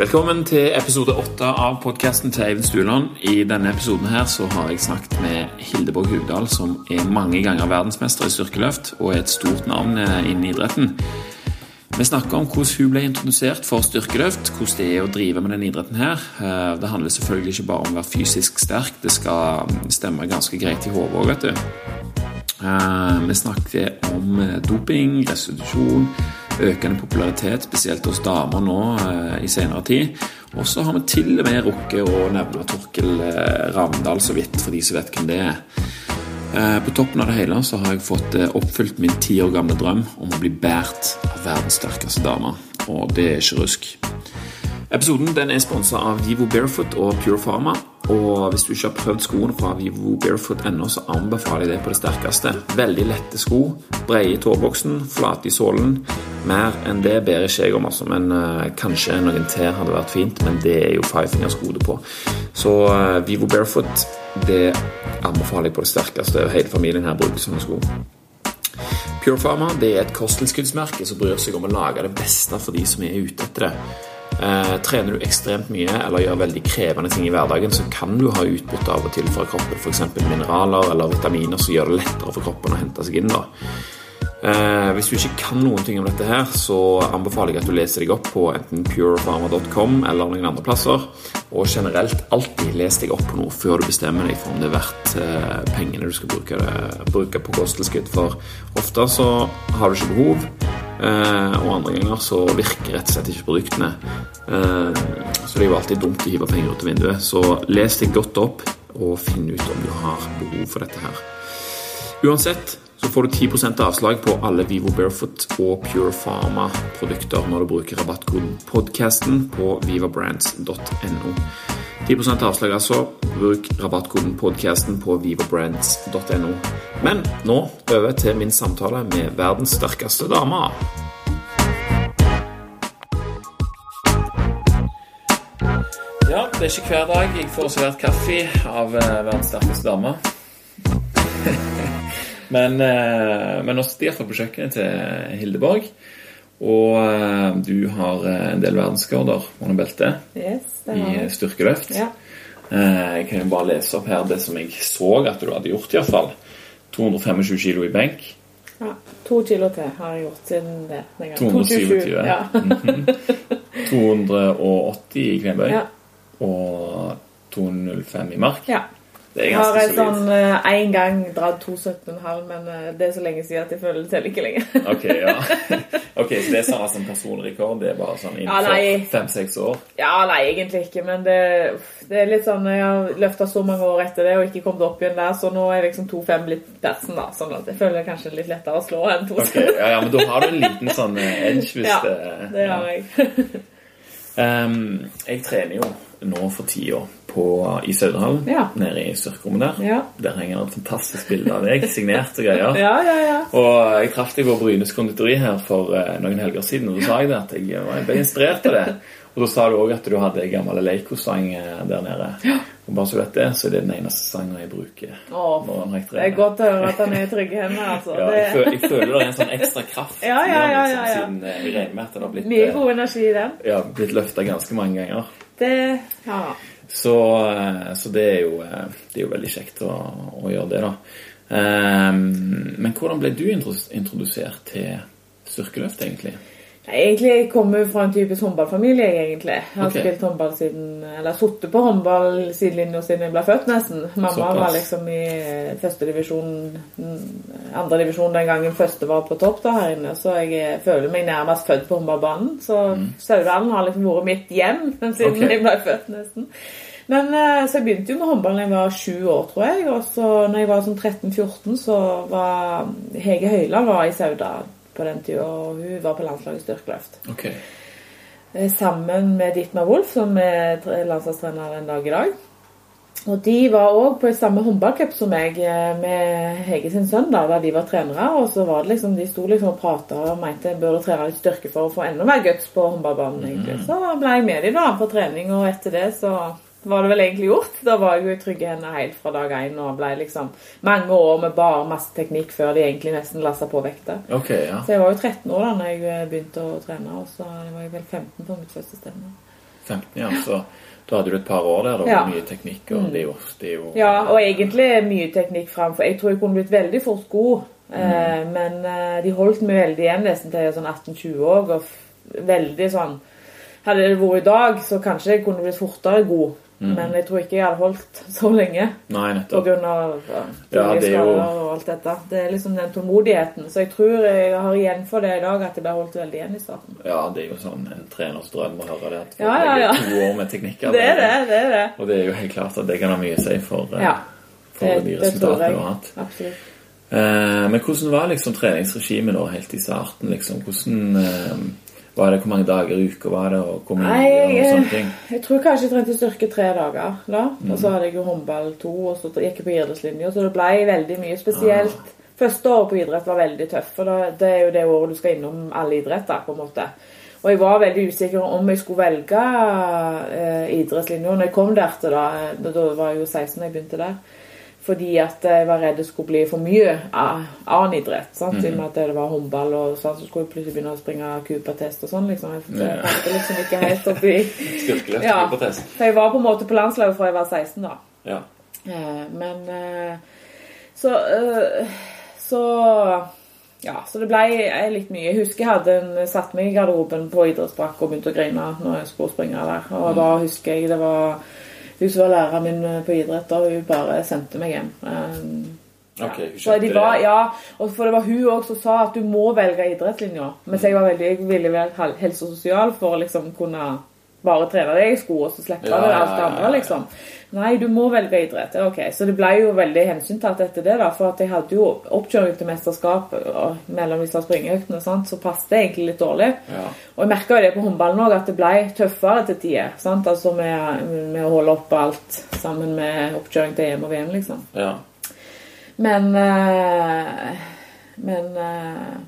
Velkommen til episode åtte av podkasten til Eivind Stuland. I denne episoden her så har jeg snakket med Hildeborg Hugdal, som er mange ganger verdensmester i styrkeløft og er et stort navn eh, innen idretten. Vi snakker om hvordan hun ble introdusert for styrkeløft, hvordan det er å drive med denne idretten her. Eh, det handler selvfølgelig ikke bare om å være fysisk sterk, det skal stemme ganske greit i hodet òg, vet du. Eh, vi snakker om doping, restitusjon økende popularitet, spesielt hos damer nå eh, i senere tid. Og så har vi til og med rukket å nevne Torkel eh, Ravndal så vidt, for de som vet hvem det er. Eh, på toppen av det hele så har jeg fått oppfylt min ti år gamle drøm om å bli båret av verdens sterkeste dame, og det er ikke rusk. Episoden den er sponsa av Vivo Barefoot og Pure Pharma. Og hvis du ikke har prøvd skoene fra Vivo Barefoot ennå, så anbefaler jeg det på det sterkeste. Veldig lette sko, brede i tåboksen, flate i sålen. Mer enn det ber ikke jeg om, altså. Men uh, kanskje noen til hadde vært fint, men det er jo Five Fingers gode på. Så uh, Vivo Barefoot, det anbefaler jeg på det sterkeste. Hele familien her bruker sånne sko. Pure Pharma det er et kosttilskuddsmerke som bryr seg om å lage det beste for de som er ute etter det. Eh, trener du ekstremt mye eller gjør veldig krevende ting i hverdagen, så kan du ha utbytte av og til fra kroppen, f.eks. mineraler eller vitaminer som gjør det lettere for kroppen å hente seg inn. da. Eh, hvis du ikke kan noen ting om dette, her, så anbefaler jeg at du leser deg opp på enten purefarma.com eller noen andre plasser. Og generelt alltid les deg opp på noe før du bestemmer deg for om det er verdt eh, pengene du skal bruke, bruke på kosttilskudd. For ofte så har du ikke behov. Eh, og andre ganger så virker rett og slett ikke produktene. Eh, så det er jo alltid dumt å hive penger ut av vinduet. Så les deg godt opp, og finn ut om du har behov for dette her. Uansett så får du 10% avslag på alle Vivo Barefoot og Pure Pharma-produkter når du bruker rabattkoden podcasten på vivabrands.no. 10% avslag, altså. Bruk rabattkoden podcasten på vivabrands.no. Men nå over til min samtale med verdens sterkeste dame. Ja, det er ikke hver dag jeg får servert kaffe av eh, verdens sterkeste dame. men, eh, men nå sitter jeg iallfall på kjøkkenet til Hildeborg. Og uh, du har uh, en del verdensrekorder under beltet yes, i styrkeløft. Ja. Jeg kan jo bare lese opp her det som jeg så at du hadde gjort, iallfall. 225 kilo i benk. Ja. To kilo til har jeg gjort siden det. 227. Ja. Mm -hmm. 280 i knebøy. Ja. Og 205 i mark. Ja. Det jeg har ganske sånn én uh, gang dratt 217,5, men uh, det er så lenge siden at jeg føler det teller ikke lenger. ok, ja. ok, Så det er sånn som personrekord? Det er bare sånn Ja, innenfor fem-seks år? ja, nei, egentlig ikke, men det, det er litt sånn Jeg har løfta så mange år etter det og ikke kommet opp igjen der, så nå er liksom 2,5 blitt persen, da. Sånn at jeg føler det kanskje litt lettere å slå enn 2,7. Ok, ja, ja, Men da har du en liten sånn eh, edge hvis Ja, det det har jeg. um, jeg trener jo nå for tida på i Saudehallen, Ja. nede i styrkerommet der. Ja. Der henger et fantastisk bilde av deg, signert og greier. Ja, ja, ja. Og jeg traff deg på Brynes konditori her for eh, noen helger siden, og da sa jeg det at jeg, var- jeg ble inspirert av det. Og da sa du òg at du hadde en gammel Leico-stang eh, der nede. Og bare så du vet det, så er det den eneste sangen jeg bruker Åh, jeg det er godt å høre at han er i trygge hender, altså. Ja, jeg, føler, jeg føler det er en sånn ekstra kraft Ja, ja, ja, ja, ja. siden eh, jeg regner med at det har blitt, Mye eh, god energi i den. ja, blitt løfta ganske mange ganger. Det Ja. Så, eh, så det, er jo, eh, det er jo veldig kjekt å, å gjøre det, da. Ehm, Men hvordan ble du introdusert til styrkeløft, egentlig? Nei, jeg kommer fra en typisk håndballfamilie, jeg, egentlig. Jeg har okay. spilt håndball siden Eller sittet på håndball sidelinja siden jeg ble født, nesten. Mamma Såpass. var liksom i førstedivisjon, andredivisjon den gangen første var på topp da her inne, så jeg eh, føler meg nærmest født på håndballbanen. Så Saudalen har liksom vært mitt hjem siden okay. jeg ble født, nesten. Men eh, så jeg begynte jo med håndball da jeg var sju år, tror jeg. Og så når jeg var sånn 13-14, så var Hege Høiland var i Sauda på den tida, og hun var på landslaget styrkeløft. Ok. Eh, Sammen med Ditmar Wolf, som er landslagstrener den dag i dag. Og de var òg på samme håndballcup som meg, eh, med Hege sin sønn, da, da de var trenere. Og så var det liksom, de sto liksom og prata og mente jeg burde trene litt styrke for å få enda mer guts på håndballbanen. egentlig. Så ble jeg med de da på trening, og etter det så var det vel egentlig gjort. Da var jeg jo i trygge hender helt fra dag én og ble liksom mange år med bare masse teknikk før de egentlig nesten lassa på vekta. Okay, ja. Så jeg var jo 13 år da når jeg eh, begynte å trene, og så var jeg vel 15 på mitt første stevne. 15, ja. Så da hadde du et par år der da, Ja. Mm. med mye teknikk, og det er jo, det er jo Ja, og egentlig mye teknikk framfor. Jeg tror jeg kunne blitt veldig fort god, Mm. eh, men eh, de holdt meg veldig igjen nesten til jeg var sånn 18-20 år. Og veldig sånn Hadde det vært i dag, så kanskje jeg kunne blitt fortere god. Mm. Men jeg tror ikke jeg hadde holdt så lenge Nei, nettopp. på grunn av ja, Ja, det jo- og alt dette. Det er liksom den tålmodigheten. Så jeg tror jeg har igjen for det i dag, at jeg ble holdt veldig igjen i starten. Ja, det er jo sånn en treners drøm å høre det. At Ja, ja, ja. to år med teknikker. Det er det. det er det. Og det er jo helt klart at det kan ha mye å si for, eh, Ja. for Det, de resultatene du har hatt. Absolutt. Eh, men hvordan var liksom treningsregimet da helt i starten? liksom? Hvordan eh, var det? Hvor mange dager i uka var det, og hvor mye? Nei, og sånne ting? jeg tror kanskje jeg trente styrke tre dager. da. Mm. Og så hadde jeg jo håndball to, og så gikk jeg på idrettslinja. Så det ble veldig mye. Spesielt Ah. første året på idrett var veldig tøft, For det er jo det året du skal innom alle idretter. på en måte. Og jeg var veldig usikker om jeg skulle velge eh, idrettslinja. Når jeg kom der til da, eh, da var jeg jo 16 da jeg begynte der. Fordi at jeg var redd det skulle bli for mye annen idrett. sant? I og med at det var håndball, og sånn, så skulle jeg plutselig begynne å springe Cooper-test og sånn. liksom. Jeg fant liksom ikke helt opp i Styrkeløft Ja. på test. For jeg var på en måte på landslaget fra jeg var 16, da. Ja. Eh, Men eh, så eh, Så ja, så det ble eh, litt mye. Jeg husker jeg hadde en, satt meg i garderoben på idrettsbrakk og begynte å grine når jeg skulle springe der. Og da husker jeg det var hun som var læreren min eh, på idrett, og hun bare sendte meg hjem. Eh, Ok, hun så de var, ja, og for det var hun også som sa at du må velge idrettslinja. Mens jeg var veldig, jeg ville være helse- og sosial for å liksom kunne bare trene deg i sko, og så slipper Ja, ja, alt det andre, liksom. Nei, du må velge idrett. Ok, Så det ble jo veldig hensyntatt etter det, da. For at jeg hadde jo oppkjøring til mesterskap og mellom disse springeøktene, sant? så passet det egentlig litt dårlig. Ja. Og jeg merka jo det på håndballen òg, at det ble tøffere til tider. sant? Altså med, med å holde opp alt sammen med oppkjøring til EM og VM, liksom. ja. Men eh, Men eh,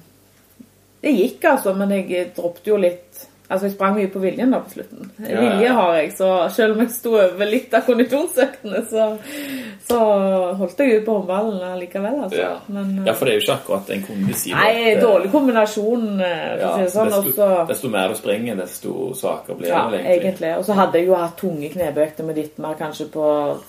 Det gikk, altså. Men jeg droppet jo litt Altså, jeg sprang mye på viljen da på slutten. Vilje har jeg, så selv om jeg sto over litt av kondisjonsøktene, så, så holdt jeg ut på håndballen likevel, altså. Ja. Men, eh, ja, for det er jo ikke akkurat en kondisi. Nei, eh, dårlig kombinasjon, eh, for Ja, å si det sånn. Desto, også, desto mer du springer, desto svakere blir ja, det egentlig. egentlig. Og så hadde jeg jo hatt tunge knebøkter med Dittmar kanskje på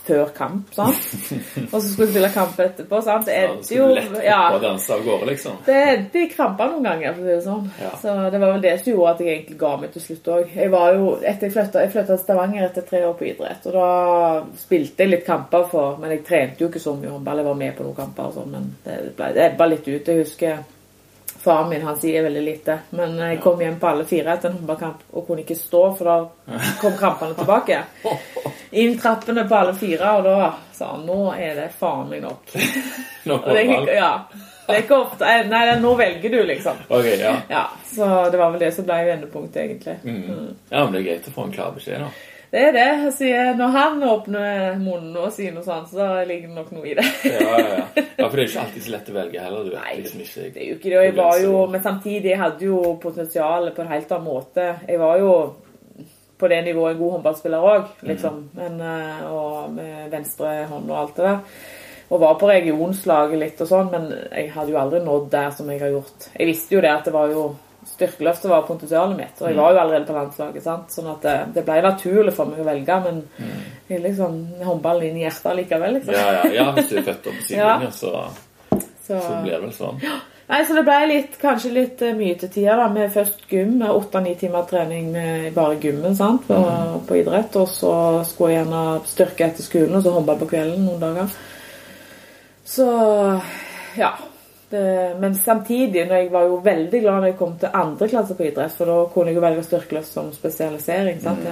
før kamp, sant? Og så skulle jeg spille kamp etterpå, sant? Det endte så Ja, du lett ja, på å danse av gårde, liksom. det endte i kramper noen ganger, for å si det sånn. Så det var vel det som gjorde at jeg egentlig ga meg til slutt òg. Jeg var jo, etter jeg flytta jeg til Stavanger etter tre år på idrett, og da spilte jeg litt kamper for Men jeg trente jo ikke så mye håndball, jeg var med på noen kamper og sånn, men det ble det ebba litt ut. Jeg husker Faren min han sier veldig lite, men jeg kom hjem på alle fire etter en håndballkamp og kunne ikke stå, for da kom krampene tilbake. Inn trappene på alle fire, og da sa han nå er det faen meg nok. Nå det, ja, det er ikke ofte eh, Nei, nå velger du, liksom. Ok, ja. Ja, Så det var vel det som ble vendepunktet, egentlig. Mm. ja, men det er greit å få en klar beskjed, da. Det er det. Sier, når han åpner munnen og sier noe sånt, så ligger det nok noe i det. Ja, ja, ja. ja, for det er ikke alltid så lett å velge heller. Du vet Nei, liksom ikke Det er jo ikke det. Jeg var jo, men samtidig hadde jo potensial på en helt annen måte. Jeg var jo på det nivået en god håndballspiller òg, liksom. Men, eh, og med venstre hånd og alt det der. Og var på regionslaget litt og sånn, men jeg hadde jo aldri nådd der som jeg har gjort. Jeg visste jo det at det var jo Styrkeløftet var potensialet mitt, og jeg var jo allerede på landslaget. sant? Sånn at det, det ble naturlig for meg å velge, men jeg liksom håndballen inn i hjertet likevel, liksom. Ja, ja, ja, hvis du er født opp på sidelinja, så, Så, så blir det vel sånn. Nei, så det ble litt, kanskje litt eh, mye til tider da, med først gym, med åtte-ni timer trening med bare gymmen sant, på, på idrett, og så skulle jeg gjerne styrke etter skolen, og så håndball på kvelden noen dager. Så, ja. Det, men samtidig, når jeg var jo veldig glad når jeg kom til andre klasse på idrett, for da kunne jeg jo velge styrkeløft som spesialisering sant,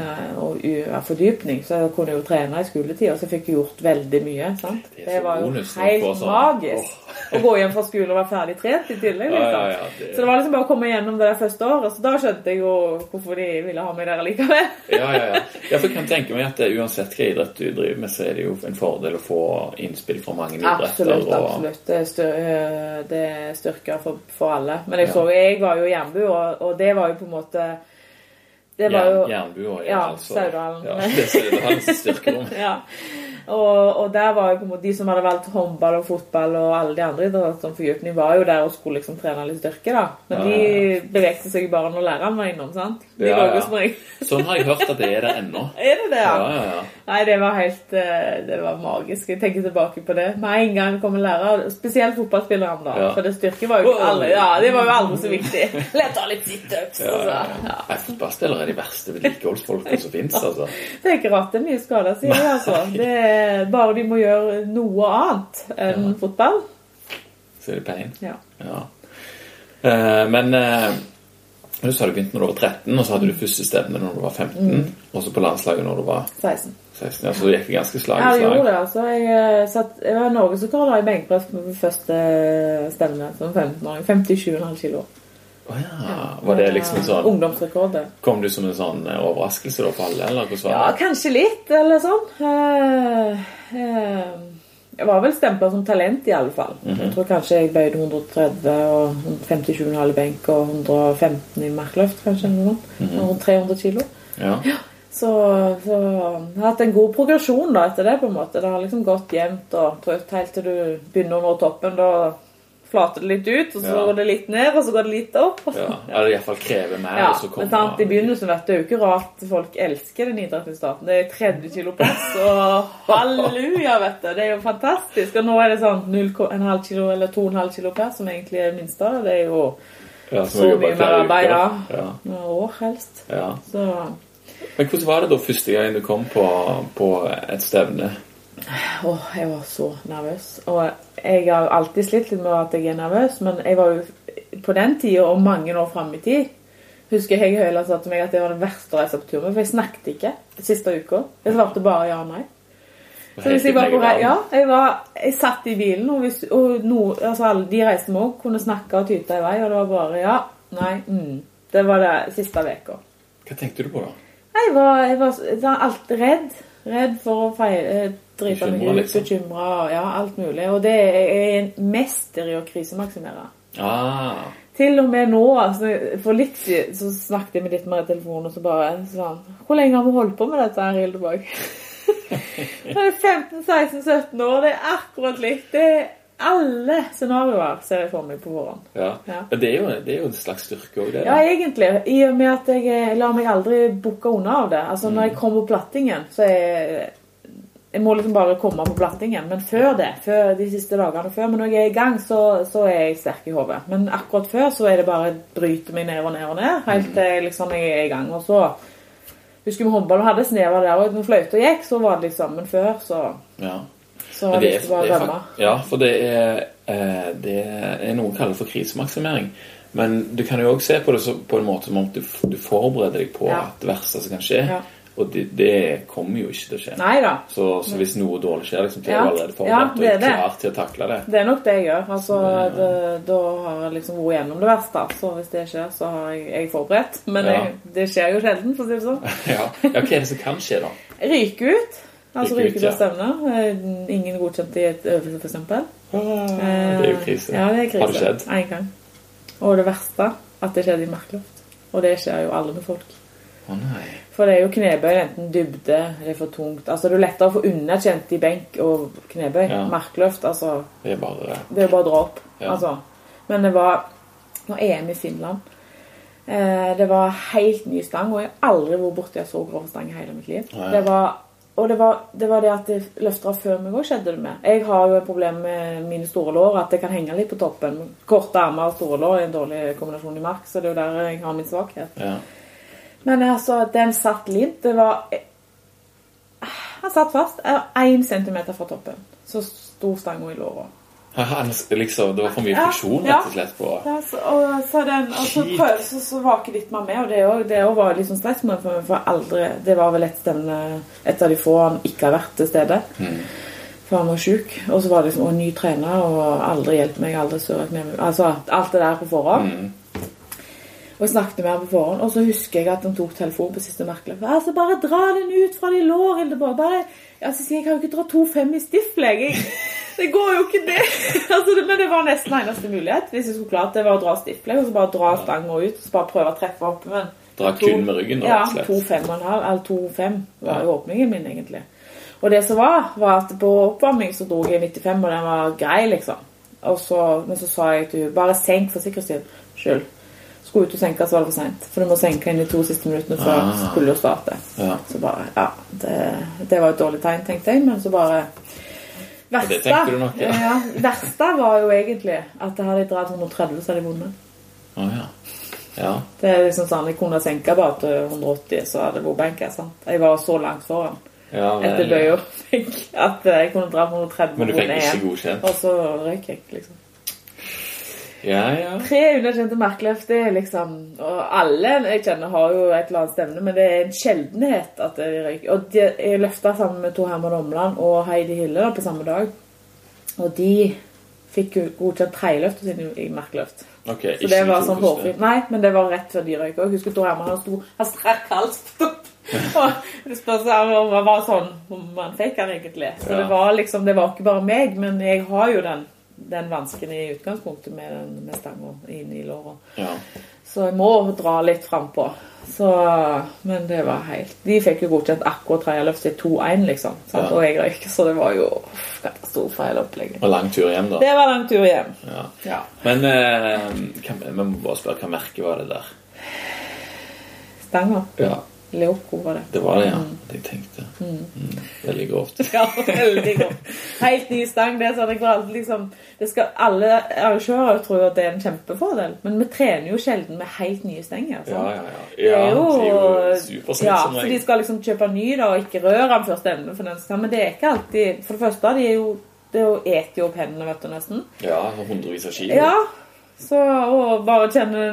og ja, fordypning, så jeg kunne jo trene i skoletida, så jeg fikk gjort veldig mye. sant? Det Det var jo helt sånn. magisk. Å gå hjem fra skole og være ferdig trent i tillegg. Liksom. ja, ja, det- Så det var liksom bare å komme gjennom det der første året. Så da skjønte jeg jo hvorfor de ville ha meg der likevel. Ja, ja, ja. jeg kan tenke meg at det, uansett hva idrett du driver med, så er det jo en fordel å få innspill fra mange idretter. Absolutt. absolutt. Det det er styrker for, for alle. Men jeg så jeg var jo hjembu, og, og det var jo på en måte Det var jo Jernbua. Ja, altså. Saudalen. Ja, det er Saudalens styrkerom. ja. Og, og der var jo på en måte de som hadde valgt håndball og fotball og alle de andre idrettene som fordypning, var jo der og skulle liksom trene litt styrke, da. Men Ja, de ja, bevegte seg bare når læreren var innom, sant? De Ja, ja. Sånn har jeg hørt at det er der ennå. Er det det, Ja, ja? ja, ja. Nei, det var helt eh, Det var magisk. Jeg tenker tilbake på det. Med en gang kom en lærer, spesielt fotballspillerne, da. For det styrke var jo ikke alle Ja, det var jo aldri så viktig. Lett å ha litt situps, Ja, ja, så. ja. Nei, Fotballspillere er de verste vedlikeholdsfolka som fins, altså. Det er ikke rart det er mye skader, sier jeg, altså. Det er bare de må gjøre noe annet enn Ja. fotball. Så er det pain. Ja. Ja. Uh, men uh, du sa du begynte når du var 13, og så hadde du første stevne når du var 15. Mm. Og så på landslaget når du var 16. 16. Ja, så gikk det ganske slag Ja, i jeg gjorde det. altså. Jeg, eh, satt, jeg var norgesrekord i benkpress på første stevne som 15-åring. 57,5 kilo. Å ja. Var det liksom en sånn Ungdomsrekord, det. Kom du som en sånn eh, overraskelse da for alle, eller hvordan Ja, var det? kanskje litt, eller sånn. Uh, uh, jeg var vel stempla som talent, i alle fall. Mhm. Jeg tror kanskje jeg bøyde 130 og 57,5 i benk og 115 i markløft, kanskje. noe sånt. -hmm. Rundt 300 kilo. Ja. Så, så jeg har hatt en god progresjon da etter det. på en måte. Det har liksom gått jevnt og trutt helt til du begynner å nå toppen. Da flater det litt ut, og så Ja. går det litt ned, og så går det litt opp. ja. Eller iallfall krever mer, Ja, og så men kommer sant, I begynnelsen vet du, det er jo ikke rart folk elsker den idretten i staten. Det er 30 kilo press, og halleluja, vet du. Det er jo fantastisk. Og nå er det sånn 0,5 kilo eller 2,5 kilo press, som egentlig er minst av det. Det er jo ja, så mye mer arbeid, da. ja. ja. noen år helst. ja. Så Men hvordan var det da første gang du kom på, på et stevne? Åh, jeg var så nervøs. Og jeg har alltid slitt litt med at jeg er nervøs, men jeg var jo på den tida og mange år fram i tid Husker jeg Høyland sa til meg at det var den verste tur for jeg snakket ikke siste uka. Jeg svarte bare ja og nei. Så hvis jeg var på rei, ja, jeg, var, jeg satt i bilen, og, hvis, og no, altså alle de reiste med òg, kunne snakke og tyte i vei, og det var bare ja, nei, mm. Det var det siste uka. Hva tenkte du på, da? Jeg var, jeg var, jeg var alt redd. Redd for å feile, drite meg ut, liksom. bekymra, ja, alt mulig. Og det er jeg en mester i å krisemaksimere. Ah, Til og med nå, altså, for litt siden så snakket jeg med litt mer i telefonen, og så bare sånn Hvor lenge har vi holdt på med dette her, Hildeborg? Nå er 15-16-17 år, det er akkurat likt. Det er alle scenarioer ser jeg for meg på forhånd. ja. Ja. Det er, jo, det er jo en slags styrke òg, det. Ja, da. egentlig. I og med at jeg, jeg lar meg aldri bukke unna av det. Altså, Når jeg kommer på plattingen, så er jeg Jeg må liksom bare komme på plattingen. Men før det, før de siste dagene før, men når jeg er i gang, så, så er jeg sterk i hodet. Men akkurat før så er det bare bryte meg ned og ned og ned, helt til jeg liksom jeg er i gang. Og så Husker vi håndball og hadde snever der, og når fløyta gikk, så var det liksom Men før, så, Ja. Så bare det er, rømme. ja, for det er, eh, det er noe kaller for krisemaksimering. Men du kan jo òg se på det så, på en måte som om du, du forbereder deg på Ja. at det verste som kan skje. Ja. Og det, det kommer jo ikke til å skje. Så, så hvis noe dårlig skjer, liksom, så er du allerede Ja, forberedt det er og det. klar til å takle det. Det er nok det jeg gjør. Altså, det, da har jeg liksom vært gjennom det verste. Så hvis det skjer, så har jeg, jeg er forberedt. Men Ja. jeg, det skjer jo sjelden, for å si det sånn. Ja. ja, Hva er det som kan skje, da? Ryke ut. Altså ryker ut, ja. av stevnet. Eh, Ingen godkjent i et øvelse, f.eks. Det er jo krise. Ja, det er krise. Har det skjedd? En gang. Og det verste, at det skjedde i Markloft. Og det skjer jo alle med folk. Å nei. For det er jo knebøy, enten dybde, det er for tungt. Altså Det er lettere å få underkjent i benk og knebøy. Ja. Markløft, altså Det er bare Det er bare å dra opp. Ja. Altså. Men det var Nå er EM i Finland. Eh, det var helt ny stang, og jeg har aldri vært borti en så grov stang i hele mitt liv. Nei. Det var, og det var, det var det at det løfta før meg òg, skjedde det med. Jeg har jo et problem med mine store lår, at det kan henge litt på toppen. Korte armer og store lår er en dårlig kombinasjon i mark, så det er jo der jeg har min svakhet. Ja. Men altså, den satt litt. Det var Han satt fast. Én centimeter fra toppen. Så sto stanga i låra. Han, liksom, det var for mye Ja, friksjon, ja. rett og slett. på Ja, så, og så, den, og så, prøv, så, så var ikke litt mer med, og det, også, det også var liksom stress. Men for for aldri, det var vel et den, et av de få han ikke har vært til stede, Mm. for han var syk, og så var det liksom, og ny trener, og aldri hjelpte meg, aldri søret med meg, altså alt det der på forhånd. Mm. Og jeg snakket med ham på forhånd, og så husker jeg at han tok telefonen på siste merkelig Altså, bare dra den ut fra de lår, Hildeborg. Bare, altså, jeg, kan jo ikke dra 2-5 i stiftleg. Jeg- Det går jo ikke det. altså, det. Men det var nesten eneste mulighet. Hvis jeg skulle klart det, var å dra stiftleg, og så bare dra stanga ut, og så bare prøve å treffe opp. Men Dra kun med ryggen, Ja, rett og slett. 2,5,5, eller 2,5 var Ja. jo åpningen min, egentlig. Og det som var, var at på oppvarming så dro jeg 95, og den var grei, liksom. Og så, men så sa jeg til henne bare senk for sikkerhets skyld. Skulle ut og senke, så var det for seint. For du må senke inn de to siste minuttene før Ah. skulle du starte. Ja. Så bare Ja, det, det var et dårlig tegn, tenkte jeg, men så bare Verste, det tenker du nok, ja. ja. verste var jo egentlig at jeg hadde dratt 130, så hadde jeg vunnet. Oh, ja. Ja. Det er liksom sånn, Jeg kunne senka bare til 180, så hadde det vært benk. sant? Jeg var så langt foran ja etter bøy ja. og at jeg kunne dra på 130 Men du fikk ikke godkjent? Og så røyk jeg, liksom. Ja, ja. Tre underkjente merkeløft, det er liksom Og alle jeg kjenner har jo et eller annet stevne, men det er en sjeldenhet at de røyker. Og de, jeg løfta sammen med Tor Herman Omland og Heidi Hille da, på samme dag. Og de fikk jo godkjent tredjeløftet sine i merkeløft. Ok, Så det var sånn hårfri. Nei, men det var rett før de røyker Og jeg husker Tor Herman han sto Han strakk halsen opp. Og det spørs om det var sånn om man fikk han egentlig. Så Ja. det var liksom Det var ikke bare meg, men jeg har jo den, den vansken i utgangspunktet med, med stanga inn i låra. Ja. Så jeg må dra litt frampå. Så Men det var helt De fikk jo godkjent akkurat tredjeløft til 2-1, liksom. Ja. Og jeg røyk, så det var jo katastrofe hele opplegget. Og lang tur hjem, da. Det var lang tur hjem. Ja. Ja. Men eh, kan, vi må bare spørre hva merke var det der? Stanga. Ja, Leoco var det. det var det, ja. Det jeg tenkte. Mm. Veldig grovt. Ja, veldig godt. Helt ny stang. Det er sånn, jeg alltid liksom det skal, Alle arrangører tror at det er en kjempefordel, men vi trener jo sjelden med helt nye stenger. Ja, ja, ja, ja. Det er jo, det er jo ja, så de skal liksom kjøpe ny da, og ikke røre den først enden For, den skal, men det er ikke alltid For det første, de er jo, det er jo eter jo opp hendene, vet du, nesten. ja, hundrevis av kilo. Ja, så og bare kjenne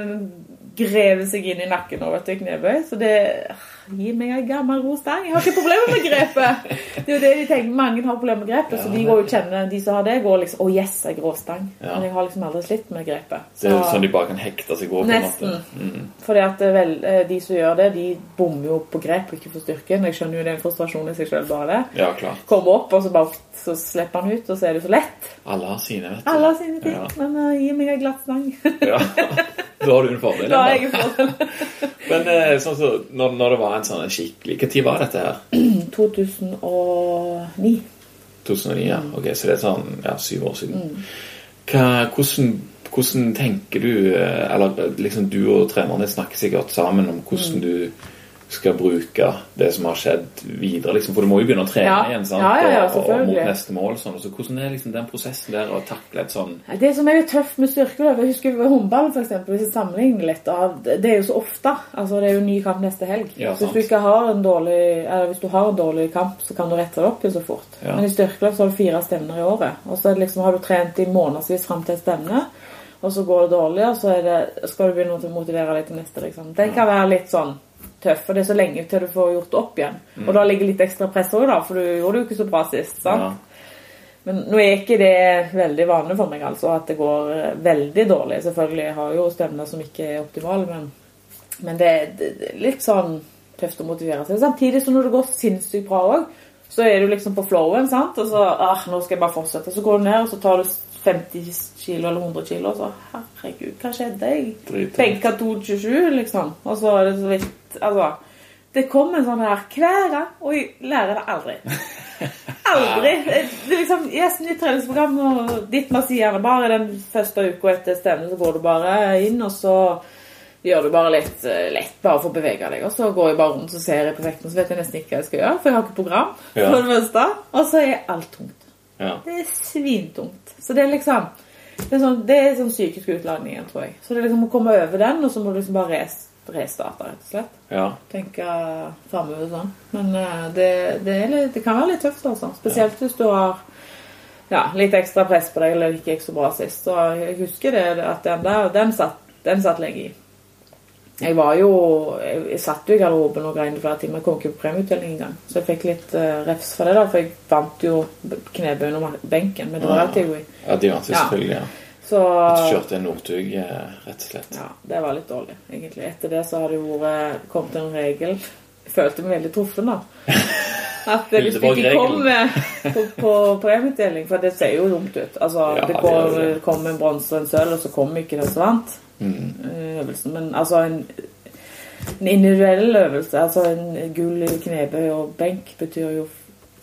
greve seg inn i nakken og vet du, knebøy. Så det Gi meg en gammel god stang. Jeg har ikke problemer med grepet. Det er jo det de tenker. Mange har problemer med grepet, så de går jo kjenner De som har det, går liksom Å, yes, en grå stang. Ja. Men jeg har liksom aldri slitt med grepet. Så, Det er jo sånn de bare kan hekte seg over. Nesten. Mm. fordi at vel, eh, de som gjør det, de bommer jo på grep og ikke på styrken. Jeg skjønner jo det er en frustrasjon i seg sjøl, bare det. Ja, klart. Kommer opp, og så bare så slipper han ut, og så er det så lett. Alle har sine, vet du. Alle har sine ting. Ja. Men uh, gi meg en glatt stang. Ja. Da har du en fordel. da er jeg en fordel. Men eh, sånn så, når, når det var en sånn skikkelig tid var dette her? 2009. 2009, ja. Ok, så det er sånn ja, syv år siden. Mm. Hva, hvordan, hvordan tenker du eh, Eller liksom du og trenerne snakker sikkert sammen om Mm. hvordan du skal bruke det som har skjedd videre, liksom. For du må jo begynne å trene Ja. igjen, sant? Ja, ja, og, og mot neste mål. Sånn. Så hvordan er liksom den prosessen der å takle et sånn Det som er jo tøft med styrkeløp Jeg husker ved håndball, eksempel, hvis jeg sammenligner litt av Det er jo så ofte. Altså, det er jo ny kamp neste helg. Hvis du ikke har en dårlig Eller hvis du har en dårlig kamp, så kan du rette det opp jo så fort. Men i styrkeløp så har du fire stevner i året. Og så liksom, har du trent i månedsvis fram til et stevne, og så går det dårlig, og så det, skal du begynne å motivere deg til neste. Liksom. Det kan være litt sånn tøff, for det er så lenge til du får gjort opp igjen. Og da ligger litt ekstra press òg, da, for du gjorde det jo ikke så bra sist. sant? ja, Men nå er ikke det veldig vanlig for meg, altså, at det går eh, veldig dårlig. Selvfølgelig jeg har jo stevner som ikke er optimale, men, men det, det, det er litt sånn tøft å motivere seg. Samtidig som når det går sinnssykt bra òg, så er du liksom på flowen, sant? og så ah, nå skal jeg bare fortsette. Så går du ned, og så tar du 50 kilo eller 100 kilo, så herregud, hva skjedde? Jeg benka 227, liksom. Og så er det så vidt Altså. Det kommer en sånn her gang, og jeg lærer det aldri. Aldri. Det er liksom, yes, nytt treningsprogram, og ditt man sier gjerne bare den første uka etter stevnet, så går du bare inn, og så gjør du bare litt eh, lett bare for å bevege deg. Og så går jeg bare rundt og ser jeg på vekten, så vet jeg nesten ikke hva jeg skal gjøre, for jeg har ikke program. Ja. for det meste. Og så er alt tungt. Ja. Det er svintungt. Så det er liksom Det er sånn, det er sånn psykisk utladning igjen, tror jeg. Så det er liksom å komme over den, og så må du liksom bare res, restarte, rett og slett. ja. Tenke framover sånn. Men eh, det, det, litt, det kan være litt tøft, altså. Spesielt hvis du har ja, litt ekstra press på deg, eller ikke gikk så bra sist. Så jeg husker det, at den der, den satt, den satt lenge i. Jeg var jo Jeg, jeg satt jo i garderoben og grein i flere timer. Jeg kom ikke på premieutdeling engang. Så jeg fikk litt uh, refs for det, da. For jeg vant jo knebøy under benken med i. Ja, de vant jo selvfølgelig, ja. Så Du kjørte en Northug, eh, rett og slett. ja, det var litt dårlig, egentlig. Etter det så har det jo vært kommet en regel Jeg følte meg veldig truffen, da. At det, hvis du ikke kommer på, på premieutdeling For det ser jo dumt ut. Altså, Ja, det det det. kommer en bronse og en sølv, og så kommer ikke den som vant eh, øvelsen. Men altså en, En individuell øvelse, altså en gull i knebøy og benk, betyr jo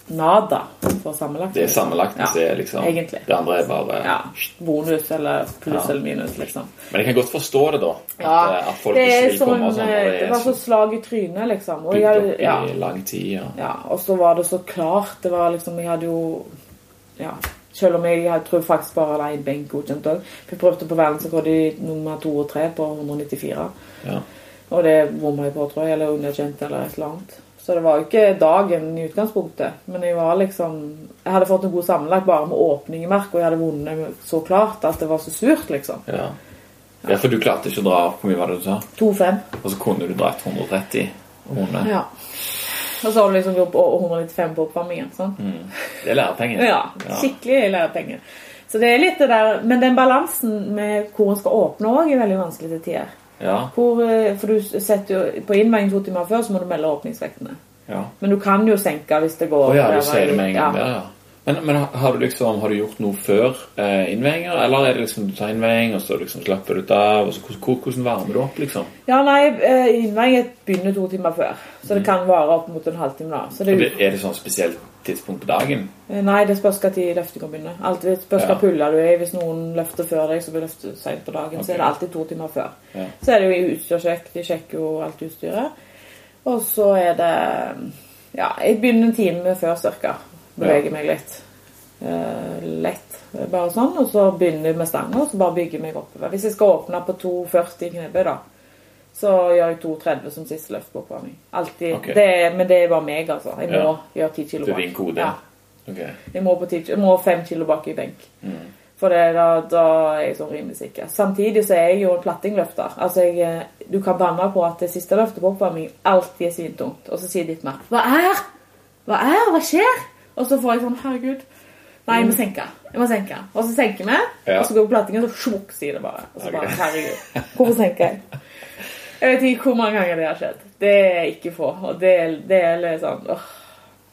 nada for sammenlagt. Det er sammenlagt, Ja, det liksom egentlig. Det andre er bare Ja, bonus eller pluss Ja. eller minus, liksom. Men jeg kan godt forstå det, da. At, eh, at folk det er som sånn Det Det var så slag i trynet, liksom. Og, jeg, opp ja, i lang tid. Ja. ja, og så var det så klart. Det var liksom Jeg hadde jo Ja. Selv om jeg, jeg tror faktisk bare hadde én benk godkjent òg. Jeg prøvde på verdensrekord i nummer to og tre på 194. Ja. Og det bomma jeg på, tror jeg. Eller underkjent eller et eller annet. Så det var jo ikke dagen i utgangspunktet. Men jeg var liksom Jeg hadde fått en god sammenlagt bare med åpning i merket og jeg hadde vunnet så klart at det var så surt, liksom. Ja. ja, for du klarte ikke å dra opp Hvor mye var det du sa? 2-5. Og så kunne du dratt 130 og vunnet. Ja. Og så har du liksom gjort på 195 på oppvarmingen. Sånn. Mm. Det er lærepenger. Ja, skikkelig lærepenger. Så det er litt det der, Men den balansen med hvor en skal åpne òg, er veldig vanskelig til tider. Ja. Hvor, eh, for du setter jo, På innveiing to timer før så må du melde åpningsvektene. ja. Men du kan jo senke hvis det går Å ja, du sier det med en gang ja. ja. Men, men har du liksom Har du gjort noe før eh, innveiinger, eller er det liksom du tar innveiing, og så liksom slapper du av, og så hvordan, varmer du opp, liksom? Ja, nei, eh, innveiing begynner to timer før. Så det kan vare opp mot en halvtime. da. Så det, det- Er det sånn spesielt tidspunkt på dagen? Eh, Nei, det spørs når tid løftinga begynner. Alltid spørs hva Ja. pulla du er. Hvis noen løfter før deg, så blir løftet seint på dagen. Så er det alltid to timer før. Ja. Så er det jo utstyrssjekk. De sjekker jo alt utstyret. Og så er det Ja, jeg begynner en time før cirka. Beveger meg litt. Eh, lett. Bare sånn. Og så begynner jeg med stanga, og så bare bygger jeg meg oppover. Hvis jeg skal åpne på 2,40 knebøy, da, så gjør jeg 2,30 som siste løft på oppvarming. Alltid. Okay. Det, men det er bare meg, altså. Jeg må Ja. gjøre 10 kilo Det er bak. din kode? Ja. Okay. Jeg må, på 10, jeg må 5 kilo bak i benk. Mm. For det, da, da er jeg sånn rimelig sikker. Samtidig så er jeg jo en plattingløfter. Altså jeg, eh, du kan banne på at det siste løftet på oppvarming alltid er svintungt. Og så sier ditt mer Hva er? Hva er? Hva skjer? Og så får jeg sånn Herregud. Nei, jeg må senke. Jeg må senke. Og så senker vi, Ja. og så går platingen, og så sjokk, sier det bare. Og så bare bare Herregud. Hvorfor senker jeg? Jeg vet ikke hvor mange ganger det har skjedd. Det er ikke få. Og det, det er litt sånn åh.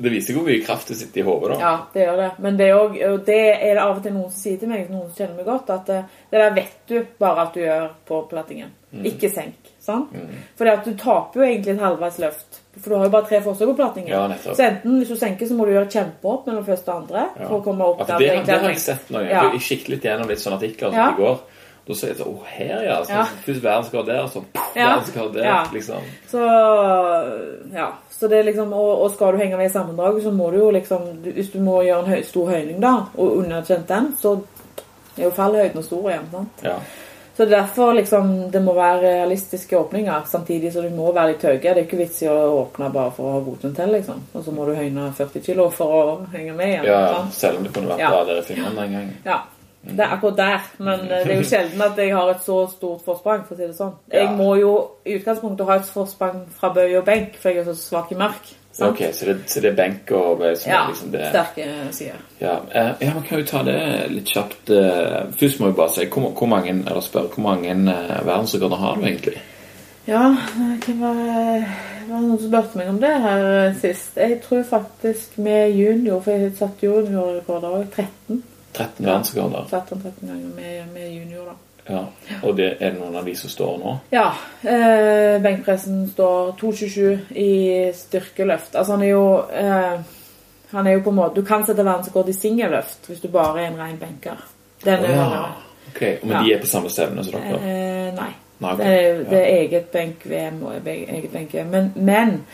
Det viser hvor mye kraft det sitter i hodet, da. Ja, det gjør det. Men det er, også, og det er det av og til noen som sier til meg, noen som kjenner meg godt, at eh, det der vet du bare at du gjør på plattingen. Mm. Ikke senk. Sant? Fordi at du taper jo egentlig et halvveis løft. For du har jo bare tre forsøk på plattingen. Ja, nettopp. så enten hvis du senker, så må du gjøre kjempeopp mellom første og andre. Ja. for å komme opp At der det, det, har jeg sett noe. Ja. Jeg kikket litt gjennom litt sånne artikler som Ja. i går. Da sier jeg sånn Å, her, ja. Så, Ja. Først verdensrekord der, så poff, Ja. verdensrekord der. Ja. Liksom. Så ja. Så det er liksom, og, og skal du henge med i sammendraget, så må du jo liksom du, Hvis du må gjøre en høy, stor høyning, da, og underkjent den, så er jo fallhøyden stor igjen. sant? Ja. Så det er derfor liksom, det må være realistiske åpninger, samtidig så du må være litt høy. Det er ikke vits i å åpne bare for å ha godkjent til, liksom. Og så må du høyne 40 kilo for å henge med igjen. ja, selv om det kunne vært Ja. der i Finland en gang. Ja. Det er akkurat der, men eh, det er jo sjelden at jeg har et så stort forsprang, for å si det sånn. Jeg må jo i utgangspunktet ha et forsprang fra bøy og benk, for jeg er så svak i mark. Sant? Ok, så det, så det er benk og som Ja, liksom det sterke sider. Ja, eh, ja, men kan vi ta det litt kjapt? eh, Først må vi bare si hvor, hvor mange eller spørre, hvor mange eh, verdensrekorder har du egentlig? Ja, det var, det var noen som spurte meg om det her eh, sist. Jeg tror faktisk med junior, for jeg satt juniorrekorder òg, 13. 13 verdensrekorder. 13-13 ganger med, med junior, da. Ja. Og det, er det noen av de som står nå? Ja. Eh, benkpressen står 2,27 i styrkeløft. Altså han er jo eh, Han er jo på en måte Du kan sette verdensrekord i singelløft hvis du bare er en ren benker. Den oh, er ja. høyere. Ok, Men Ja. de er på samme stevne som dere? Eh, nei. Det er, det er eget benk-VM og eget benk-VM. Men, men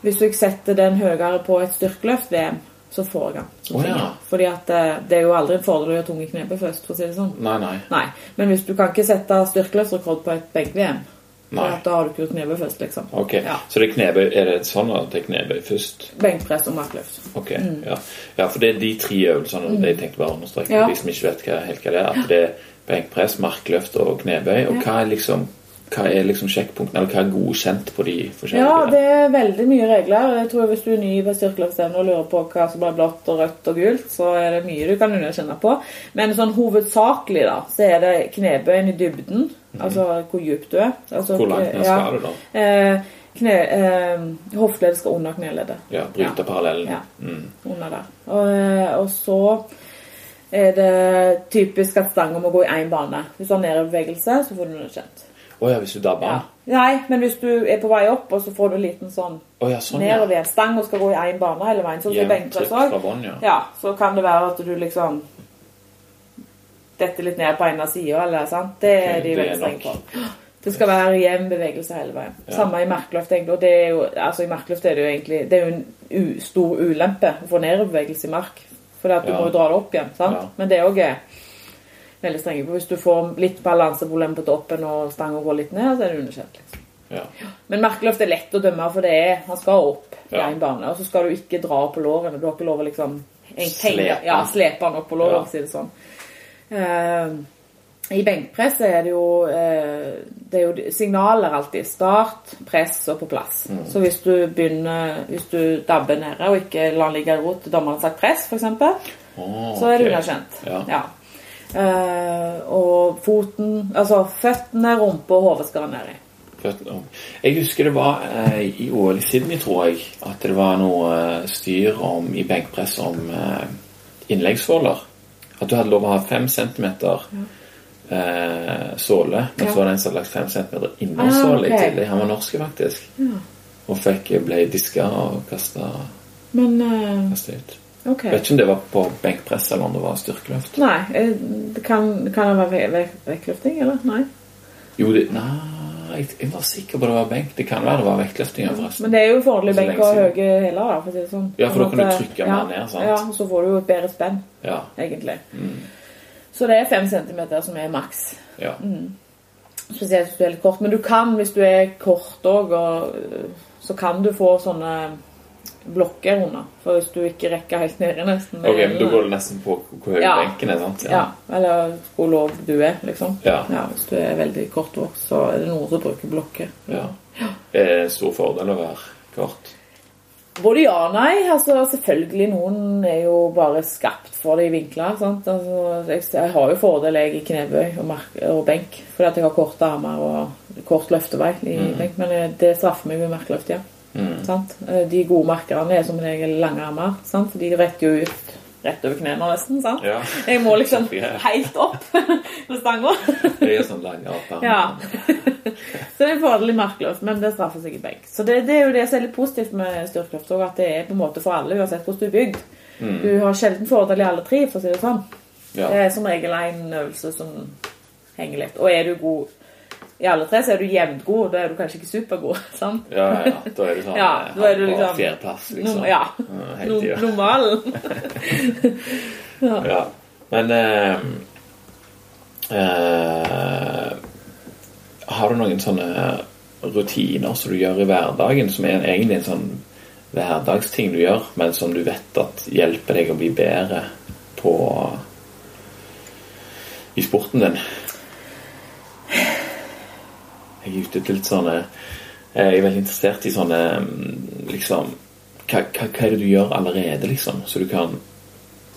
hvis du ikke setter den høyere på et styrkeløft-VM, så får jeg den. Oh, ja. Fordi at eh, det er jo aldri en fordel å gjøre tunge knebøy først, for å si det sånn. Nei, nei. Nei. Men hvis du kan ikke sette styrkeløsrekord på et benk-VM, da har du ikke gjort knebøy først, liksom. Ok, Ja. Så det er knebøy, er det sånn at det er knebøy først? Benkpress og markløft. Ok, ja. ja, for det er de tre øvelsene mm. jeg tenkte bare å understreke. Mm. Ja. De som ikke vet hva, helt hva det er. At det er benkpress, markløft og knebøy. Og hva er liksom hva er liksom sjekkpunktene, eller hva er godkjent på de forskjellige? Ja, det er veldig mye regler. Jeg tror Hvis du er ny på styrkeløftstevne og lurer på hva som er blått og rødt og gult, så er det mye du kan underkjenne på. Men sånn hovedsakelig da, så er det knebøyen i dybden. Altså hvor djupt du er. Altså. Hvor langt ned ja, skal du da? Eh, kne, eh, hofteleddet skal under kneleddet. Ja, Bryte parallellen. Ja. Mm. Under der. Og, eh, og så er det typisk at stanga må gå i én bane. Hvis du har nedbevegelse, så får du underkjent. Å ja, hvis du dabber Ja. Nei, men hvis du er på vei opp, og så får du en liten sånn oh, ja, sånn, ja. nedover. Stang og skal gå i én bane hele veien. Sånn som benkpress òg. ja. Så kan det være at du liksom detter litt ned på ene sida, eller sant. Det er de er veldig strenge på. Det skal være jevn bevegelse hele veien. Ja. Samme i markløft, egentlig. Og det er jo, altså i markløft er det jo egentlig Det er jo en stor ulempe å få nedoverbevegelse i mark. For at du Ja. må jo dra det opp igjen. sant? Ja. Men det er òg veldig strenge på. Hvis du får litt balanseproblem på toppen og stanga går litt ned, så er det underkjent. Liksom. Ja. Men markløft er lett å dømme, for det er, han skal opp i Ja. en bane. Og så skal du ikke dra på lårene. Du har ikke lov å liksom Slepe. ja, han opp på låret, Ja. si det sånn. Uh, I benkpress er det jo uh, Det er jo signaler alltid. Start, press og på plass. Mm. Så hvis du begynner Hvis du dabber nede og ikke lar han ligge i ro til dommeren har sagt press, f.eks., oh, så er det ok. underkjent. Ja. Eh, og foten Altså føttene, rumpa og hodet skal nedi. Jeg husker det var eh, i OL i Sydney, tror jeg, at det var noe eh, styr om, i benkpress om eh, innleggssåler. At du hadde lov å ha fem centimeter eh, såle, men Ja. så var det en som hadde lagt fem centimeter innersåle Ah, okay. i tillegg. Han var norsk, faktisk. Og fikk, ble diska og kasta ut. OK. Vet ikke om det var på benkpress eller om det var styrkeløft. Nei, eh, det kan, kan det være ve- ve- vektløfting, eller? Nei. Jo, det Nei, jeg, var sikker på det var benk. Det kan være det var vektløfting, forresten. Men det er jo fordelig benk og høye hæler, for å si det sånn. Ja, for da kan du trykke ja, mer ned, sant? Ja, og så får du jo et bedre spenn, Ja. egentlig. Mm. Så det er fem centimeter som er maks. ja. Spesielt hvis du er litt kort. Men du kan, hvis du er kort òg, og, så kan du få sånne blokker under. For hvis du ikke rekker helt nedi nesten Ok, men da går det nesten på hvor høy Ja. benken er, sant? ja. Eller hvor lav du er, liksom. Ja. Hvis du er veldig kortvokst, så er det noen som bruker blokker. Ja. Er det en stor fordel å være kort? Både ja og nei. altså Selvfølgelig, noen er jo bare skapt for det i vinkler. sant? Altså, jeg, jeg har jo fordel jeg i knebøy og, mark og benk, fordi at jeg har korte armer og kort løftevei i benk. Men eh, det straffer meg med merkeløft, ja. Sant? Eh, De gode markerne er som regel lange armer, sant? for de retter jo ut rett over knærne nesten. sant? Ja. Jeg må liksom helt opp med stanga. Det er sånn lange armer. Ja. så det er en fordel i markløft, men det straffer seg i benk. Så det, det er jo det som er litt positivt med styrkeløft òg, at det er på en måte for alle, uansett hvordan du er bygd. Du har sjelden fordel i alle tre, for å si det sånn. Ja. Det er som regel en øvelse som henger litt. Og er du god i alle tre, så er du jevnt god, da er du kanskje ikke supergod. sant? Ja, ja, ja. Da er du sånn Ja, da er du liksom- Fjerdeplass, liksom. Ja. Tida. Normalen. Ja. Men eh, eh, Har du noen sånne rutiner som du gjør i hverdagen, som er egentlig en sånn hverdagsting du gjør, men som du vet at hjelper deg å bli bedre på i sporten din? Jeg er ute til litt sånne Jeg er veldig interessert i sånne mm, liksom hva, hva, hva er det du gjør allerede, liksom? Så du kan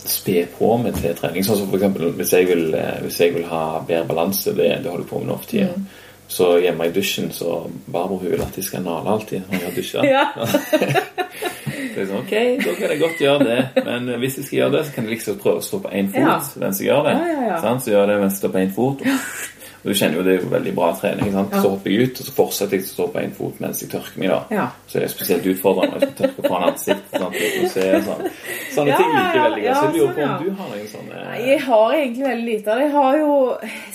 spe på med til trening. Sånn som for eksempel hvis jeg vil, eh, hvis jeg vil ha bedre balanse, det, det holder jeg på med nå for tida. Mm. Så hjemme i dusjen så Barbro hun vil at de skal nale alltid når de har dusja. Ja. Så jeg sånn, ok, da kan jeg godt gjøre det. Men eh, hvis jeg skal gjøre det, så kan jeg liksom prøve å stå på én fot Ja. mens jeg gjør det. Ja? Så gjør jeg det mens jeg står på én fot. Og du kjenner jo det er jo veldig bra trening. Sant? Så hopper jeg ut, og så fortsetter jeg å stå på én fot mens jeg tørker meg. da. Ja. Så det er spesielt utfordrende skal tørke foran ansiktet. Sant? Å sånn. Sånne ting liker jeg veldig godt. Så jeg lurer på sånn, om du har noen sånne Nei, Jeg har egentlig veldig lite. Jeg har jo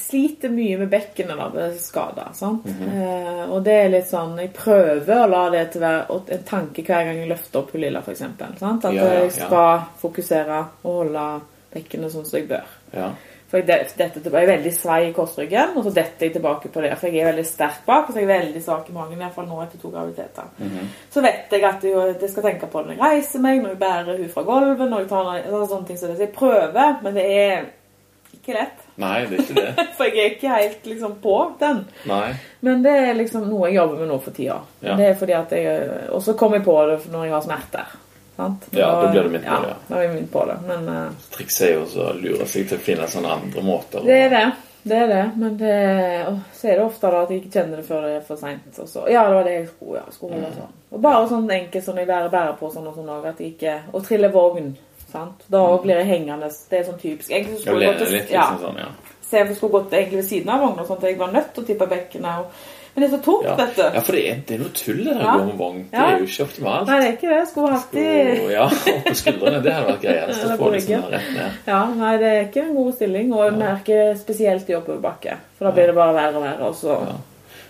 sliter mye med bekkenet da, med skader. sant? Mm -hmm. og det er litt sånn Jeg prøver å la det til være en tanke hver gang jeg løfter opp Lilla, f.eks. At jeg skal fokusere og holde bekkenet sånn som jeg bør. Ja. For jeg det- dette tilbake, jeg er veldig svei i kostryggen, og så detter jeg tilbake på det. For jeg er veldig sterk bak, og så er jeg veldig svak i magen. i hvert fall nå etter to graviditeter. Mhm. Så vet jeg at jeg, jeg skal tenke på det når jeg reiser meg, når jeg bærer hun fra gulvet, når jeg tar noe, sånne ting. Så jeg prøver, men det er ikke lett. Nei, det er ikke det. For jeg er ikke helt liksom på den. Nei. Men det er liksom noe jeg jobber med nå for tida. Ja. Det er fordi at jeg Og så kom jeg på det når jeg har smerter. Sant? Ja, da blir du midt på ja, det, ja. Da er jeg minnet på det. Men uh, Trikset er jo å lure seg til å finne sånne andre måter. det er det. Det er det. Men det, å, så er det ofte da at jeg ikke kjenner det før det er for seint. Ja, det var det jeg skulle, ja, skulle holde sånn. Og bare sånn enkelt som jeg bærer bærer på sånn og sånn òg, at jeg ikke Og trille vogn. Sant? Da blir jeg hengende. Det er sånn typisk. Egentlig så skulle jeg gått litt, ja, liksom sånn, ja. Om jeg skulle gått egentlig ved siden av vogna, sånn at jeg var nødt til å tippe bekkenet. Og, Men det er så tungt, Ja. vet du. ja, for det er, det er noe tull det der Ja. å gå med vogn. Det er jo ikke optimalt. Nei, det er ikke det. Skulle alltid Og, ja, opp på skuldrene. Det hadde vært greiest å få liksom rett ned. Ja, nei, det er ikke en god stilling. Og jeg merker spesielt i oppoverbakke. For da blir det bare verre og verre. Og så.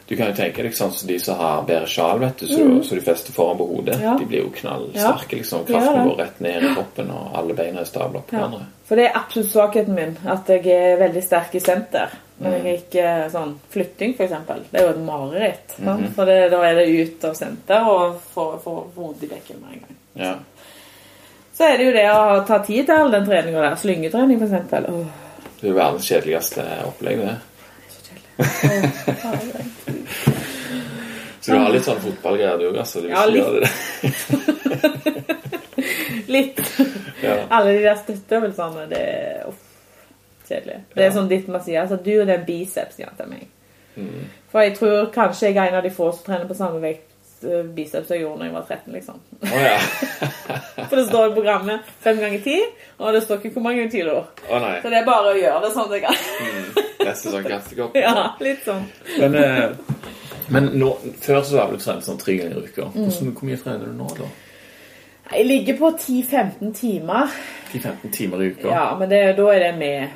Du kan jo tenke deg sånn som de som har bedre sjal, vet du, så, så de fester foran på hodet. Mm. Ja. De blir jo knallsterke, liksom. Kraften ja, går rett ned i kroppen, og alle beina er stabla på Ja. hverandre. For det er absolutt svakheten min. At jeg er veldig sterk i senter. Men jeg er ikke sånn Flytting, eksempel. Det er jo et mareritt. Mm -hmm. For det, da er det ut av senter og få få vondt i bekken med en gang. Ja. Så er det jo det å ta tid til all den treninga der. Slyngetrening, f.eks. Oh. Det er jo verdens kjedeligste opplegg, det. det er så kjedelig. Så du har litt sånn fotballgreier, du òg, altså? Du Ja, litt. Litt. Ja. Alle de der støtteøvelsene, det er uff, kjedelig. Det er Ja. sånn ditt man sier. Altså, du og den biceps, ja, til meg. Mm. For jeg tror kanskje jeg er en av de få som trener på samme vekt eh, biceps jeg gjorde da jeg var 13, liksom. Oh, ja. For det står i programmet 5 ganger 10, og det står ikke hvor mange kilo. Å nei. Så det er bare å gjøre det sånn jeg kan. Mm. Nesten sånn kastekopp. Ja, litt sånn. Men, eh, men nå, før så har du trent sånn tre ganger i uka. Mm. Hvordan, hvor mye trener du nå, da? Jeg ligger på 10-15 timer. 10-15 timer i uka? Ja, men det, da er det med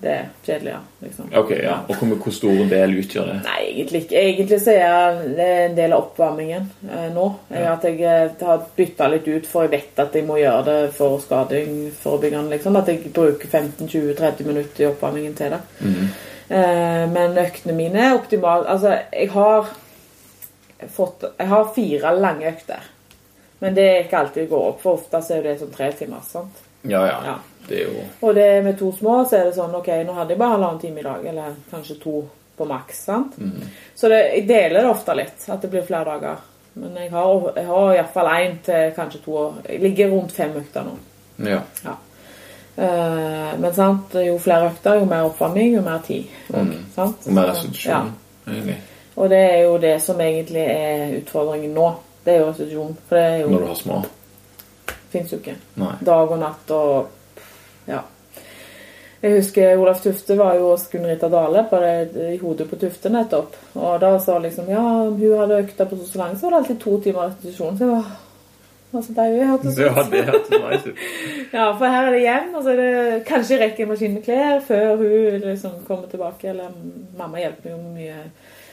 det kjedelige, liksom. Ok, ja. Og hvor, hvor stor en del utgjør det? Nei, egentlig ikke. Egentlig så er det en del av oppvarmingen eh, nå. Jeg, At jeg eh, har bytta litt ut, for jeg vet at jeg må gjøre det for skading forebyggende. Liksom. At jeg bruker 15-20-30 minutter i oppvarmingen til det. Eh, men øktene mine er optimale. Altså, jeg har fått Jeg har fire lange økter. Men det er ikke alltid det går opp, for ofte så er det sånn tre timer. sant? Ja, ja. Ja. Det jo Og det med to små, så er det sånn Ok, nå hadde jeg bare halvannen time i dag, eller kanskje to på maks. sant? Så det, jeg deler det ofte litt, at det blir flere dager. Men jeg har, jeg har iallfall én til kanskje to Jeg ligger rundt fem økter nå. Ja. Ja. Uh, men sant, jo flere økter, jo mer oppvarming, jo mer tid. Og, sant? Og mer restitusjon, Ja. egentlig. Og det er jo det som egentlig er utfordringen nå. Det er jo restitusjon. For det er jo, Når du har små. fins jo ikke. Dag og natt og Ja. Jeg husker Olaf Tufte var jo hos Gunn Rita Dale det, i hodet på Tufte nettopp. Og da sa liksom Ja, hun hadde økta på så lang, så var det alltid to timer restitusjon. Så jeg var det var så deilig. Jeg det nice ut. Ja, for her er det hjem, og så er det kanskje rekke en maskin med klær før hun liksom kommer tilbake. Eller mamma hjelper jo mye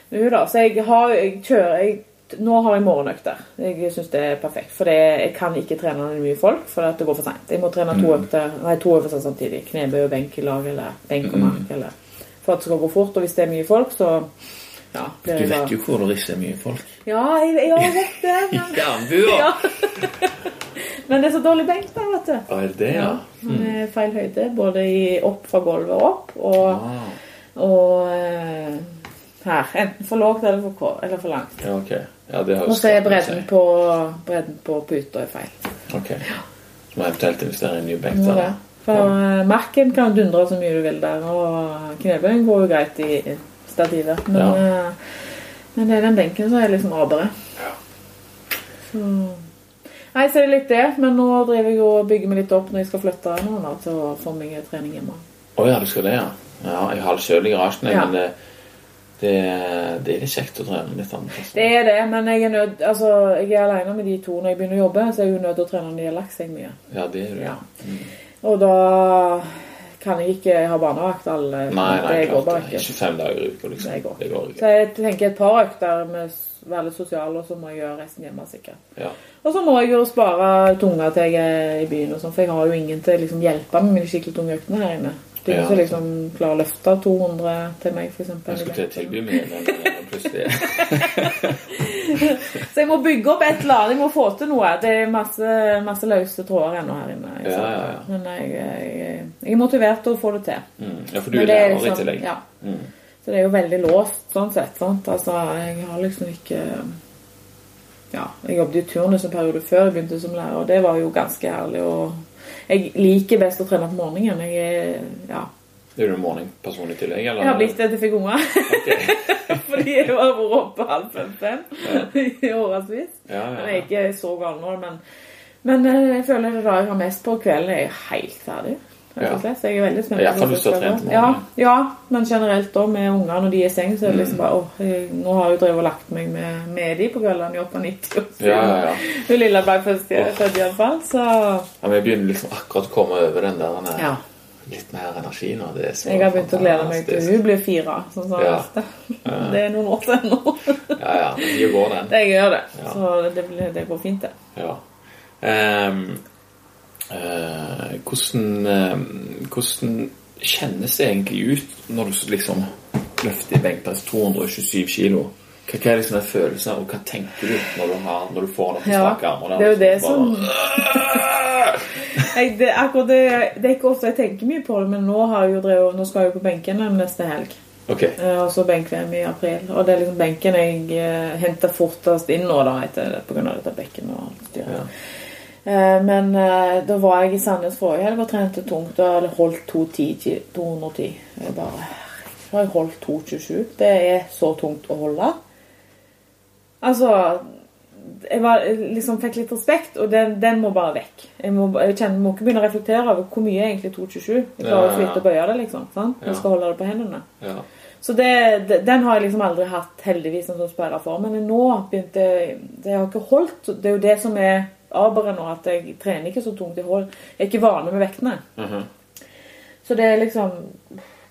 med hun da. Så jeg har jeg kjører jeg, Nå har jeg morgenøkter. Jeg syns det er perfekt. For jeg kan ikke trene mye folk, for det går for seint. Jeg må trene to økter nei, to øvelser samtidig. Knebøy og benk i lag, eller benk og mark. Eller, for at det skal gå fort. Og hvis det er mye folk, så ja, Du vet bare jo hvor det ikke er mye folk. Ja, jeg, jeg vet det. Men, ja. men det er så dårlig benk der, vet du. Er det ja? ja? Med feil høyde, både i, opp fra gulvet og opp, og, Ah, og eh, her. Enten for lågt eller for, eller for langt. ja, ok. Ja, det har jo Og så er bredden på, bredden på puta feil. Ok. Så må jeg eventuelt investere i en ny benk der. Ja. For eh, marken kan dundre så mye du vil der, og knebøyen går jo greit i stativet. Men, Ja. eh, men det er den benken som er liksom radere. Ja. Så Nei, så er det litt det. Men nå driver jeg og bygger meg litt opp når jeg skal flytte nå, til å få meg trening hjemme. Å ja, du skal det, ja. Ja, Jeg har det sjøl i garasjen, Ja. men det, det, er litt kjekt å trene litt annet. altså. Det er det, men jeg er nødt Altså, jeg er alene med de to når jeg begynner å jobbe, så er jeg jo nødt til å trene når de har lagt seg mye. Ja, det er det. Ja. Og da kan jeg ikke ha barnevakt alle Nei, nei, Det klart det. ikke. Fem dager i uka, liksom. Det går. Det går ikke. Så jeg tenker et par økter med være litt sosial, og så må jeg gjøre resten hjemme sikkert. Ja. Og så må jeg jo spare tunga til jeg er i byen og sånn, for jeg har jo ingen til å liksom, hjelpe meg med de skikkelig tunge øktene her inne. Det ingen Ja. som liksom klarer å løfte 200 til meg, eksempel. Jeg skulle til å tilby meg men plutselig Så jeg må bygge opp et eller annet. Jeg må få til noe. Det er masse, masse løse tråder ennå her inne. Ja, ja, ja. Men jeg, jeg, jeg er motivert til å få det til. mm. Ja, for du er det liksom, i tillegg. Ja. Mm. Så det er jo veldig låst sånn sett. sant? Altså, jeg har liksom ikke Ja, jeg jobbet i turnus en periode før jeg begynte som lærer, og det var jo ganske herlig. og Jeg liker best å trene på morgenen. Jeg er Ja. Er du en morgenperson i tillegg, eller? Jeg har blitt det til jeg fikk unger. Okay. Fordi jeg har vært oppe halv fem-fem i årevis. Ja, ja, Jeg er ikke så gal nå, men, men eh, jeg føler det da jeg har mest på kvelden, er helt ferdig. Rett og slett. Så jeg er veldig spent. Ja, kan du stå trent morgenen. Ja, ja, men generelt da med unger når de er i seng, så er det liksom bare åh, nå har jeg jo drevet og lagt meg med, med de på kveldene i 98 år. Ja, ja, ja. Hun lille ble først født iallfall, så ja vi begynner liksom akkurat å komme over den der er ja. litt mer energi nå. Det er så Jeg har begynt å glede meg til hun blir fire. Sånn som Ja. neste. Det er noen år til ennå. Ja, ja. men de går, den. Jeg gjør det. Ja. Så det, blir, det går fint, det. Ja. Eh, hvordan, eh, hvordan kjennes det egentlig ut når du liksom løfter i benkpress 227 kilo? Hva, hva er liksom den følelsen, og hva tenker du når du, har, når du får noen på strake armer? der, det er jo det liksom som jeg, det, akkurat det, det er ikke ofte jeg tenker mye på det, men nå, har jeg drevet, nå skal jeg jo på benken neste helg. Okay. Eh, Og så benk-VM i april. Og det er liksom benken jeg eh, henter fortest inn nå, da, etter på grunn av dette bekken og alt styret. Ja. Eh, men eh, da var jeg i Sandnes forrige helg og trente tungt. Og holdt 210, ki- 210. Jeg bare Så har jeg holdt 227. Det er så tungt å holde. Altså jeg var, liksom fikk litt respekt, og den, den må bare vekk. Jeg må, jeg kjenner, må ikke begynne å reflektere over hvor mye er egentlig 227. Jeg klarer jo så vidt å bøye det, liksom. Sant? Jeg skal holde det på hendene. Ja. Så det, den har jeg liksom aldri hatt heldigvis en sånn sperra for. Men nå begynte Det har ikke holdt. Det er jo det som er aberet nå, at jeg trener ikke så tungt. i hold, jeg er ikke vane med vektene. Mhm. Så det er liksom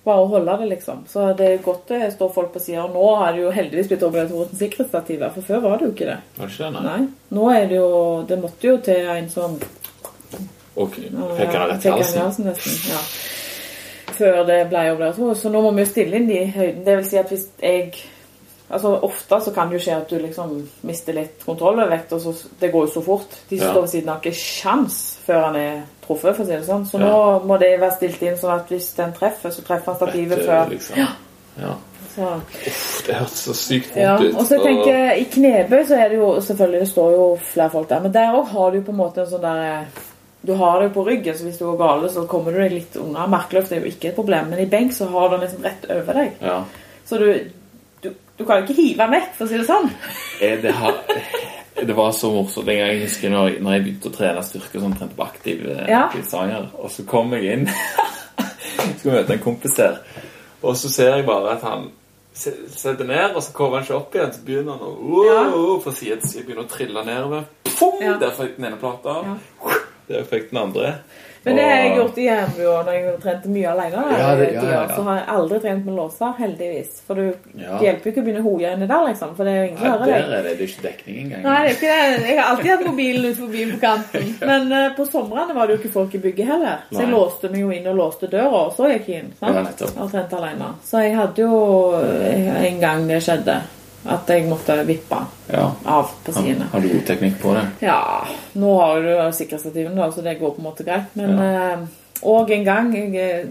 bare å holde det, liksom. Så det er godt det står folk på sida. Nå har det jo heldigvis blitt obligatorisk sikkerhetsstativ, for før var det jo ikke det. Ikke det, nei? Nå er det jo Det måtte jo til en som Ok, peker rett i halsen? ja. Før det ble obligatorisk. Så nå må vi jo stille inn de høyden. Det vil si at hvis jeg Altså Ofte så kan det jo skje at du liksom mister litt kontroll over vekt. og så, Det går jo så fort. De som Ja. står ved siden har ikke sjans før han er truffet, for å si det sånn. Så Ja. nå må det være stilt inn sånn at hvis den treffer, så treffer han stativet Vette, før. Liksom. Ja. Så. Det hørtes så sykt vondt Ja, ut. og så tenker jeg, I knebøy så er det jo selvfølgelig Det står jo flere folk der, men der òg har du på en måte en sånn der Du har det jo på ryggen, så hvis du går gale, så kommer du deg litt unna. Merkeløft er jo ikke et problem, men i benk så har du den liksom rett over deg. Ja. Så du, du, kan jo ikke hive den vekk, for å si det sånn. Eh, Det, har, det var så morsomt en gang jeg husker når, når jeg begynte å trene styrke sånn trente på aktiv, eh, Ja. sanger, og så kom jeg inn Skal møte en kompis her, og så ser jeg bare at han se- setter ned, og så kommer han ikke opp igjen. Så begynner han å wow, fra side til side begynner å trille nedover. Pum, Ja. Der fikk den ene plata. Ja. Der fikk den andre. Men det har jeg gjort i Hjembu når jeg trente mye alene. Ja, det- ja, ja. Så har jeg aldri trent med låser, heldigvis. For du, det hjelper jo ikke å begynne å hoie inni der, liksom. For det er jo ingen som hører hører der er det, det er ikke dekning engang. Nei, det er ikke det. Jeg har alltid hatt mobilen utenfor bilen på kanten. Men uh, på somrene var det jo ikke folk i bygget heller. Så jeg Nei. låste meg jo inn og låste døra, og så gikk jeg inn. Sant? Og trente alene. Så jeg hadde jo eh, en gang det skjedde, at jeg måtte vippe Ja. av på sidene. har du god teknikk på det? Ja, nå har du sikkerhetsstativen, da, så det går på en måte greit. Men eh, Og en gang jeg eh,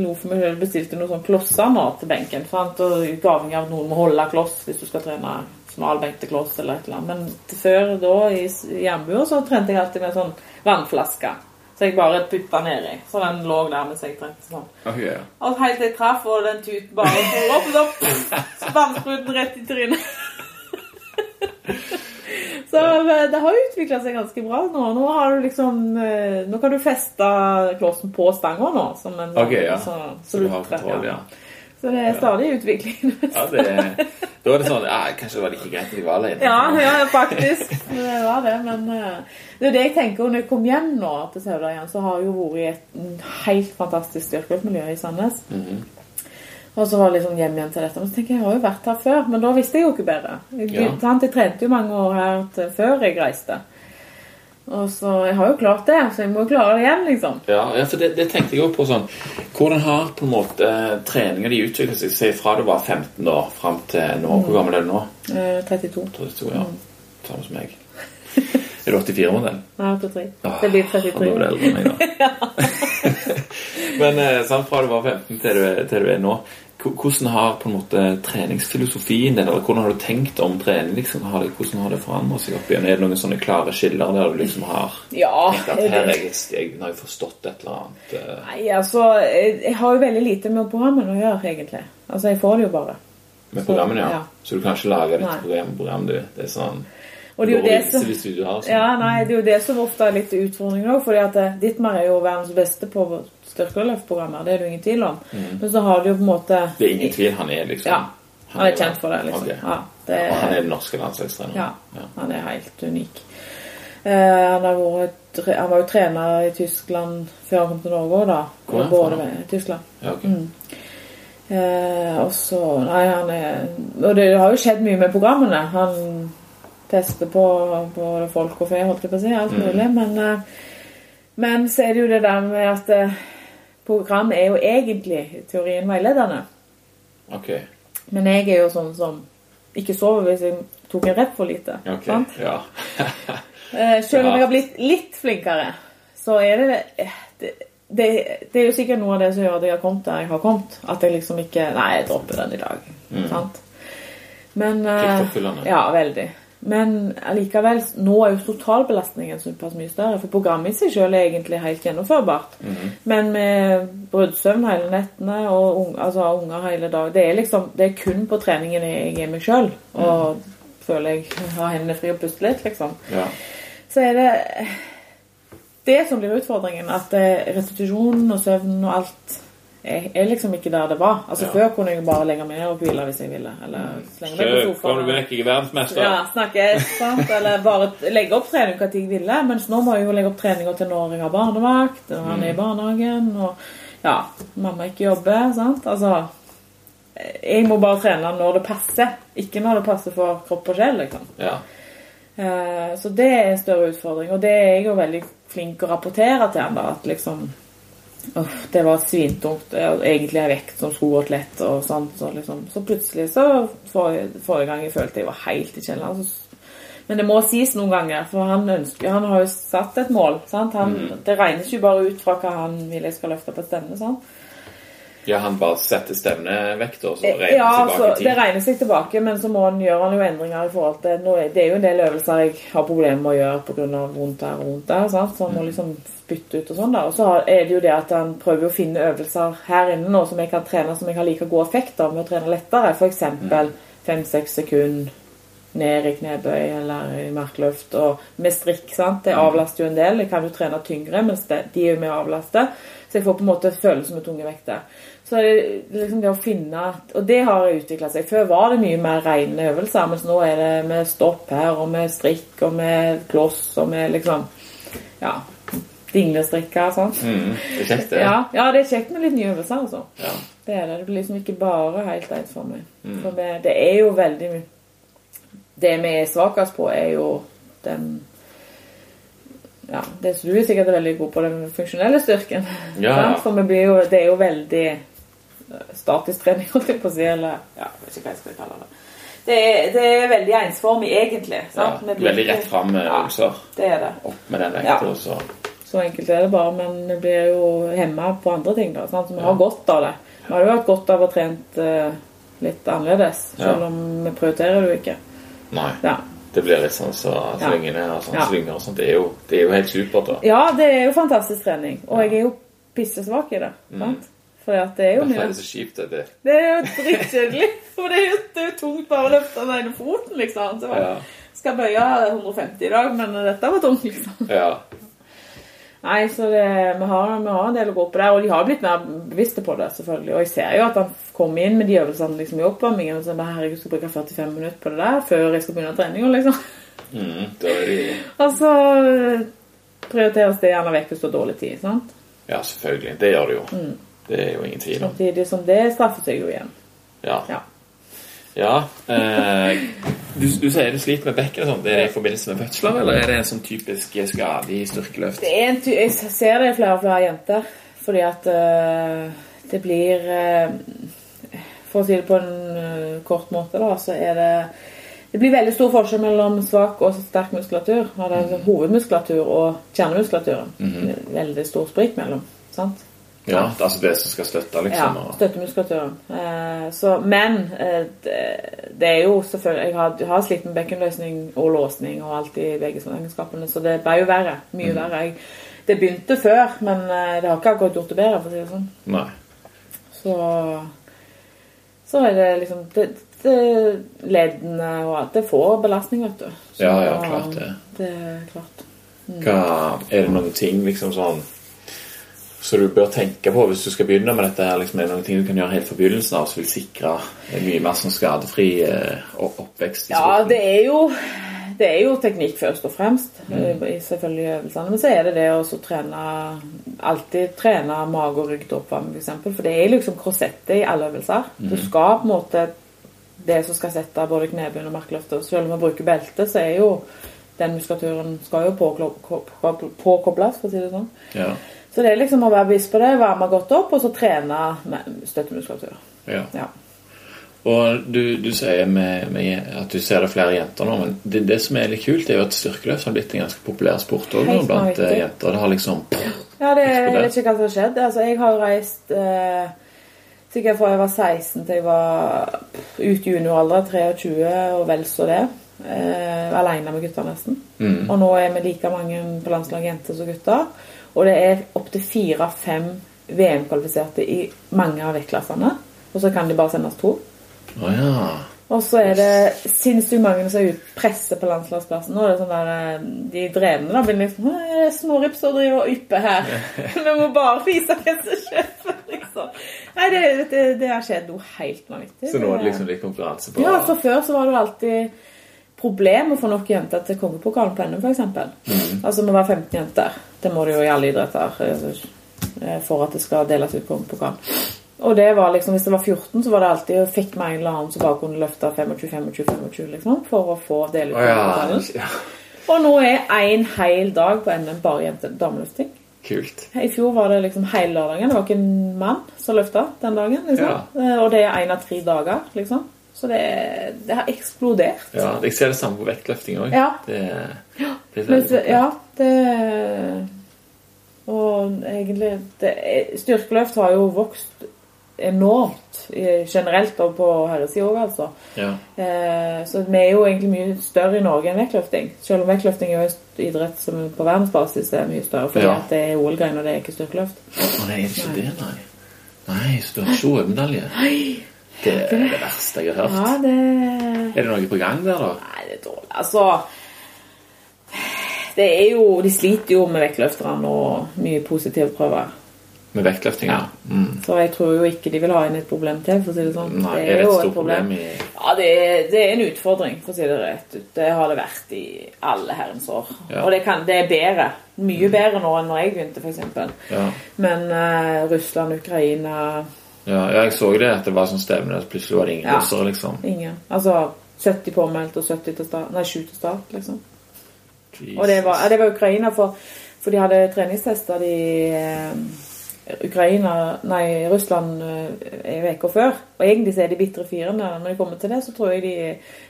lo for meg selv, bestilte noen sånne klosser nå til benken. Sant? Og avhengig av at noen må holde kloss hvis du skal trene smal til kloss eller et eller annet. Men før da i jernbua så trente jeg alltid med sånn vannflaske. Så jeg bare putta nedi. Så den lå der mens jeg trente sånn. Ok, ja. Og helt til jeg traff, og den tuten bare for opp, og så pff, vannspruten rett i trynet. Så det har utvikla seg ganske bra nå. Nå har du liksom eh, Nå kan du feste klossen på stanga nå. Som en, Ok, ja. Så, Så du har kontroll, ja. Så det er stadig utvikling. ja det, da er det sånn ja, Kanskje det var like greit at jeg var alene. Ja, ja, faktisk. Det var det. Men eh, det er det jeg tenker når jeg kom hjem nå til Sauda igjen, så har jeg jo vært i et helt fantastisk styrkeløftmiljø i Sandnes. Mhm. Og så var jeg liksom hjem igjen til dette. Men så tenker jeg, jeg har jo vært her før, men da visste jeg jo ikke bedre. Jeg, Ja. jeg trente jo mange år her før jeg reiste. Og så, Jeg har jo klart det, så jeg må jo klare det igjen, liksom. Ja, ja, for det, det tenkte jeg også på sånn Hvordan har på en måte treninga di utviklet seg Si fra du var 15 da, fram til nå? Hvor gammel er du nå? Eh, 32. 32, ja. Samme som meg. Er du 84-modell? Nei, 83. Åh, Det blir Da 33. er du eldre enn meg, da. Men eh, sant, fra du var 15 til du, til du er nå Hvordan har på en måte treningsfilosofien din, eller hvordan har du tenkt om trening? liksom, har det, Hvordan har det forandret seg opp igjen? Er det noen sånne klare skiller der du liksom har Ja. tenkt at her er jeg, jeg, har jeg forstått et eller annet eh, Nei, altså Jeg har jo veldig lite med programmene å gjøre, egentlig. Altså, jeg får det jo bare. med programmene? Ja. Ja. Så du kan ikke lage ditt program, program du. Det er sånn Og det er jo det som sånn. Ja, nei, det er jo det som ofte er litt utfordringen òg. at eh, Dittmar er jo verdens beste på styrkeløftprogrammer. Det er det jo ingen tvil om. Men så har du jo på en måte Det er ingen tvil, han er liksom Ja. Han er kjent for det, liksom. Okay. Ja, det Og han er, den norske landslagstreneren. ja, Ja. han er helt unik. Uh, han, har vært, han var jo trener i Tyskland før han kom til Norge òg, da. Hvor er han fra? Tyskland. Ja, okay. Mm. Eh, og så Nei, han er Og det har jo skjedd mye med programmene. Han tester på både folk og fe, holdt jeg på å si. Alt Mm. mulig. Men, eh, men så er det jo det der med at eh, program er jo egentlig teorien veiledende. Ok. Men jeg er jo sånn som ikke sover hvis jeg tok en rep for lite. ok. Sant? Ja. Eh, selv om jeg har blitt litt flinkere, så er det eh, det, det det er jo sikkert noe av det som gjør at jeg har kommet der jeg har kommet. At jeg liksom ikke Nei, jeg dropper den i dag. Sant? Men uh, Ja, veldig. Men allikevel, nå er jo totalbelastningen såpass mye større. For programmet i seg selv er egentlig helt gjennomførbart. Men med bruddsøvn hele nettene og un altså, unger hele dag Det er liksom, det er kun på treningen jeg er meg sjøl. Og føler jeg har hendene fri og puster litt, liksom. ja. Så er det det som blir utfordringen. At restitusjon restitusjonen og søvnen og alt er, er liksom ikke der det var. Altså Ja. Før kunne jeg bare legge meg ned og hvile hvis jeg ville. Eller slenge meg på sofaen. kom vekk, jeg er verdensmester. Ja, snakke, sant? Eller bare legge opp trening når jeg ville. Mens nå må jeg jo legge opp treninga til når jeg har barnevakt, og han er i barnehagen, og ja, mamma ikke jobber. sant? Altså Jeg må bare trene når det passer, ikke når det passer for kropp og sjel, liksom. Ja. Eh, Så det er en større utfordring, og det er jeg jo veldig flink å rapportere til han da, at liksom Uff, det var svintungt. Egentlig en vekt som skulle gått lett og sånt. Så, liksom, så plutselig så forrige, forrige gang jeg følte jeg var helt i kjelleren. Så, men det må sies noen ganger, for han ønsker Han har jo satt et mål. Sant? Han, Det regnes jo bare ut fra hva han vil jeg skal løfte på stevne. Sant? Ja, han bare setter stevnevekta, og så regner Eh, Ja, tilbake i tid? det regner seg tilbake, men så må han, gjør han jo endringer i forhold til Det er jo en del øvelser jeg har problemer med å gjøre pga. vondt her og vondt der. Sant? Så han må liksom bytte ut og sånn. da. Og så er det jo det at han prøver å finne øvelser her inne nå som jeg kan trene som jeg har like god effekt av med å trene lettere. F.eks. fem-seks sekunder ned i knebøy eller i markløft. Og med strikk. sant? Det avlaster jo en del. Jeg kan jo trene tyngre, mens de er jo med å avlaste. Så jeg får på en måte følelse med tunge vekter. Så er det liksom det å finne Og det har utvikla seg. Før var det mye mer rene øvelser, mens nå er det med stopp her, og med strikk, og med kloss, og med liksom Ja. Dinglestrikker og sånn. Mm, det er kjekt, det. Ja, ja, det er kjekt med litt nye øvelser, altså. Ja. Det er det. Det blir liksom ikke bare helt ensformig. Mm. For det, det er jo veldig mye Det vi er svakest på, er jo den Ja, det du er sikkert veldig god på, den funksjonelle styrken. Ja, ja. For vi blir jo, det er jo veldig statisk trening, holdt jeg på å si. Eller ja, jeg vet ikke hva jeg skal kalle det. Det er, det er veldig ensformig, egentlig. Sant? Ja, veldig rett fram med Ja, det er det. Opp med den vekta, Ja. og så Så enkelt er det bare, men vi blir jo hemma på andre ting. da, sant? Så vi Ja. har godt av det. Vi har jo hatt godt av å trent eh, litt annerledes, Ja. selv om vi prioriterer det jo ikke. Nei. Ja. Det blir litt sånn så svingende og sånn Ja. svinger og sånt. Det er, jo, det er jo helt supert, da. ja, det er jo fantastisk trening, og jeg er jo pissesvak i det. sant? For det er jo Derfor mye er det så kjipt. Det, det. Det er jo dritkjedelig. for det er jo, det er tungt bare å løfte den ene foten, liksom. Så Ja. jeg skal bøye 150 i dag, men dette var tungt, liksom. Ja. Nei, så det, vi, har, vi har en del å gå på der, og de har blitt mer bevisste på det, selvfølgelig. Og jeg ser jo at han kommer inn med de øvelsene liksom, i oppvarmingen, og så bare, herregud, jeg skal bruke 45 minutter på det der før jeg skal begynne treninga, liksom. Mm, det er de Og så prioriteres det gjerne vekk hvis du har dårlig tid, sant? Ja, selvfølgelig. Det gjør det jo. Mm. Det er jo ingen tvil om. Samtidig som det straffer seg jo igjen. Ja. Ja. ja eh, du, du sier du sliter med bekken og sånn. Det er i forbindelse med fødsler, eller er det en sånn typisk skade i styrkeløft? Det en ty jeg ser det i flere og flere jenter, fordi at uh, det blir uh, For å si det på en uh, kort måte, da, så er det det blir veldig stor forskjell mellom svak og sterk muskulatur. Er hovedmuskulatur og kjernemuskulaturen. Veldig stor sprik mellom. sant? Ja, det er altså det som skal støtte, liksom. Ja, støttemuskulaturen. Eh, så, men eh, det, det er jo selvfølgelig Jeg har, har slitt med bekkenløsning og låsning og alt i begge egenskapene, så det ble jo verre. Mye verre. Jeg, det begynte før, men eh, det har ikke akkurat gjort det bedre, for å si det sånn. Nei. Så så er det liksom det, leddene og alt. Det får belastning, vet du. Så, Ja, ja, klart det. Det er klart. Hva, er det noen ting liksom sånn så du bør tenke på hvis du skal begynne med dette? her, liksom, Er det noen ting du kan gjøre helt fra begynnelsen av som vil sikre en mye mer sånn skadefri eh, opp- oppvekst? Ja, det er jo det er jo teknikk først og fremst, Mm. eh, i selvfølgelig øvelsene. Men så er det det å trene Alltid trene mage og rygg til oppvarming, f.eks. For det er liksom korsettet i alle øvelser. Mm. Du skal på en måte Det som skal sette både knebøy og markløfter. Selv om vi bruker belte, så er jo den muskulaturen skal jo påkobles, for å si det sånn. Ja, Så det er liksom å være bevisst på det, varme godt opp, og så trene med støttemuskulatur. ja. Ja. Og du, du sier med, med at du ser det flere jenter nå, men det, det som er litt kult, er jo at styrkeløft har blitt en ganske populær sport også, blant vanvittig. eh, jenter. Det har liksom Ja, det, jeg vet ikke hva som har skjedd. Altså, jeg har reist eh, sikkert fra jeg var 16 til jeg var pff, ut i junioralder, 23 og vel så det. Eh, alene med gutta nesten. mm, Og nå er vi like mange på landslaget jenter som gutter. Og det er opptil fire-fem VM-kvalifiserte i mange av vektklassene. Og så kan de bare sendes to. Oh, ja. Og så er det sinnssykt mange som er ute presser på landslagsplassen. Nå er det sånn der, eh, De drevne da blir liksom «Å, det er Smårips som driver og ypper her. Vi må bare vise hvem som kjøper, liksom. Nei, det, det, det har skjedd noe helt vanvittig. Så nå er det liksom litt konkurranse på Ja, for før så var det alltid problem å få nok jenter til kongepokalen på NM, f.eks. Mm. Altså må være 15 jenter. Det må det jo i alle idretter eh, for at det skal deles ut kongepokal. Og det var liksom, Hvis det var 14, så var det alltid fikk meg en eller annen som bare kunne løfte 25-25-25 liksom, for å få dele ut Å ja. ja. Og nå er én hel dag på NM bare jente dameløfting. Kult. I fjor var det liksom hele lørdagen. Det var ikke en mann som løfta den dagen. liksom. Ja. Og det er én av tre dager, liksom. Så det, det har eksplodert. Ja, jeg ser det samme på vektløfting òg. Ja. Det er veldig ja, det Og egentlig det, Styrkeløft har jo vokst enormt generelt og på herresida òg, altså. Ja. Eh, så vi er jo egentlig mye større i Norge enn vektløfting. Selv om vektløfting er jo en idrett som på verdensbasis er mye større, fordi Ja. at det er OL-grein, og det er ikke styrkeløft. Å nei, er det ikke det, nei? Nei, så du har ikke OL-medalje? Det er det verste jeg har hørt. Ja, det Er det noe på gang der, da? Nei, det er dårlig. Altså Det er jo De sliter jo med vektløfterne og mye positive prøver. Med vektløfting, ja. Mm. Så jeg tror jo ikke de vil ha inn et problem til, for å si det sånn. Nei, er det jo et stort problem i Ja, det er, det er en utfordring, for å si det rett ut. Det har det vært i alle herrens år. Ja. Og det, kan, det er bedre. Mye bedre nå enn når jeg begynte, f.eks. ja. Men uh, Russland, Ukraina ja, jeg så det, at det var sånn stevne, plutselig var det ingen Ja. liksom. Ingen. Altså 70 påmeldt og 70 til start, nei, 7 til start, liksom. Jesus. Og det var, ja, det var Ukraina, for, for de hadde treningstester de eh, Ukraina, nei, Russland er en uke før. Og egentlig så er de bitre firende. Når de kommer til det, så tror jeg de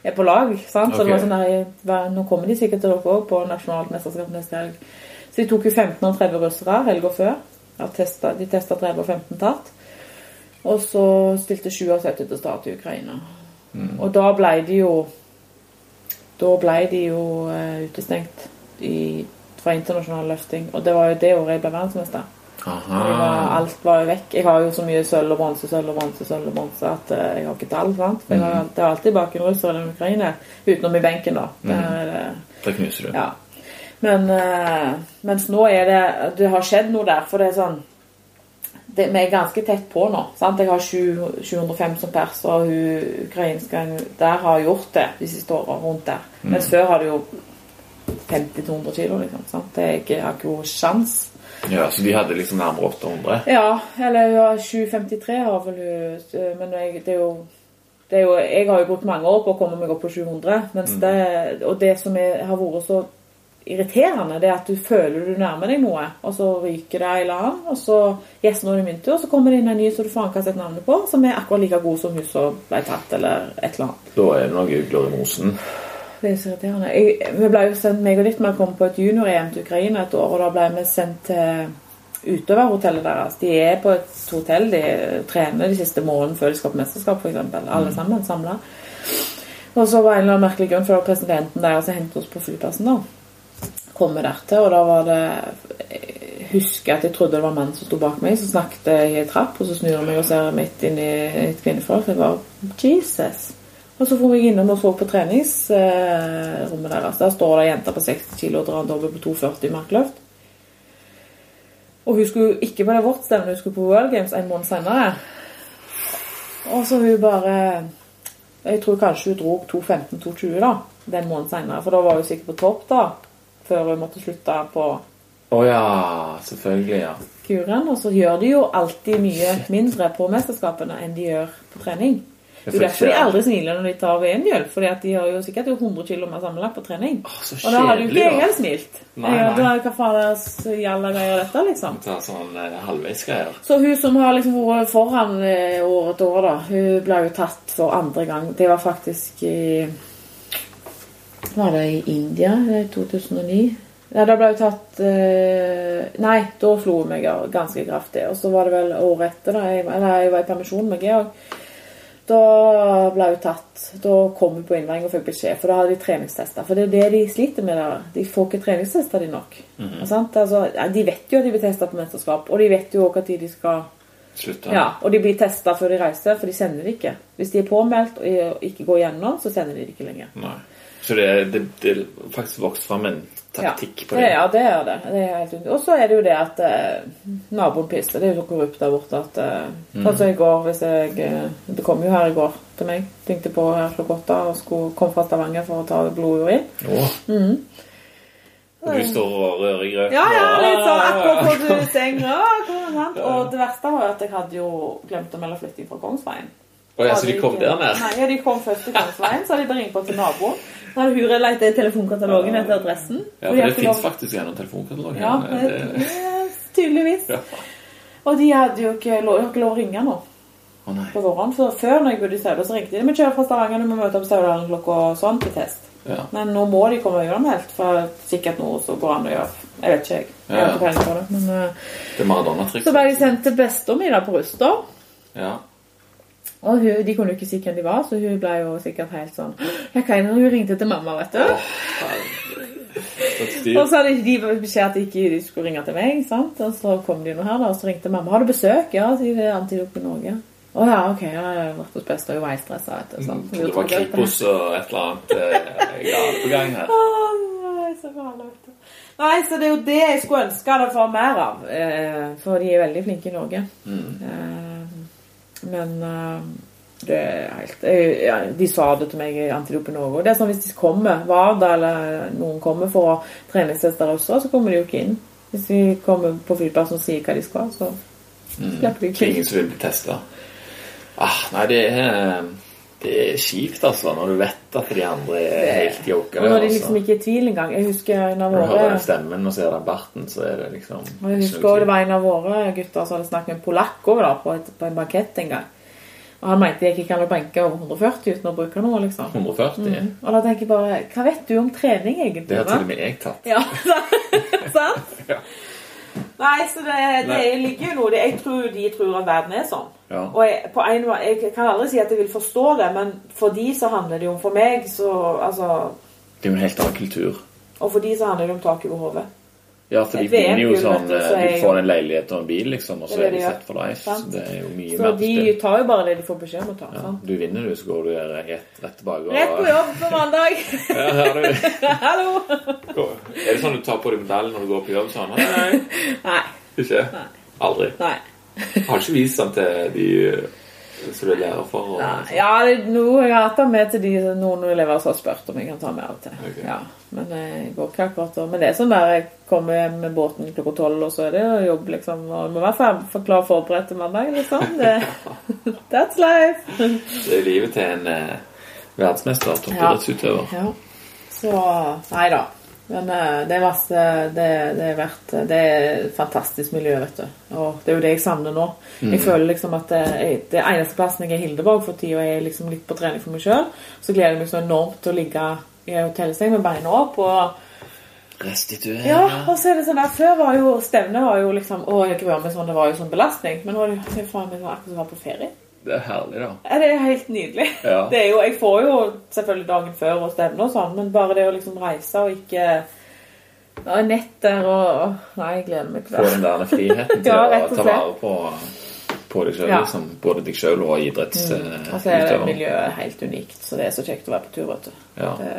er på lag. sant? Så det var sånn der, Nå kommer de sikkert til dere òg på nasjonalt mesterskap neste helg. Så de tok jo 15 av 30 russere helga før. Ja, testa, de testa 30 og 15 tatt. Og så stilte 77 til stat i Ukraina. Og da ble de jo Da ble de jo uh, utestengt i, fra internasjonal løfting. Og det var jo det året jeg ble verdensmester. Var, alt var jo vekk. Jeg har jo så mye sølv og bronse, sølv og bronse, sølv og bronse at uh, jeg har ikke tall. sant? For jeg har, det er alltid bak en russer eller en ukrainer. Utenom i benken, da. Der mm. Da knuser du. ja. Men uh, mens nå er det Det har skjedd noe der, for det er sånn det, Vi er ganske tett på nå. sant? Jeg har sju- 705 som pers, og hun ukrainske der har gjort det de siste åra, rundt der. Mens før har det jo 50-200 kilo, liksom. sant? Det er jeg har ikke noen sjans. Ja, Så de hadde liksom nærmere 800? Ja, eller ja, 753 har vel hun Men jeg, det er jo det er jo, jeg har jo brukt mange år på å komme meg opp på 700. Mens det, og det som er, har vært så irriterende, det at du føler du nærmer deg noe, og så ryker det en eller annen, og så yes, nå er det min tur, og så kommer det inn en ny som du faen ikke har sett navnet på, som er akkurat like god som hun som ble tatt, eller et eller annet. Da er det noe ugler i mosen. Det er så irriterende. Jeg, vi ble jo sendt, meg og Dittmar kom på et junior-EM til Ukraina et år, og da ble vi sendt til utøverhotellet deres. De er på et hotell, de trener de siste månedene før de skal på mesterskap, f.eks. Alle sammen samla. Og så var det en eller annen merkelig grunn for presidenten der som hentet oss på flyplassen. da. Komme der til, og da var det Jeg husker at jeg trodde det var mannen som sto bak meg, så snakket jeg i en trapp, og så snur jeg meg og ser midt inn i et kvinnefolk. Jeg bare Jesus! Og så for jeg innom og så på treningsrommet deres. Der står det ei jente på 60 kg og drar en dobbel på 2,40 markløft. Og hun skulle ikke på det vårt stevne, hun skulle på World Games en måned senere. Og så hun bare Jeg tror kanskje hun dro 2.15-2.20 da, den måneden senere. For da var hun sikkert på topp da, før hun måtte slutte på Å ja, selvfølgelig, ja. kuren. Og så gjør de jo alltid mye mindre på mesterskapene enn de gjør på trening. Det er derfor de aldri smiler når de tar VM-gull. fordi at de har jo sikkert 100 km sammenlagt på trening. Åh, så Og da hadde jo ikke jeg heller smilt. Nei, nei. da, hva faen jalla greier er dette, liksom? Ta sånn eh, halvveisgreier. Så hun som har liksom vært foran eh, året år, da, hun ble jo tatt for andre gang. Det var faktisk i Var det i India i 2009? Ja, da ble jeg tatt eh, Nei, da slo hun meg ganske kraftig. Og så var det vel året etter, da jeg, eller jeg var i permisjon med Georg. Da ble hun tatt. Da kom hun på innveiing og fikk beskjed, for da hadde de treningstester. For det er det de sliter med der. De får ikke treningstester de nok. Sant? Altså, de vet jo at de blir testa på mesterskap, og de vet jo også når de skal Slutte. ja, og de blir testa før de reiser, for de sender det ikke. Hvis de er påmeldt og ikke går gjennom, så sender de det ikke lenger. Nei. Så det, det, det faktisk vokst fram en taktikk på det, ja, det er det. det helt Og så er det jo det at eh, naboen pisser. Det er jo så korrupt der borte at eh, Mm. Altså i går, hvis jeg eh, Det kom jo her i går til meg. Tenkte på her klokka åtte og skulle komme fra Stavanger for å ta blodurin. Mm. Og du står og rører i grøten. Ja, ja, litt sånn akkurat hvor i seng. Ja? Og det verste var jo at jeg hadde jo glemt å melde flytting fra Kongsveien. Å ja, så de kom der ned? Nei, ja, de kom først til Kongsveien, så hadde de bare ringt på til naboen. Så hadde hun lett i telefonkatalogen etter adressen. Ja, for det fins lov- faktisk gjennom telefonkatalogen. Ja, det, Det- tydeligvis. Ja. Og de hadde jo ikke lov, ikke lov å ringe nå Å nei. på våren. Så før når jeg bodde i Sauda, så ringte de. Vi kjører fra Stavanger, du må møte opp Saudalen klokka sånn til test. Ja. Men nå må de komme uanmeldt, for sikkert noe som går an å gjøre. Jeg vet ikke, jeg. Jeg ja, Ja. på det. Men eh, Det er Maradona-trikset. så ble de sendt til bestemor mi på Ruster. Ja. Og hun, de kunne jo ikke si hvem de var, så hun ble jo sikkert helt sånn Jeg kan når Hun ringte til mamma, vet du. Og så hadde de beskjed at de ikke skulle ringe til meg. sant? Og så kom de nå her, da, og så ringte mamma. 'Har du besøk?' Ja, sier det Antidop i Norge. Å ja, ok. Jeg har vært hos beste og var stressa, Det var Kripos og et eller annet eh, galt på gang her. Åh, så. Nei, så det er jo det jeg skulle ønske det var mer av. Eh, for de er veldig flinke i Norge. Eh, men eh, det er helt eh, ja, De sa det til meg i Antidope Norge. Og det er sånn hvis de kommer, Vard eller noen kommer for å treningsteste russere, så kommer de jo ikke inn. Hvis vi kommer på flyplassen og sier hva de skal, så slipper de ikke inn. Ingen som vil bli testa. Ah, nei, det er det er kjipt, altså, når du vet at de andre er helt jokere. Når de altså. liksom ikke er i tvil engang. Jeg husker en av våre Når du hører stemmen og ser den barten, så er det liksom Og jeg husker også det var en av våre gutter som hadde snakket med en polakk over da, på, et, på en bankett en gang. Og han mente jeg ikke kan benke over 140 uten å bruke noe, liksom. 140. Og da tenker jeg bare Hva vet du om trening, egentlig? Det har til og med jeg tatt. Ja, sant? Ja. Nei, så det, det ligger jo noe Jeg tror de tror at verden er sånn. Ja. Og jeg, på en, jeg kan aldri si at jeg vil forstå det, men for de så handler det jo om For meg så Altså Det er jo en helt annen kultur. Og for de så handler det om tak over hodet. Ja, for de begynner jo sånn du, eh, Du får en leilighet og en bil, liksom, og så er de sett for life. Det er jo mye mer mer Så de tar jo bare det de får beskjed om å ta. Ja, du vinner, du, så går du rett, rett tilbake. og- Rett på jobb på mandag. Ja, her er du. Hallo! Er det sånn du tar på deg medaljen når du går på jobb? sånn? Nei, Nei. ikke? Nei. Aldri. Nei. Har ikke vist den til de som du er lærer for? Og, Ja, det er noe jeg har hatt den med til de noen elever som har spurt om jeg kan ta med av og til. Ok. Ja, men jeg går ikke akkurat da. Men det er sånn der jeg kommer hjem med båten klokka tolv, og så er det å jobbe, liksom. Og jeg må være for klar forberedt til mandag, liksom. Det, that's life. Det er livet til en eh, verdensmester, toppidrettsutøver. Ja. Så Nei da. Men eh, det er masse det, det er verdt Det er et fantastisk miljø, vet du. Og det er jo det jeg savner nå. Jeg føler liksom at det, det eneste plassen jeg er Hildeborg for tida, er liksom litt på trening for meg sjøl. Så gleder jeg meg så enormt til å ligge i hotellseng med beina opp. og Restituere. ja, og så er det sånn der Før var jo stevnet var jo liksom Å, jeg gruer meg sånn, det var jo sånn belastning. Men nå er det jo det faen meg sånn akkurat som å være på ferie. Det er herlig, da. Ja, det er helt nydelig. Ja. Det er jo, jeg får jo selvfølgelig dagen før og stevne og sånn, men bare det å liksom reise og ikke Nett der og Nei, jeg gleder meg til Få den der friheten til Ja, å ta vare på på deg sjøl, Ja. liksom. Både deg sjøl og idrettsutøveren. altså så er miljøet helt unikt, så det er så kjekt å være på tur, vet du. Ja. Det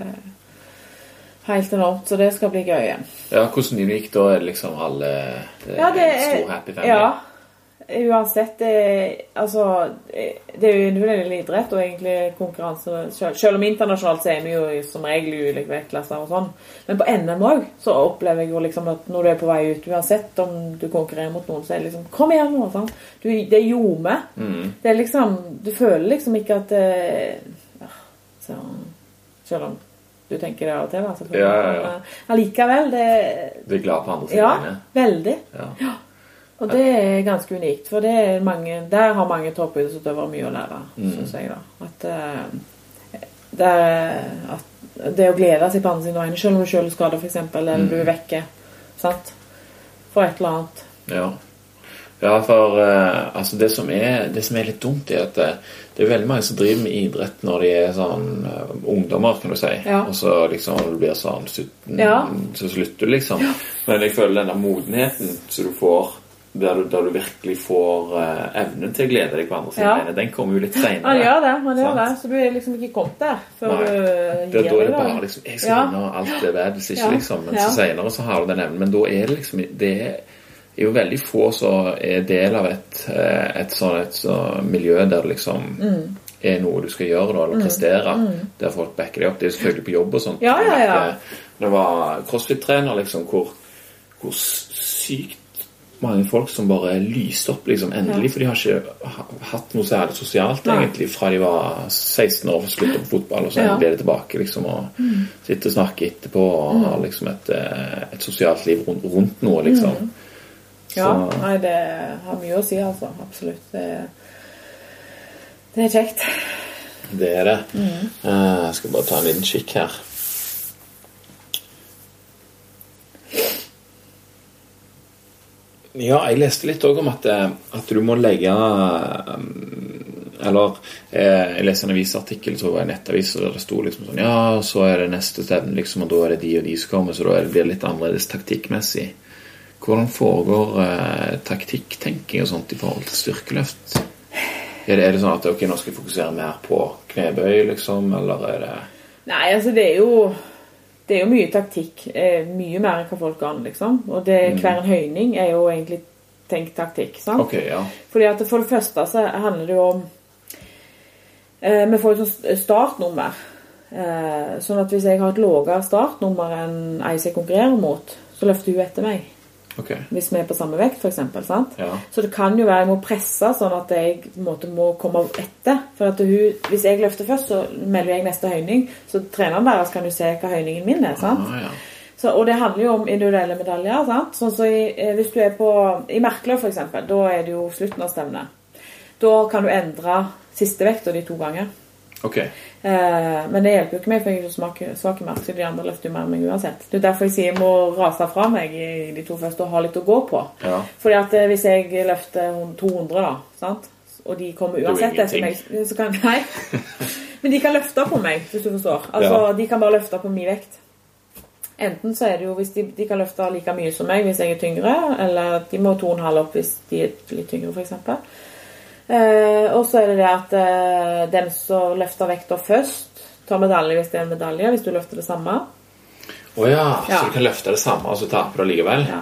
helt enormt, så det skal bli gøy igjen. ja, hvordan unikt da? Er det liksom alle det er Ja, det er stor happy family? Ja. Uansett, det, altså, det er jo individuell idrett og egentlig konkurranse selv, selv om internasjonalt så er vi jo som regel i ulike vektklasser og sånn. Men på NM òg så opplever jeg jo liksom at når du er på vei ut, uansett om du konkurrerer mot noen, så er det liksom Kom igjen nå! Sånn. Du, det er ljome. Mm. Det er liksom Du føler liksom ikke at eh, ja, så, Selv om du tenker det av og til, da. Ja, ja, ja. Men, allikevel, det Du er glad på andre sine Ja, veldig. Ja. Og det er ganske unikt, for det er mange, der har mange toppidrettsutøvere mye å lære, Mm. syns jeg. da. At, uh, det, at det å glede seg på andre sine vegne, selv om du selv er skada f.eks., eller Mm. du er vekke sant? for et eller annet. Ja. Ja, for uh, altså det, som er, det som er litt dumt, er at det, det er veldig mange som driver med idrett når de er sånn uh, ungdommer, kan du si. Ja. Og så liksom når du blir sånn 17, Ja. så slutter du, liksom. Men jeg føler denne modenheten som du får der du, der du virkelig får eh, evnen til å glede deg på andre sine Ja. den kommer jo litt seinere. Gjør det, han gjør det. Så du er liksom ikke kommet der før Nei. du gir deg. da er det bare liksom Jeg skal Ja. vinne, alt er hvis ikke, Ja. liksom. Men Ja. så senere så har du den evnen. Men da er det liksom Det er jo veldig få som er del av et, eh, et sånn et så miljø der det liksom Mm. er noe du skal gjøre, da, eller prestere. Der folk backer deg opp. Det er selvfølgelig på jobb og sånt. Ja, ja, ja. Eh, jeg var crossfit-trener, liksom, hvor, hvor sykt mange folk som bare lyste opp liksom endelig, for de har ikke hatt noe særlig sosialt Nei. egentlig fra de var 16 år og sluttet på fotball, og så Ja. ble de tilbake liksom og sitte og snakke etterpå og ha liksom et, eh, et sosialt liv rundt, rundt noe, liksom. Ja, Så- nei, det har mye å si, altså. Absolutt. Det, det er kjekt. Det er det. Mm. Eh, jeg skal bare ta en liten kikk her. Ja, jeg leste litt òg om at, eh, at du må legge eh, Eller eh, jeg leste en avisartikkel var det en nettavis der det sto liksom sånn Ja, så er det neste stevne, liksom, og da er det de og de som kommer, så da blir det litt annerledes taktikkmessig. Hvordan foregår eh, taktikktenking og sånt i forhold til styrkeløft? Er det, er det sånn at ok, nå skal jeg fokusere mer på knebøy, liksom, eller er det Nei, altså det er jo Det er jo mye taktikk. Eh, mye mer enn hva folk kan, liksom. Og det, hver en høyning er jo egentlig tenkt taktikk. sant? Ok, ja. Fordi at For det første så handler det jo om eh, Vi får jo sånn startnummer. Eh, sånn at hvis jeg har et lavere startnummer enn ei som jeg konkurrerer mot, så løfter hun etter meg. Ok. Hvis vi er på samme vekt, f.eks. Ja. Så det kan jo være jeg må presse sånn at jeg måte må komme etter. For hun, Hvis jeg løfter først, så melder jeg neste høyning. Så treneren deres kan jo se hva høyningen min er. sant? Ah, ja. Så, og det handler jo om individuelle medaljer. sant? Sånn så i, eh, Hvis du er på i Merkeløv, f.eks., da er det jo slutten av stevnet. Da kan du endre siste vekta de to ganger. Ok. Eh, men det hjelper jo ikke meg, for jeg er ikke svak, svak i mark, så de andre løfter jo mer enn meg uansett. Det er derfor jeg sier jeg må rase fra meg i de to første og ha litt å gå på. Ja. Fordi at eh, hvis jeg løfter 200, da, sant? og de kommer er uansett etter meg, så kan Nei. Men de kan løfte på meg, hvis du forstår. Altså, Ja. De kan bare løfte på min vekt. Enten så er det jo hvis de, de kan løfte like mye som meg hvis jeg er tyngre, eller de må to og en halv opp hvis de er litt tyngre, f.eks. Eh, og så er det det at eh, den som løfter vekta først, tar medalje hvis det er en medalje, hvis du løfter det samme. Å ja, Ja. så du kan løfte det samme, og så taper du likevel? Ja.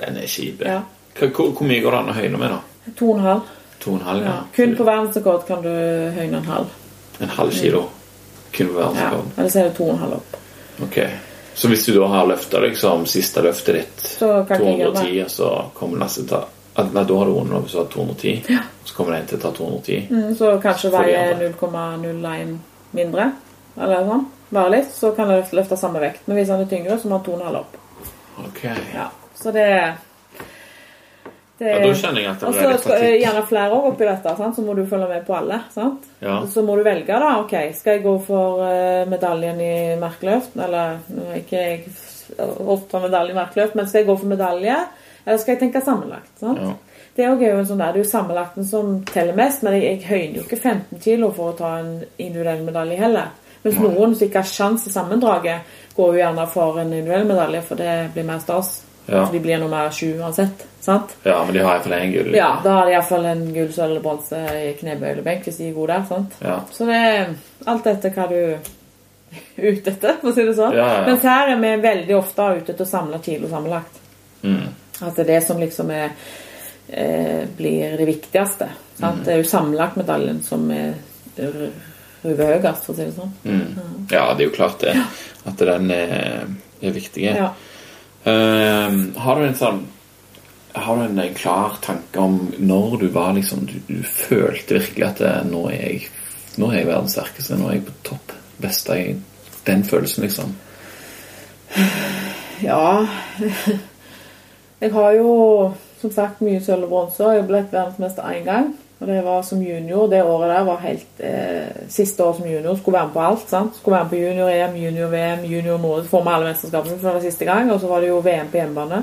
Den er kjip. Ja. Hvor, hvor mye går det an å høyne med, da? To og en halv. To og en halv? Ja. Ja. Kun på verdensrekord kan du høyne en halv. En halv kilo? Kun på Ja. Eller så er det to og en halv opp. Ok. Så hvis du da har løfta liksom siste løftet ditt Så kan ikke jeg gjøre 210, så kommer neste Nei, da har du vunnet hvis du har 210. Så kommer det en til å ta 210. Mm, så kanskje veier 0,01 mindre, eller sånn. Bare litt, så kan det løfte samme vekt. Men hvis han er tyngre, så må han to og en halv opp. Ok. Ja, så det, det Ja, da skjønner jeg at det blir er litt taktikk. gjerne flere år oppi dette, sant? så må du følge med på alle. sant? Ja. Så må du velge, da. ok, Skal jeg gå for eh, medaljen i merkeløft? Eller er ikke jeg ofte medalje i merkeløft, men skal jeg gå for medalje? Eller skal jeg tenke sammenlagt? sant? Ja. Det er jo sånn der, det er jo sammenlagten som teller mest, men jeg, jeg høyner jo ikke 15 kilo for å ta en individuell medalje heller. Mens noen som ikke har sjans i sammendraget, går jo gjerne for en individuell medalje, for det blir mer stas. Ja. De blir nummer sju uansett. sant? Ja, men de har iallfall én gull. Ja, da har de iallfall en gull, sølv eller bronse i knebøy eller benk hvis de er gode der. sant? Ja. Så det er alt etter hva du er ute etter, for å si det sånn. Ja. Mens her er vi veldig ofte ute etter å samle kilo sammenlagt. Mm. At det er det som liksom er, eh, blir det viktigste. Sant? Det er jo sammenlagtmedaljen som er ruver høyest, for å si det sånn. Mm. Ja, det er jo klart det. At den er, er viktig. Ja. Ehm, har du en sånn Har du en eh, klar tanke om når du var liksom Du, du følte virkelig at det, nå er jeg Nå er jeg verdens sterkeste, nå er jeg på topp. Beste i den følelsen, liksom. Ja Jeg har jo som sagt mye sølv og bronse. og Jeg ble verdensmester én gang. Og det var som junior. Det året der var helt eh, Siste år som junior. Skulle være med på alt. sant? Skulle være med på junior-EM, junior-VM, junior Nordic. Får med alle mesterskapene for det siste gang. Og så var det jo VM på hjemmebane.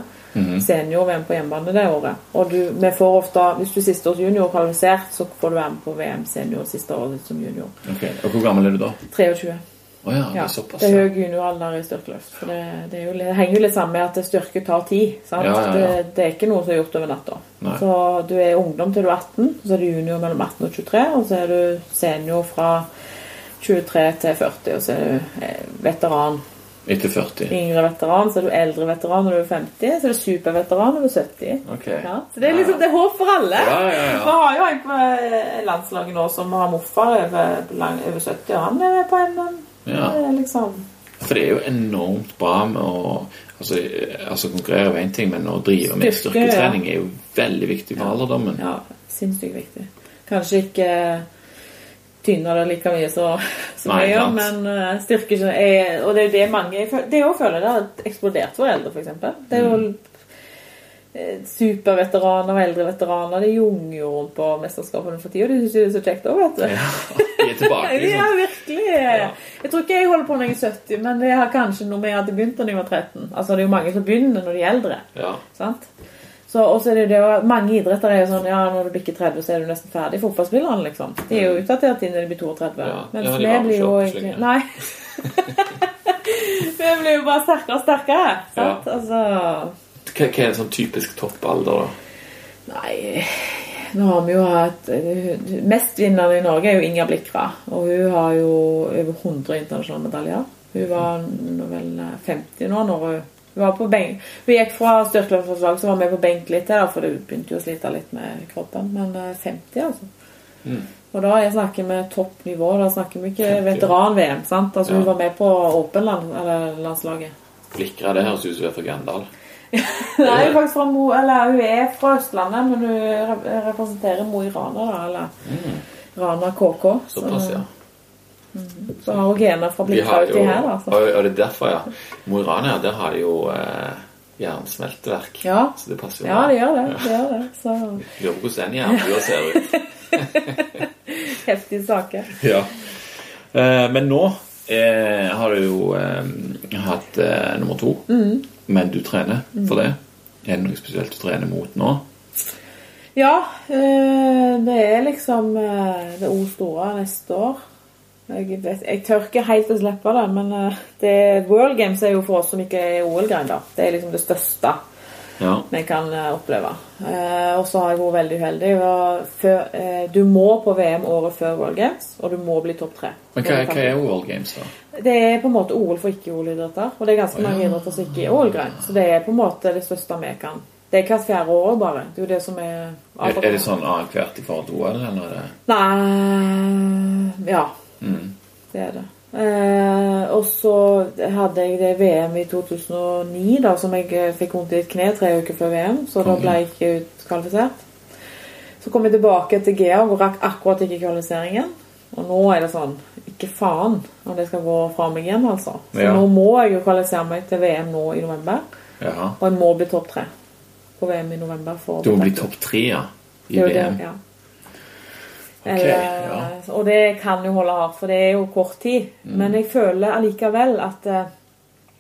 Senior-VM på hjemmebane det året. Og du, vi får ofte, hvis du er siste års junior kvalifisert, så får du være med på VM senior siste året som junior. Ok, Og hvor gammel er du da? 23. Å ja, det Ja, er såpass. det er høy junioralder i styrkeløft. For det, det, jo, det henger jo litt sammen med at styrke tar tid. Ja, ja, ja. Det, det er ikke noe som er gjort over natta. Så du er ungdom til du er 18, så er du junior mellom 18 og 23, og så er du senior fra 23 til 40, og så er du eh, veteran. Etter 40. Yngre veteran, så er du eldre veteran når du er 50, så er du superveteran når du er 70. Okay. Ja, så det er liksom det er håp for alle. Ja, ja, ja. Vi har jo en på eh, landslaget nå som har morfar over, over 70, og han er på en Ja. liksom For det er jo enormt bra med å altså, eh, altså konkurrere er én ting, men å drive med Styrke, styrketrening er jo veldig viktig for alderdommen. Ja, sinnssykt viktig. Kanskje ikke tynner det like mye så, som Nei, jeg gjør, men uh, styrke er, Og det er jo det mange Det er òg føler det har eksplodert for eldre, f.eks. Det er jo Mm. eh, superveteraner og eldre veteraner. De junger jo rundt på mesterskapene for tida. De syns jo det er så kjekt òg, vet du. Ja, er tilbake, Ja, virkelig. Ja. Jeg tror ikke jeg holder på når jeg er 70, men det har kanskje noe med at jeg begynte da jeg var 13. Altså, det er jo mange som begynner når de er eldre. Ja. Sant? Så, og så er det jo det Mange idretter er jo sånn ja, når du bikker 30, så er du nesten ferdig. Fotballspillerne, liksom. De er jo utdatert innen de blir 32. Ja, Mens vi blir jo egentlig. Nei. vi blir jo bare sterkere og sterkere. Sant? Ja. Altså hva er en sånn typisk toppalder, da? Nei Nå har vi jo hatt Mestvinneren i Norge er jo Inga Blikra. Og hun har jo over 100 internasjonale medaljer. Hun var vel 50 nå når hun hun var på benk. Hun gikk fra styrkeløftslag, så var vi på benk litt til, for hun begynte jo å slite litt med kroppen. Men eh, 50, altså. Mm. Og da jeg snakker vi topp nivå. Da snakker vi ikke veteran-VM. sant? Altså Hun var med på Åpenlandslaget. Blikra, det høres ut som hun er fra Grendal. Nei, faktisk fra Mo, eller hun er fra Østlandet, men hun representerer Mo i Rana, da. Eller Rana KK. Såpass, så, ja. Så har hun gener fra Blikra har her, da. og, Så. og det er derfor, ja. Mo i Rana, der har de jo eh, jernsmelteverk. Ja. Så det passer jo ja, det gjør det. det, gjør det. Så Lurer på hvordan den jernbua ser ut. heftige saker. Ja. Eh, men nå eh, har du jo eh, hatt eh, nummer to, Mm. Men du trener for det. Er det noe spesielt du trener mot nå? Ja, eh, det er liksom eh, det O store neste år. Jeg, vet, jeg tør ikke helt å slippe det, men eh, det, World Games er jo for oss som ikke er OL-grein, da. Det er liksom det største Ja. vi kan oppleve. Og så har jeg vært veldig uheldig. Du må på VM året før World Games, og du må bli topp tre. Men hva, hva er World Games, da? Det er på en måte OL for ikke-OL-idretter. Og det er ganske mange idretter som ikke er OL-grein. Så det er på en måte det største vi kan. Det er hvert fjerde år bare. Det er jo det som er Er, er det sånn annethvert i forhold til OL, eller er det Nei Ja, mm. det er det. Eh, og så hadde jeg det VM i 2009 da, som jeg eh, fikk vondt i et kne tre uker før VM. Så da ble jeg ikke utkvalifisert. Så kom jeg tilbake til Georg og rakk akkurat ikke kvalifiseringen. Og nå er det sånn Ikke faen om det skal gå fra meg igjen, altså. Så Ja. nå må jeg jo kvalifisere meg til VM nå i november. Ja. Og jeg må bli topp tre på VM i november. For Du må bli topp tre, ja? I Det jo det, ja. Ok, Eller, ja. Og det kan jo holde hardt, for det er jo kort tid. Mm. Men jeg føler allikevel at eh,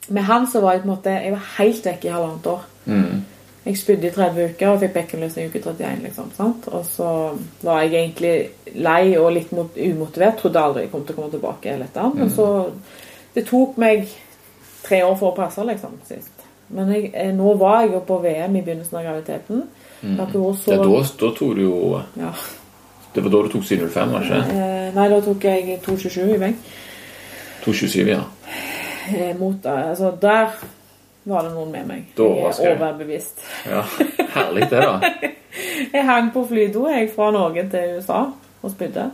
med han så var jeg på en måte Jeg var helt vekk i halvannet år. Mm. Jeg spydde i 30 uker og fikk bekkenløs i uke 31. liksom, sant? Og så var jeg egentlig lei og litt mot, umotivert. Trodde aldri jeg kom til å komme tilbake. Litt, da. Men Mm. så Det tok meg tre år for å passe, liksom, sist. Men jeg, eh, nå var jeg jo på VM i begynnelsen av graviditeten. Vært så Ja, da, da tok du jo ja. Det var da du tok 705, var det ikke? Eh, Nei, da tok jeg 2,27 i benk. 227, ja. Eh, Mot, altså, der var det noen med meg. Da Jeg er overbevist. ja. Herlig det, da. Jeg hang på flydo jeg fra Norge til USA og spydde.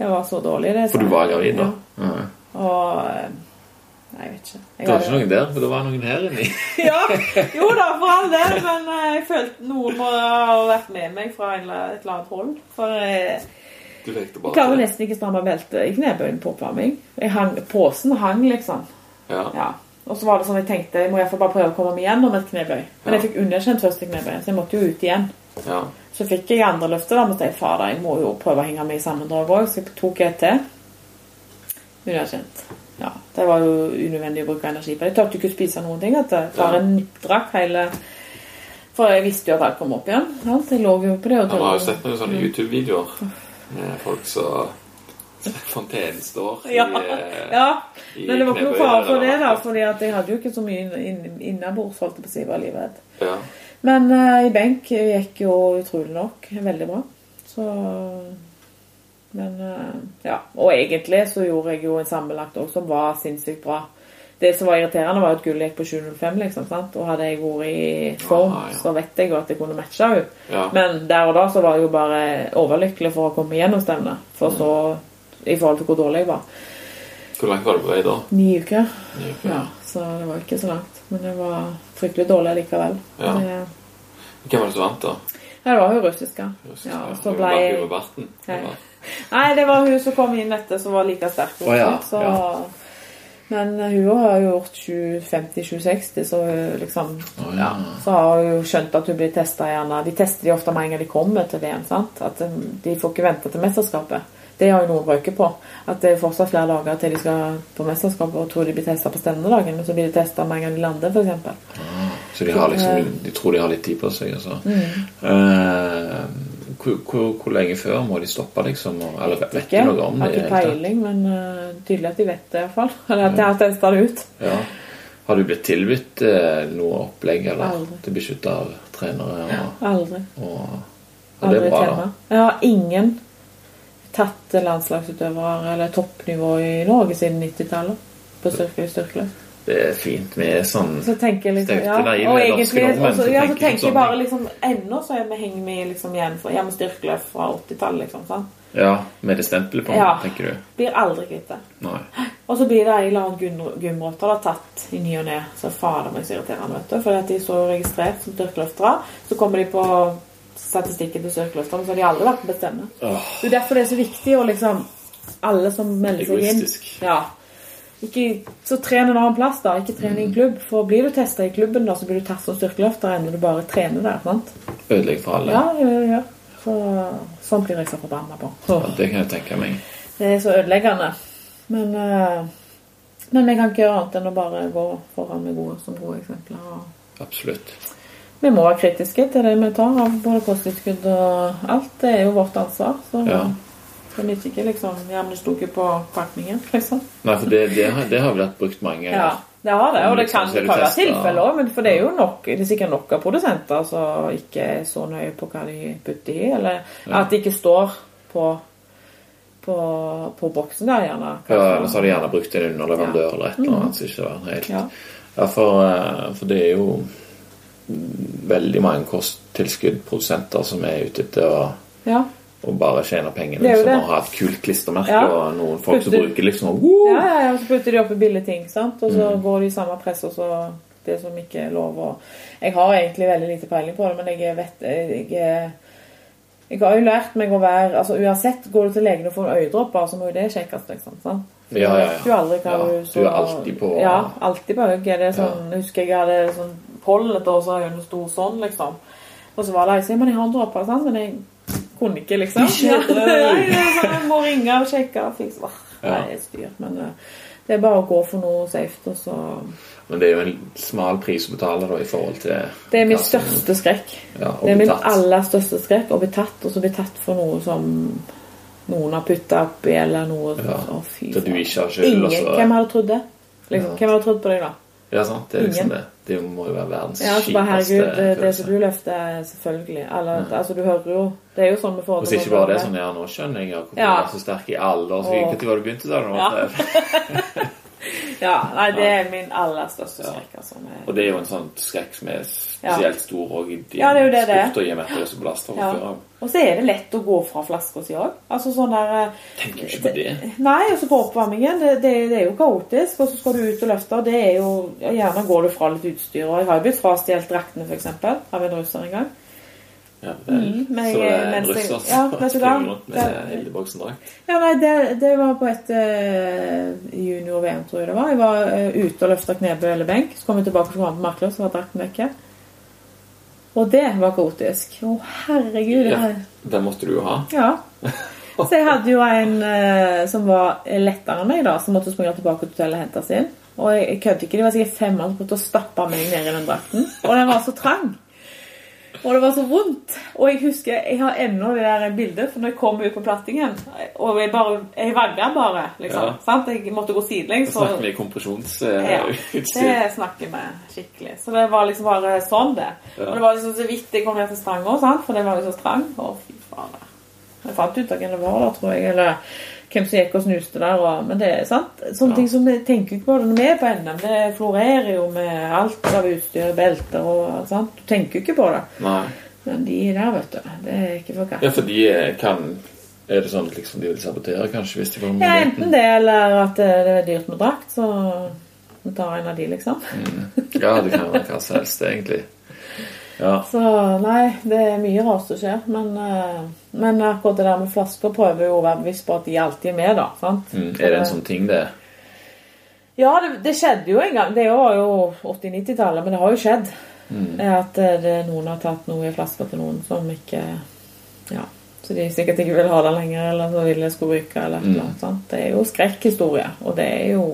Jeg var så dårlig. det For du var gravid da? Ja. Og eh, Nei, jeg vet ikke. Jeg Det var ikke noen der, for det var noen her inni. Ja, jo da, for all del, men eh, jeg følte noen må ha vært med meg fra et eller annet hold. For jeg, Du jeg klarer nesten ikke stramme beltet i knebøyen på oppvarming. Jeg hang, Posen hang, liksom. Ja. Ja. Og så var det sånn jeg tenkte jeg må hvert bare prøve å komme meg gjennom et knebøy. Men jeg fikk underkjent første knebøy, så jeg måtte jo ut igjen. ja. Så fikk jeg andre løftet, da, måtte så jeg fader, jeg må jo prøve å henge meg i sammendrag òg. Så jeg tok et til. Underkjent. Ja, det var jo unødvendig å bruke energi på. Jeg turte ikke å spise noen ting. At jeg bare nippdrakk hele For jeg visste jo at alt kom opp igjen. Sant? Jeg lå jo på det. Og Han har jo sett noen sånne YouTube-videoer med folk som Fontenen står i, Ja, eh, ja. Men det var ikke noe fare for det, da. fordi at jeg hadde jo ikke så mye inn- inn- innabords, holdt jeg på å si. Var livredd. Ja. Men uh, i benk gikk jo utrolig nok veldig bra. Så Men uh, ja. Og egentlig så gjorde jeg jo en sammenlagt også som var sinnssykt bra. Det som var irriterende, var at gullet gikk på 7.05, liksom. sant? Og hadde jeg vært i form, Ah, ja. så vet jeg jo at jeg kunne matcha henne. Ja. Men der og da så var jeg jo bare overlykkelig for å komme gjennom stevnet. For så I forhold til hvor dårlig jeg var. Hvor langt var du på vei da? Ni uker. Ni uker. Ja, så det var ikke så langt. Men det var fryktelig dårlig likevel. Ja. Det, Hvem var det som vant, da? ja, det var hun russiske. Russisk, Ja, så ble Barten. Nei. Nei, det var hun som kom inn etter, som var like sterk. Oh, ja, så, ja. Men hun har jo gjort 50-60, så hun liksom oh, ja. ja. Så har hun skjønt at hun blir testa gjerne De tester de ofte med en gang de kommer til VM. sant? At um, De får ikke vente til mesterskapet. Det har jo noe å røyke på. At det er fortsatt flere dager til de skal på mesterskap og tror de blir testa på stevnedagen. Men så blir de testa med en gang de lander, f.eks. Så de, har eh, liksom, de tror de har litt tid på seg. Altså. Mm. Uh, hvor, hvor, hvor lenge før må de stoppe, liksom? Eller vet Ikke, du noe om det? Har ikke det peiling, men uh, tydelig at de vet det, iallfall. Eller at de har testa det ut. Ja. Har du blitt tilbudt uh, noe opplegg eller Aldri. til beskytta av trenere? Og, Aldri. og, og det Aldri er bra, tema. da. Jeg har ingen tatt landslagsutøvere eller toppnivå i Norge siden 90-tallet på styrke styrkeløft. Det er fint med sånn Så tenker jeg liksom ja, og egentlig, også, så ja, så tenker tenker sånn jeg bare liksom Ennå så er vi henger vi liksom igjen for ja, med styrkeløft fra 80-tallet, liksom. sant? Ja, med det stempelet på, Ja. tenker du? Blir aldri kvitt det. Og så blir det en eller annen da, tatt i ny og ne. Så fader meg så irriterende, vet du. Fordi at de er så registrert som styrkeløftere. Så kommer de på statistikken til styrkeløfterne, så har de aldri vært på bestemme. Oh. Det er derfor det er så viktig å liksom Alle som melder seg inn Ja. Ikke, så tren en annen plass, da. Ikke tren i en klubb. For blir du testa i klubben, da, så blir du tatt som styrkeløfter når du bare trener der. sant? Ødelegger for alle. Ja, ja, ja. Så, sånn blir jeg så forbanna på. Ja, Det kan jeg tenke meg. Det er så ødeleggende. Men uh, Men vi kan ikke gjøre annet enn å bare gå foran med gode som gode eksempler. Absolutt. Vi må være kritiske til det vi tar av både kosttilskudd og alt. Det er jo vårt ansvar. Så Ja. kan vi ikke liksom ikke på pakningen, liksom. Nei, for det, det, har- det har vært brukt mange Ja, det har det. Og det kan, så kan være tilfeller òg, men for det er jo nok Det er sikkert nok av produsenter som ikke er så nøye på hva de putter i, eller Ja. at det ikke står på på, på boksen der, gjerne. Ja, eller så har de gjerne brukt en underleverandør eller et eller annet som ikke helt Ja. Ja, for, eh, for det er jo veldig mange kosttilskuddprodusenter som er ute etter å, Ja. Og bare tjene pengene Liksom, det. og ha et kult klistremerke Ja. og noen folk som bruker liksom Woo! Ja, ja, ja, så putter de oppi billige ting, sant? og så Mm. går de i samme press og så det som ikke er lov. å jeg har egentlig veldig lite peiling på det, men jeg vet jeg, jeg, jeg har jo lært meg å være altså Uansett, går du til legen og får øyedråper, så må jo det sjekkes, liksom. sant? Ja, ja, ja. Du, aldri Ja, du du er alltid på- Ja, alltid på. Det er sånn, Jeg husker jeg hadde sånn pollen et år, så har jeg noe stor sånn, liksom. Og så var det ei som men jeg har en dråpe, sant? men jeg kunne ikke, liksom. Ikke Ja, det. Det er sånn, jeg må ringe og sjekke. og fikse. Ja. Det er styr. Men eh, det er bare å gå for noe safe, og så Men det er jo en smal pris å betale da i forhold til Det er min største skrekk. Ja, Det er min aller største skrekk å bli tatt, og så bli tatt for noe som noen har putta oppi, eller noe Ja, Å, fy faen. Ingen. Hvem hadde trodd det? Liksom, Ja. Hvem hadde trodd på deg, da? Ja, sant. Det er liksom Ingen. det. Det må jo være verdens Ja, altså bare herregud, det, det som du løfter, er selvfølgelig alle, Altså, du hører jo Det er jo sånn vi får Og så ikke bare det sånn Ja, nå skjønner jeg hvorfor Ja. du var så sterk i alle år. Så. Når begynte, du? Ja. Ja, nei, det er min aller største skrekk, altså. Med, Og det er jo en sånn skrekk som er spesielt stor og i Ja, det er jo det sport og i og med at det er så belasta fra før av. Og så er det lett å gå fra flaska si òg. Altså sånn der eh, Tenker jo ikke på det. Nei, og så på oppvarmingen. Det, det, det er jo kaotisk. Og så skal du ut og løfte. og Det er jo Gjerne går du fra litt utstyr. Og jeg har jo blitt frastjålet draktene, f.eks. Av en russer en gang. Ja. Mm, så det er en russer som ja, rundt med Hildebogsen-drakt. Ja, nei, det, det var på et uh, junior-VM, tror jeg det var. Jeg var uh, ute og løfta knebøy eller benk. Så kom jeg tilbake som kom makler, så var drakten vekke. Og det var kaotisk. Å, herregud. det Ja, den måtte du jo ha. Ja. Så jeg hadde jo en uh, som var lettere enn meg, da, som måtte springe tilbake til hotellet og hente sin. Og jeg, jeg kødder ikke, det var sikkert fem mann som prøvde å stappe meg ned i den drakten. Og den var så trang. Og det var så vondt. Og jeg husker, jeg har ennå det der bildet, for når jeg kom ut på plattingen, og jeg bare, jeg vagga bare, liksom. Ja. Jeg måtte gå sidelengs. Da snakker vi ja, kompresjonsutstyr. det snakker vi skikkelig. Så det var liksom bare sånn det. Ja. Og det var liksom så vidt jeg kom ned til stranga, sant? for den var jo så strang. Å, fy faen. Jeg fant ut hvem det var da, tror jeg. Eller hvem som gikk og snuste der. Og, men det er sant. Sånne Ja. ting som vi tenker ikke på når vi er på NM. Det florerer jo med alt av utstyr, belter og sant. Du tenker ikke på det. Nei. Men de der, vet du. Det er ikke for katt. Ja, for de eh, kan Er det sånn at liksom de vil sabotere, kanskje, hvis de får Ja, enten det, eller at det det er dyrt med drakt, så vi tar en av de, liksom. Ja, det kan være hva som helst, egentlig. Ja. Så nei, det er mye rart som skjer. Men, eh, men akkurat det der med flasker prøver jo å være bevisst på at de alltid er med, da. sant? Mm. Er det en sånn ting, det? Ja, det, det skjedde jo en gang. Det var jo 80-90-tallet, men det har jo skjedd. Mm. At eh, det, noen har tatt noe i flasker til noen som ikke Ja. Så de sikkert ikke vil ha det lenger, eller så vil det skulle ryke, eller et eller annet. sant? Det er jo skrekkhistorie, og det er jo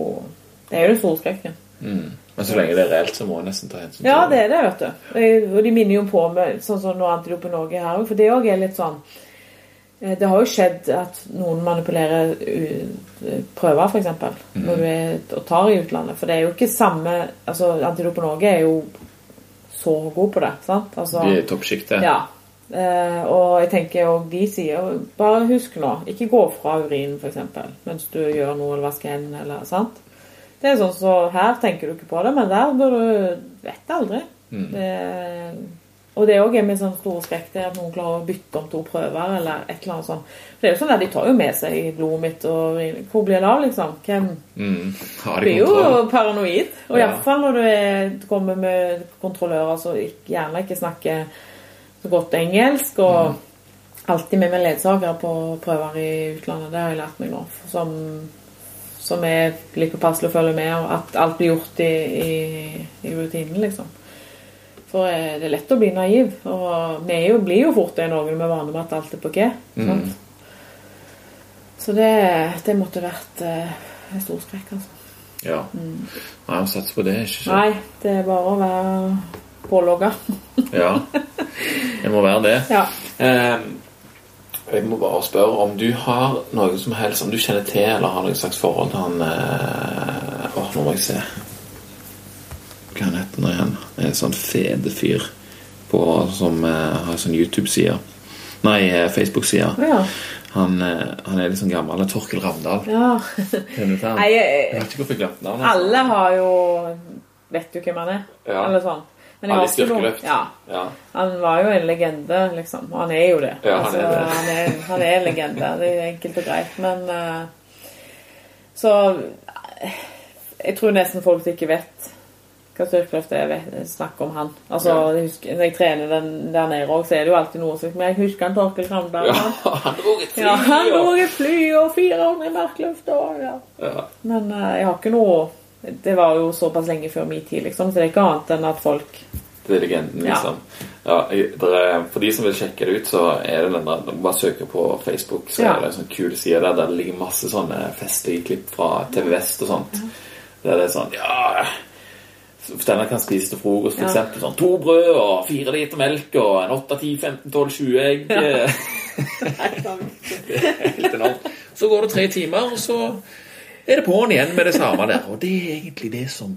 det er jo den store skrekken. Mm. Men så lenge det er reelt, så må en nesten ta hensyn til Ja, det er det, vet du. Og de minner jo på med sånn som noe antidopen Norge her òg, for det òg er litt sånn eh, Det har jo skjedd at noen manipulerer prøver, f.eks., er og tar i utlandet. For det er jo ikke samme Altså, antidopen Norge er jo så god på det, sant? Altså, De er i toppsjiktet. ja. Eh, og jeg tenker og de sier Bare husk nå, ikke gå fra urinen, f.eks., mens du gjør noe eller vasker hendene, eller sant? Det er sånn så Her tenker du ikke på det, men der bør du Vet det aldri. Det, og det òg er min sånn store skrekk er at noen klarer å bytte om to prøver, eller et eller annet sånt. For det er jo sånn at De tar jo med seg blodet mitt og. Hvor blir det av, liksom? Hvem Mm. Blir jo paranoid. Og Ja. iallfall når du er, kommer med kontrollører som gjerne ikke snakker så godt engelsk. Og alltid med meg ledsager på prøver i utlandet. Det har jeg lært meg nå. Som, som er litt påpasselig å følge med, og at alt blir gjort i, i, i rutinen, liksom. For eh, det er lett å bli naiv. Og vi er jo, blir jo fort det Norge vi er vane med at alt er på G. sant? Så det, det måtte vært eh, en stor skrekk, altså. Ja. Nei, å satse på det. Ikke så. Nei, det er bare å være pålogga. Ja. Det må være det. Ja. Eh, jeg må bare spørre om du har noe som helst Om du kjenner til eller har noe slags forhold til han eh, Åh, nå må jeg se. Hva han heter nå igjen? En sånn fede fyr på, som eh, har sånn YouTube-side. Nei, eh, Facebook-side. Ja. Han, eh, han er litt sånn gammel. han Torkel Ravndal. ja. Han? Jeg jeg- vet ikke hvorfor jeg glemte navnet. alle har jo Vet jo hvem han er. Ja. Eller sånn. Men jeg Alle har styrkeløft. Ja. Ja. Han var jo en legende, liksom. Og han er jo det. Ja, han er det. han, er, han er en legende. Det er enkelt og greit. Men uh, Så eh, Jeg tror nesten folk ikke vet hva styrkeløft er, snakk om han. Altså, Ja. husker, Når jeg trener den der nede òg, så er det jo alltid noe som Men jeg husker han Torkel Kramdal. ja, han. han dro et fly. Ja, han dro et fly og fire ganger markløft og ja. Ja. Men uh, jeg har ikke noe Det var jo såpass lenge før tid, liksom, så det er ikke annet enn at folk Det er legenden, Ja. liksom. Ja, Ja, er, for de som vil sjekke det ut, så er det den der Bare søker på Facebook, så Ja. er det en sånn kul side der der det ligger masse sånne festeklipp klipp fra TV Vest og sånt. Der det er sånn Ja Steinar kan spise til frokost, for Ja. Sånn to brød og fire liter melk og en 8, 10, 15, 12, 20 egg. Det er helt enormt. Så går det tre timer, og så er det på'n igjen med det samme der. Og det er egentlig det som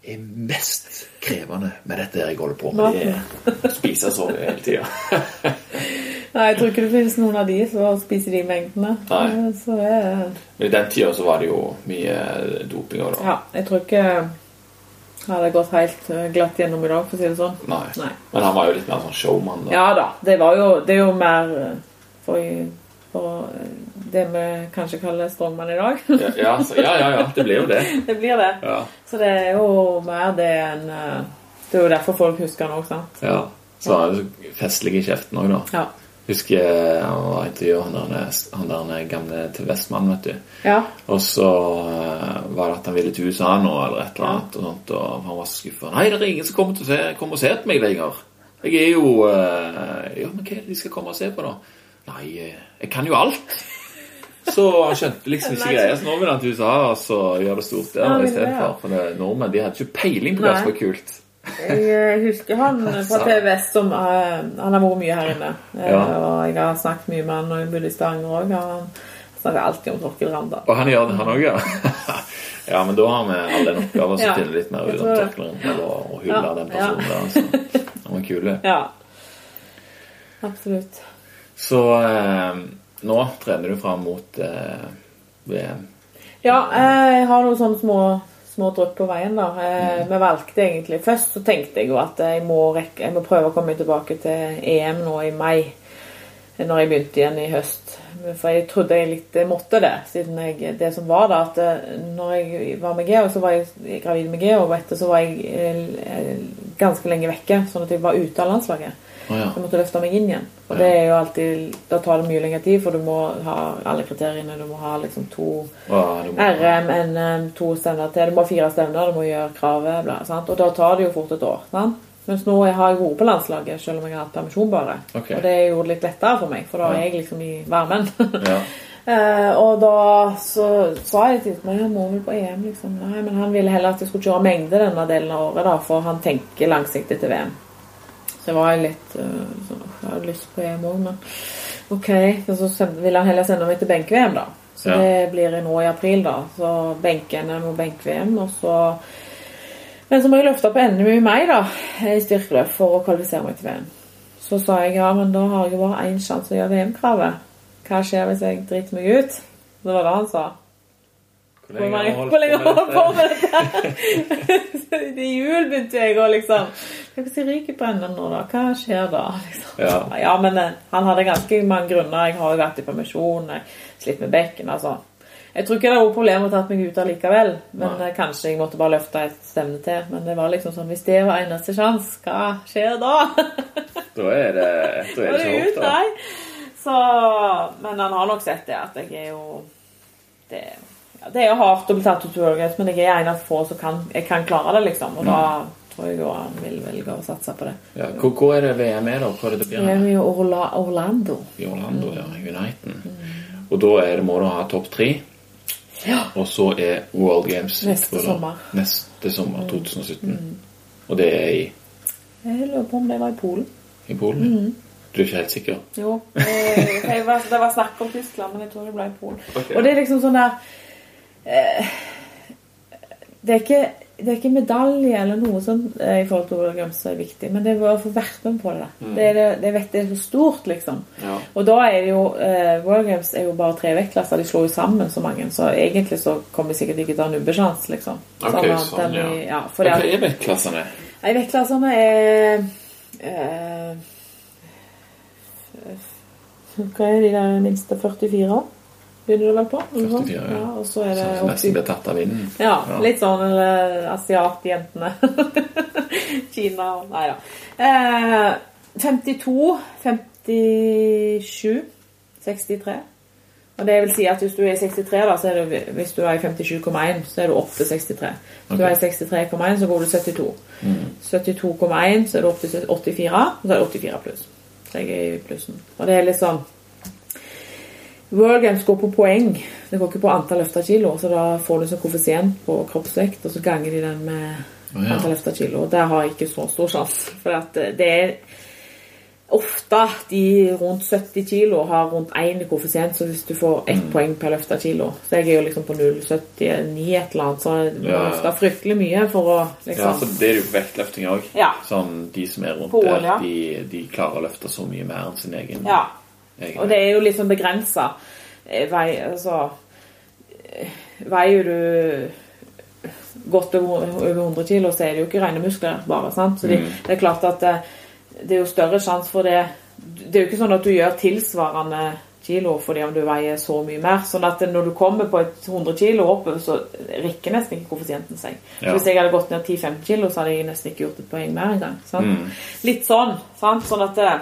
er mest krevende med dette jeg holder på med. Det er spise og sove hele tida. Nei, jeg tror ikke det finnes noen av de som spiser de mengdene. Nei. Så jeg... Men i den tida så var det jo mye doping òg, da. ja, jeg tror ikke det hadde gått helt eh, glatt gjennom i dag, for å si det sånn. Nei. Nei. Men han var jo litt mer sånn showman, da. Ja da, det var jo Det er jo mer eh, for, eh, det vi kanskje kaller strongman i dag. Ja, ja, så, ja, ja, ja. Det blir jo det. det blir det. Ja. Så det er jo mer det enn eh, Det er jo derfor folk husker den òg, sant? ja. Så var det festlig i kjeften òg, da. Ja. Husker jeg var intervjuet han der, han der gamle til Vestmann, vet du. ja. Og så eh, var det at han ville til USA nå, eller et eller annet, og, sånt, og han var så skuffa. 'Nei, det er ingen som kommer til å se, kommer og ser på meg lenger.' Jeg er jo eh, Ja, men hva er det de skal komme og se på, da? Nei, eh, jeg kan jo alt. Så han skjønte liksom ikke greia, så nå vil han til USA og så gjøre det stort Ja, der vil istedenfor. For det- nordmenn de hadde ikke peiling på hva som var kult. Jeg eh, husker han fra TVS som uh, Han har vært mye her inne. Ja. Og jeg har snakket mye med han når jeg bodde i Stavanger òg. Han snakker alltid om Torkil Randal. Og han gjør det, han òg, ja. ja, men da har vi all den oppgaven som Ja, finner litt mer ut om det. tørkleren og, og hylle Ja, den personen der. Altså. Han var kul. Ja. Absolutt. Så eh, nå trener du fram mot eh, VM. Ja, eh, jeg har noen sånne små, små drypp på veien, da. Eh, Vi valgte egentlig Først så tenkte jeg jo at jeg må, rekke, jeg må prøve å komme tilbake til EM nå i mai. Når jeg begynte igjen i høst. For jeg trodde jeg litt måtte det, siden jeg, det som var da, at eh, når jeg var med Geo, så var jeg gravid med Geo, og etter så var jeg ganske lenge vekke, sånn at jeg var ute av landslaget. Å ja. Så måtte løfte meg inn igjen. Og det er jo alltid, Da tar det mye lengre tid, for du må ha alle kriteriene. Du må ha liksom to Å, må- RM, NM, to stevner til. Du må ha fire stevner, du må gjøre kravet. Bla, sant? Og da tar det jo fort et år. Sant? Mens nå har jeg vært på landslaget, selv om jeg har hatt permisjon bare. Okay. Og det gjorde det litt lettere for meg, for da er jeg liksom i varmen. Ja. Eh, og da så sa jeg til meg han må vel på EM, liksom. Nei, men han ville heller at jeg skulle kjøre mengde denne delen av året, da, for han tenker langsiktig til VM. Jeg var litt uh, sånn Jeg hadde lyst på EM òg, men OK. Så send- ville han heller sende meg til benk-VM, da. Så Ja. det blir nå i april, da. Så benk-NM og benk-VM, og så Men så må jeg løfte på NM i meg, da, i styrkeløft for å kvalifisere meg til VM. Så sa jeg ja, men da har jeg jo bare én sjanse å gjøre VM-kravet. Hva skjer hvis jeg driter meg ut? Det var det han sa. Hvor lenge har du holdt på med dette? I jul begynte jeg å liksom Hvis jeg ryker på NM nå, da? Hva skjer da? Liksom. Ja. ja, men eh, han hadde ganske mange grunner. Jeg har jo vært i permisjon, jeg slitt med bekken. altså. Jeg tror ikke det var noe problem å tatt meg ut allikevel. Men Nei. eh, kanskje jeg måtte bare løfte et stevne til. Men det var liksom sånn Hvis det var eneste sjanse, hva skjer da? Da er det, da er det ikke håp, da. Så, men han har nok sett det, at jeg er jo Det, det er jo hardt å bli tatt ut World Games, men jeg er en av få som kan, jeg kan klare det, liksom. Og da tror jeg jo han vil velge å satse på det. Ja, hvor, hvor er det VM er, da? Hvor er det det blir? er jo Orla, Orlando. I Orlando, ja. Uniten. Og da er det, må du ha topp tre. Ja. Og så er World Games Neste da. sommer. Neste sommer, 2017. Og det er i, Jeg lurer på om det var i Polen. i Polen? Du er ikke helt sikker? Jo. eh, var, det var snakk om Tyskland, men jeg tror det ble i Polen. Okay. Og det er liksom sånn der det, er ikke, det er ikke medalje eller noe sånt eh, i forhold til World Games som er viktig, men det er bare å få vært med på det. Mm. Det, er det, vet det er så stort, liksom. Ja. Og da er det jo eh, World Games er jo bare tre vektklasser. De slår jo sammen så mange, så egentlig så kommer vi sikkert ikke til å ha nubbesjanse, liksom. Okay, sånn, sånn, ja. i- ja hva er vektklassene? Nei, vektklassene er eh, Hva er de der minste 44? Begynner det vel på? eller sånn? 44, ja. Og så er det så nesten 80. blir tatt av vinden? Ja, litt sånn eller asiatjentene. Kina og Nei da. Eh, 52, 57, 63. Og det vil si at hvis du er i 63, da, så er du, hvis du er i 57,1, så er du opp til 63. Hvis du er i 63,1, så går du 72. 72,1, så er du opp til 84, og så er det 84 pluss. Så jeg er i plussen. Og det er litt sånn World Games går på poeng. Det går ikke på antall løfta kilo. Så da får du sånn koeffisient på kroppsvekt, og så ganger de den med Å, ja. antall løfta kilo. Der har jeg ikke så stor sjanse. For at det er ofte de rundt 70 kilo har rundt én koeffisient, så hvis du får ett poeng per løfta kilo Så jeg er jo liksom på 0,79 et eller annet, så du må Ja. løfte fryktelig mye for å liksom Ja, så det er jo på vektløfting òg. Ja. Sånn, de som er rundt På der, de, de klarer å løfte så mye mer enn sin egen. Ja. Egen. Og det er jo liksom begrensa. Vei, altså eh, Veier du godt over over 100 kilo, så er det jo ikke rene muskler bare. sant? Så de, Mm. det er klart at det, det er jo større sjanse for det Det er jo ikke sånn at du gjør tilsvarende kilo fordi om du veier så mye mer. sånn at når du kommer på et 100 kilo oppover, så rikker nesten ikke koeffisienten seg. Ja. Hvis jeg hadde gått ned 10-15 kilo, så hadde jeg nesten ikke gjort et poeng mer engang. Mm. Litt sånn. sant? Sånn at det,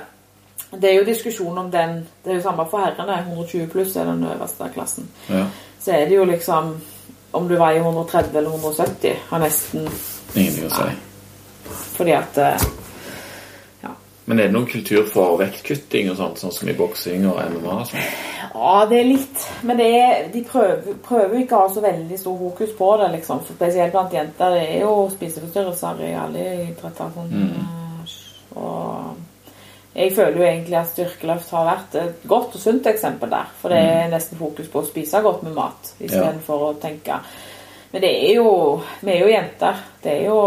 det er jo diskusjon om den Det er jo samme for herrene. 120 pluss er den øverste klassen. Ja. Så er det jo liksom Om du veier 130 eller 170, har nesten Ingenting å si. Fordi at eh, Ja. Men er det noen kultur for vektkutting og sånt, sånn som i boksing og MMA? og sånt? Ja, det er litt. Men det er, de prøver, prøver ikke å ha så veldig stor fokus på det, liksom. Spesielt blant jenter. Det er jo spiseforstyrrelser i alle idretter. Sånn, Mm. Og jeg føler jo egentlig at styrkeløft har vært et godt og sunt eksempel der. For det er nesten fokus på å spise godt med mat istedenfor å tenke Men det er jo Vi er jo jenter. Det er jo,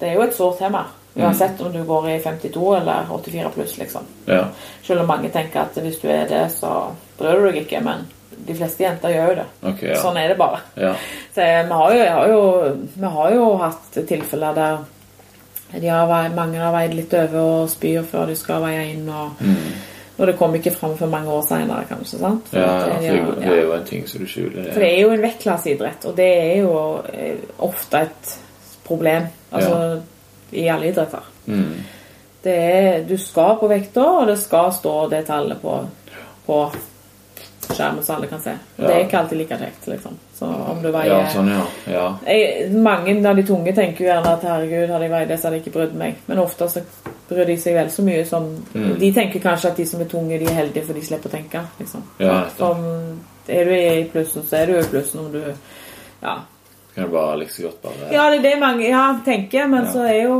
det er jo et sårt tema. Uansett om du går i 52 eller 84 pluss, liksom. Ja. Selv om mange tenker at hvis du er det, så bryr du deg ikke. Men de fleste jenter gjør jo det. Okay, ja. Sånn er det bare. ja. Så vi har jo, har jo, vi har jo hatt tilfeller der de har, mange har veid litt over og spyr før de skal veie inn. Og, og det kom ikke fram for mange år senere, kanskje. sant? For Ja, ja, det er jo en ting som du skjuler. for det er jo en vektklasseidrett, og det er jo eh, ofte et problem. Altså i alle idretter. Mm. Det er, du skal på vekta, og det skal stå det tallet på, på skjermen så alle kan se. Det er ikke alltid like kjekt, liksom. Så om du veier Ja, sånn, ja. ja. jeg, Mange av de tunge tenker jo gjerne at herregud, hadde jeg veid det, så hadde jeg ikke brydd meg. Men ofte så bryr de seg vel så mye som Mm. De tenker kanskje at de som er tunge, de er heldige, for de slipper å tenke. liksom. Ja. Som, er du i plussen, så er du i plussen om du Ja. Kan du bare like så godt bare Ja, det er det mange ja, tenker, men så er jo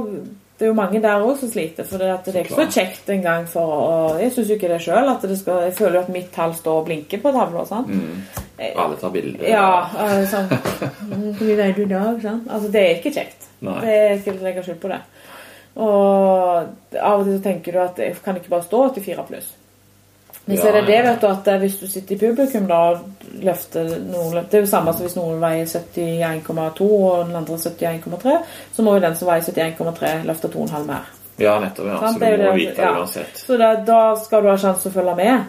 det er jo mange der òg som sliter. For det, at det er ikke så kjekt engang for å Jeg syns jo ikke det sjøl. Jeg føler jo at mitt tall står og blinker på tavla. sant? Mm. Alle tar bilder. Ja, eh, sånn Hvor mye veier du i dag? sant? Altså, det er ikke kjekt. Nei. Det skal jeg legge skjul på det. Og av og til så tenker du at jeg kan ikke bare stå 84 pluss. Men så er det det, vet du, at hvis du sitter i publikum da løfter noen Det er jo samme som hvis noen veier 71,2 og den andre 71,3, så må jo den som veier 71,3 løfte 2,5 mer. Ja, nettopp. ja. Så du må det- vite det ja. uansett. Så da, da skal du ha sjanse til å følge med.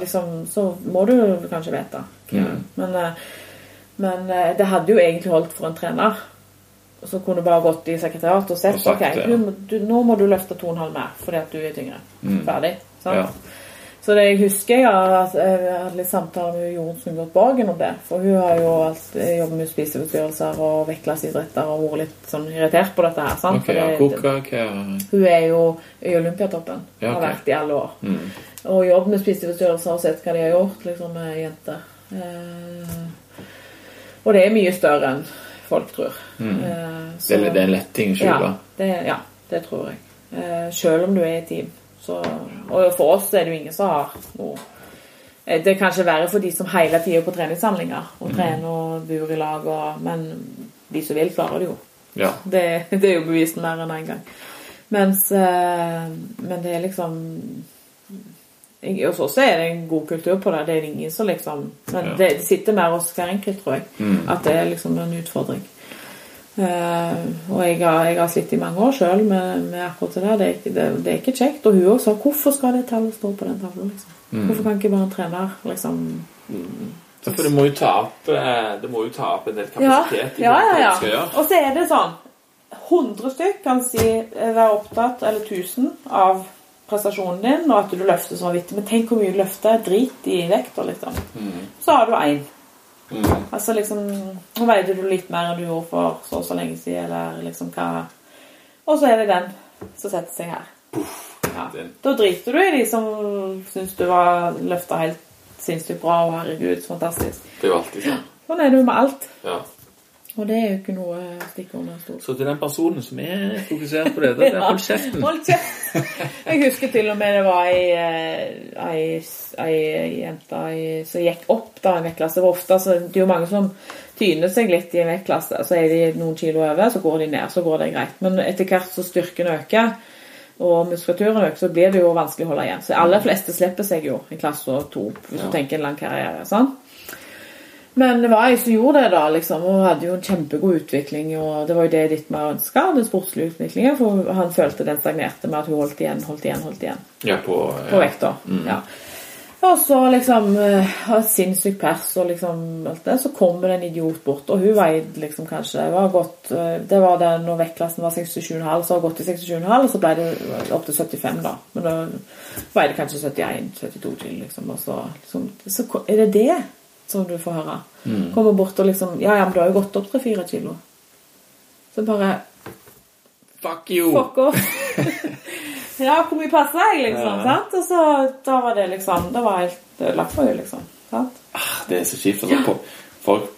Liksom, så må du kanskje vite. Mm. Men, eh, men eh, det hadde jo egentlig holdt for en trener. Så kunne du bare gått i sekretariatet og sett Og sagt ok, ja. du, du, nå må du løfte 2,5 mer fordi at du er tyngre. Mm. Ferdig. Sant? Ja. Så det jeg husker jeg hadde litt samtaler med Jorunn Sundgodt Borgen om det. For hun har jo alt, jobbet med spiseforstyrrelser og vektklasseidretter og vært litt sånn irritert på dette her. sant? Ok, For ja. koka, hva hun er jo i Olympiatoppen. Ja, okay. Har vært i alle år. mm. Og jobbet med spiseforstyrrelser og sett hva de har gjort liksom, med jenter. Eh, og det er mye større enn folk tror. Mm. Eh, det, er, det er en lett ting å skjule. ja, det, ja, det tror jeg. Eh, selv om du er i team. Så, og for oss er det jo ingen som har noe Eh, Det er kanskje verre for de som hele tida er på treningssamlinger og trener og bor i lag, og, men de som vil, klarer det jo. Ja. Det, det er jo bevist mer enn én en gang. Mens eh, Men det er liksom Hos oss er det en god kultur på det. Det er ingen som liksom Men Ja. det, det sitter mer hos hver enkelt, tror jeg. Mm. At det er liksom en utfordring. Eh, og jeg har, jeg har slitt i mange år sjøl med, med akkurat det der. Det er, ikke, det, det er ikke kjekt. Og hun også sa hvorfor skal det tallet stå på den tavla? Liksom? Mm. Hvorfor kan ikke bare en trener liksom Ja, For det må jo ta opp, eh, det må jo ta opp en del Ja, kapasitet i ja, ja. ja. gjøre. Og så er det sånn 100 stykk kan si eh, være opptatt, eller 1000, av prestasjonen din, og at du løfter så vanvittig. Men tenk hvor mye du løfter. Drit i vekta, liksom. Mm. Så har du én. Mm. Altså liksom Nå veide du litt mer enn du gjorde for så og så lenge siden, eller liksom hva Og så er det den som setter seg her. Ja. Da driter du i de som syns du var løfta helt sinnssykt bra, og herregud, fantastisk. Det er jo alltid sånn. Sånn er det jo med alt. Ja. Og det er jo ikke noe å stikke under stol. Så til den personen som er fokusert på dette, det er hold kjeften. Hold kjeft! Jeg husker til og med det var ei, eh, jente som gikk opp da i vektklasse. For ofte så det er jo mange som tyner seg litt i en vektklasse. Så er de noen kilo over, så går de ned. Så går det greit. Men etter hvert så styrken øker, og muskulaturen øker, så blir det jo vanskelig å holde igjen. Så de aller fleste slipper seg jo en klasse to, hvis Ja. du tenker en lang karriere. sånn. Men det var jeg som gjorde det, da, liksom, og hadde jo en kjempegod utvikling. og Det var jo det Dittmar ønska, den sportslige utviklingen. For han følte den stagnerte med at hun holdt igjen, holdt igjen, holdt igjen Ja, på, på vekta. Ja. Og så liksom eh, ha et sinnssykt pers og liksom alt det. Så kommer det en idiot bort, og hun veide liksom kanskje var godt, eh, Det var det når vektklassen var 67,5, så har hun gått til 67,5, og så ble det opp til 75, da. Men da veide kanskje 71-72 til, liksom. Og så, liksom, så er det det som du får høre. Kommer bort og liksom Ja, ja, men du har jo gått opp 3-4 kilo. Så bare Fuck you! Fuck off. ja, hvor mye passer jeg, liksom? Ja. sant? Og så da var det liksom Da var helt ødelagt for henne, liksom. sant? Ah, Det er så kjipt. Altså, ja. Folk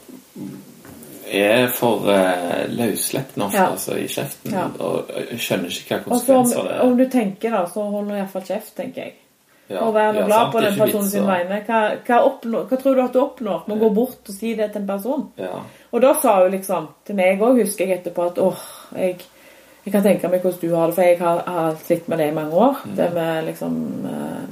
er for uh, løssleppne ofte Ja. altså, i kjeften. Ja. Og skjønner ikke hva konsekvenser om, det om er. du tenker, da, så hold nå iallfall kjeft, tenker jeg. Ja, og være noe ja, glad sant, på den personen sin vegne. Hva, hva, oppnår, hva tror du at du oppnår med å gå bort og si det til en person? Ja. Og da sa hun liksom til meg òg, husker jeg etterpå, at åh, jeg, jeg kan tenke meg hvordan du har det, for jeg har, har slitt med det i mange år. Mm. Det med liksom eh,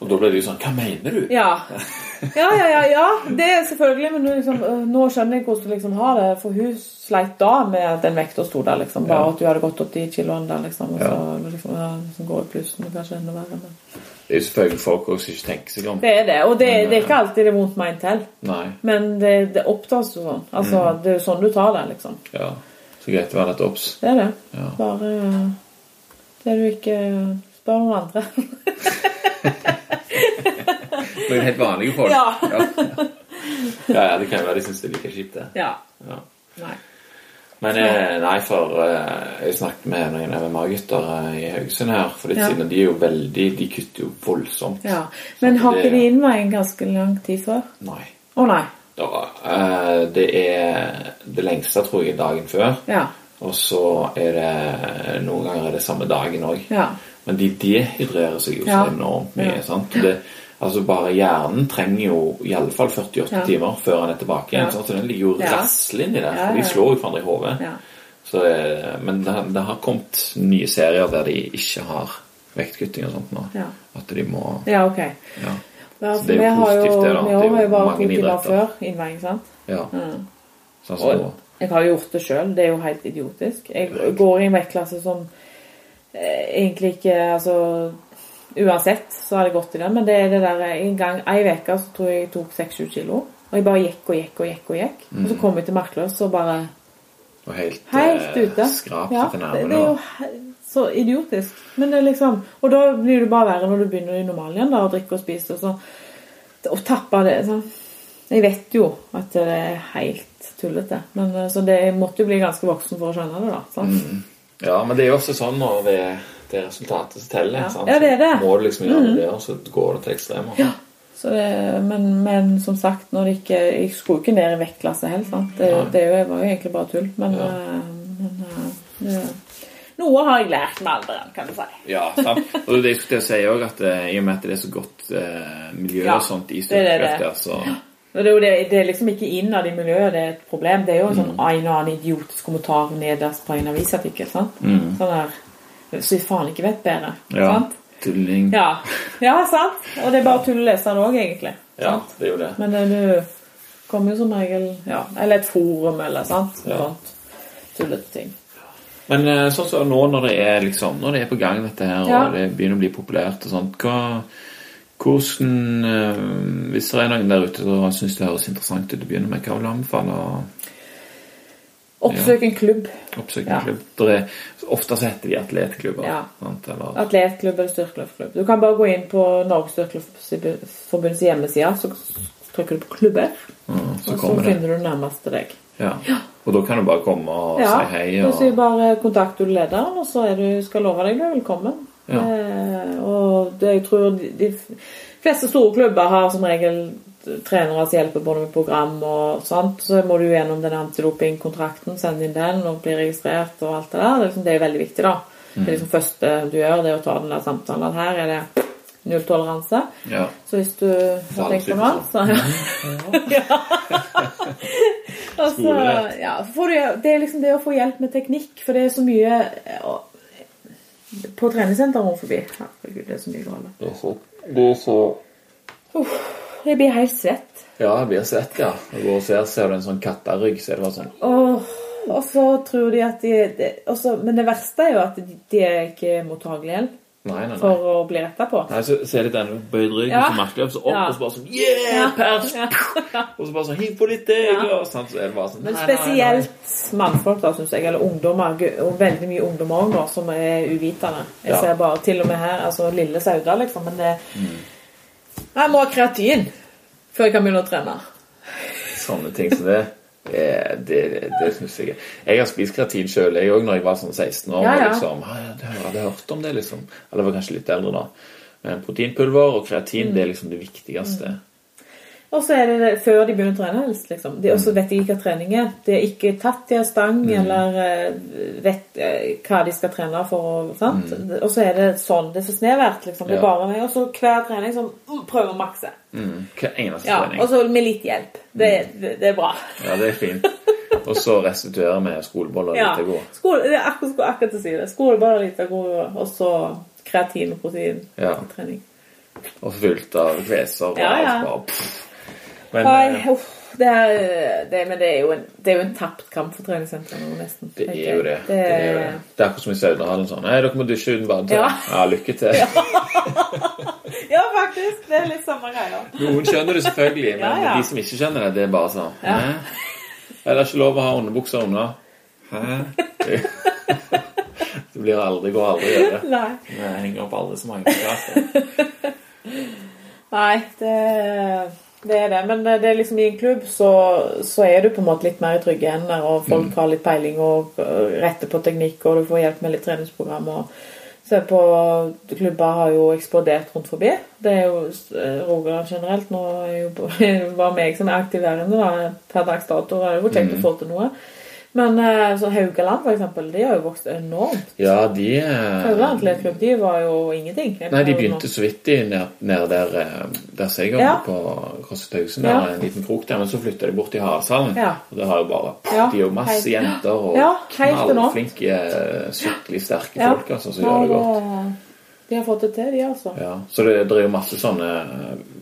Og da ble det jo sånn Hva mener du? Ja. Ja, ja, ja, ja. Det er selvfølgelig, men liksom, øh, nå skjønner jeg hvordan du liksom har det. For hun sleit da med at den vekta sto der, liksom. Bare Ja. at du hadde gått opp de kiloene der, liksom. Og Ja. så liksom, ja, liksom går i plussen, og kanskje enda verre. Men. Det er jo selvfølgelig folk også som ikke tenker seg om. Det er det. Og det, Men, det er ikke alltid det er vondt meint. Nei. Men det, det opptas jo sånn. Altså, Mm. det er jo sånn du tar det, liksom. Ja. Så greit å være litt obs. Det er det. Ja. Bare øh, det du ikke Spør noen andre. Noen helt vanlige folk. Ja. ja. Ja, ja, det kan jo være de syns det er like kjipt, det. ja. Ja. Nei. Men jeg, nei, for eh, jeg snakket med noen MMA-gutter eh, i Haugesund her for litt Ja. siden, og de er jo veldig De kutter jo voldsomt. Ja. Men har ikke de innveiing ganske lang tid før? Nei. Å nei. Da, eh, det er det lengste, tror jeg, dagen før. Ja. Og så er det noen ganger er det samme dagen òg. Ja. Men de dehydrerer seg jo så enormt mye. Sant? Det, altså Bare hjernen trenger jo iallfall 48 Ja. timer før han er tilbake igjen. Ja. sant? Så den ligger jo Ja. rasler inni der. Ja, ja. De slår jo hverandre i hodet. ja. Eh, men det, det har kommet nye serier der de ikke har vektkutting og sånt nå. Ja. At de må Ja, ok. Så det er jo positivt, det, da. vi har jo bare to timer før innveiing, sant? ja. Mm. Sånn som nå. Og jeg har jo gjort det sjøl. Det er jo helt idiotisk. Jeg går i en vektklasse som eh, egentlig ikke Altså Uansett så har det gått i den, men det er det der En gang, ei uke så tror jeg jeg tok 6-7 kilo. Og jeg bare gikk og gikk og gikk. Og gikk Og så kom jeg til Markløs og bare Og helt, Helt eh, ute. skrapt Ja, til nærmene. nervene. det er jo så idiotisk. Men det er liksom Og da blir det bare verre når du begynner i normalen igjen da, og drikke og spise. Og så og tappe det sånn. Jeg vet jo at det er helt tullete. Men eh, Så det, jeg måtte jo bli ganske voksen for å skjønne det, da. Mm. Ja, men det er jo også sånn når det, det er resultatet som teller. Ja. sant? Ja, det er det. Må du liksom gjøre det, og så går det til ekstremer. Ja. Så det, men, men som sagt, når det ikke, jeg skulle ikke ned i vektklasse helt. Sant? Det, det var jo egentlig bare tull. Men, Ja. eh, men eh, det, noe har jeg lært med alderen, kan du si. Ja, sant. Og det er det jeg skulle si òg, at eh, i og med at det er så godt eh, miljø Ja, og sånt i det. så Det er, jo det, det er liksom ikke innad i miljøet det er et problem. Det er jo en Mm. sånn en og annen idiotisk kommentar nederst på en avisartikkel. sant? Mm. Sånn der Så vi faen ikke vet bedre. Ja. Sant? Tulling. Ja. ja, sant? Og det er bare tull å lese det òg, egentlig. Ja, Sant? det er jo det. Men det, du kommer jo som regel ja, Eller et forum, eller sant? Ja. Sånt. Tullete ting. Men eh, sånn som nå når det er liksom Når det er på gang, dette her, Ja. og det begynner å bli populært og sånt hva, Hvordan eh, Hvis det er noen der ute som syns det høres interessant ut å begynne med, hva vil du anbefale Oppsøk en klubb. oppsøke Ja. klubb? Er, ofte så heter de atletklubber. Ja. Sant? Eller, Atletklubb eller styrkeløftklubb. Du kan bare gå inn på Norges Styrkeløftforbunds hjemmeside, så trykker du på 'klubber', ja, så og så det. finner du nærmeste deg. Ja. Og da kan du bare komme og Ja, si hei. Og, bare 'kontakt du lederen', og så er du, skal love deg velkommen. Ja. Eh, og det, jeg tror de, de fleste store klubber har som regel trenere som hjelper både med program og sånt. Så må du gjennom den antidopingkontrakten, sende inn den og bli registrert og alt det der. Det er, liksom, det er veldig viktig, da. Det er liksom første du gjør, det er å ta den der samtalen. At her er det nulltoleranse. Ja. Så hvis du har tenkt på noe annet, så ja. altså, ja, får du, det er liksom det å få hjelp med teknikk, for det er så mye ja, På treningssenteret rundt forbi. Herregud, det er så mye galt. Det er så, det er så Jeg blir helt svett. Ja, jeg blir svett, ja. Når du går og ser, ser du en sånn katterygg, så er det bare sånn Åh, og så tror de at de, de også, Men det verste er jo at de, de er ikke mottagelige hjelp Nei, nei, nei. for å bli retta på. Nei, så ser de den bøyd ryggen Ja. så merkelig, og så opp, Ja. og så bare sånn Yeah, pers! Ja. Og så bare sånn Hiv på litt deg! Ja. Og sånn, så er det bare sånn Men spesielt mannfolk, da, syns jeg, eller ungdommer, og veldig mye ungdommer òg nå, som er uvitende. Jeg Ja. ser bare til og med her, altså lille Sauda, liksom, men det Mm. Jeg må ha kreatin før jeg kan begynne å trene. Sånne ting som det. Det, det, det syns jeg Jeg har spist kreatin sjøl, jeg òg, når jeg var sånn 16 år. Ja, ja. Liksom, «Ah, jeg hadde hørt om det, liksom. Eller var kanskje litt eldre da. Men proteinpulver og kreatin, det er liksom det viktigste. Og så er det før de begynner å trene helst, liksom. Og så vet de ikke hva trening er. Det er ikke tatt i en stang, eller eh, vet eh, hva de skal trene for. Sant? og så er det sånn. Det er så snevert, liksom. Det er Ja. bare meg. Og så hver trening som mm, prøver å makse. Mm. Hver eneste Ja, trening. og så med litt hjelp. Det, det, det er bra. Ja, det er fint. Og så restituere med skoleboller Ja. litt god. Skole, det er akkurat, akkurat å si det. Skoleboller, litt av god, og så kreatin og protein. Ja. Trening. Og fylt av kveser og Ja, ja. alt bare pff. Men Nei, eh, uff, det er, det, men det er jo en, det er jo en tapt kamp for treningssenteret nå, nesten. det er jo det. Det er jo det. Det er akkurat som i Saudahallen sånn Nei, dere må dusje uten badetøy. Ja. ja, lykke til. Ja, faktisk. Det er litt samme greia. Noen skjønner det selvfølgelig, men Ja, ja. de som ikke skjønner det, det er bare sånn Ja. Hæ? Er det ikke lov å ha underbukser under? Hæ? Det, det blir aldri, går aldri gjøre. Nei. Det henger opp aldri så mange plakater. Nei, det, det er det. Men det er liksom i en klubb så, så er du på en måte litt mer i trygge hender, og folk Mm. har litt peiling og øh, retter på teknikk, og du får hjelp med litt treningsprogram. og Se på Klubber har jo eksplodert rundt forbi. Det er jo eh, Rogaland generelt. Nå er jo bare meg som er aktiverende da, per dags dato. Har jo kjekt Mm. å få til noe. Men eh, så Haugaland, for eksempel, de har jo vokst enormt. Ja, de eh, Haugaland atletklubb, de var jo ingenting. Nei, de begynte så vidt de nede ned der, eh, der jeg jobber Ja. på Krosset Haugesund. Ja. En liten krok der, men så flytta de bort til Havshallen. Ja. Og det har jo bare pff, Ja, De er jo masse helt- jenter og Ja, knallflinke, skikkelig sterke folk altså, som gjør det godt. De har fått det til, de, altså. Ja, så det, det er jo masse sånne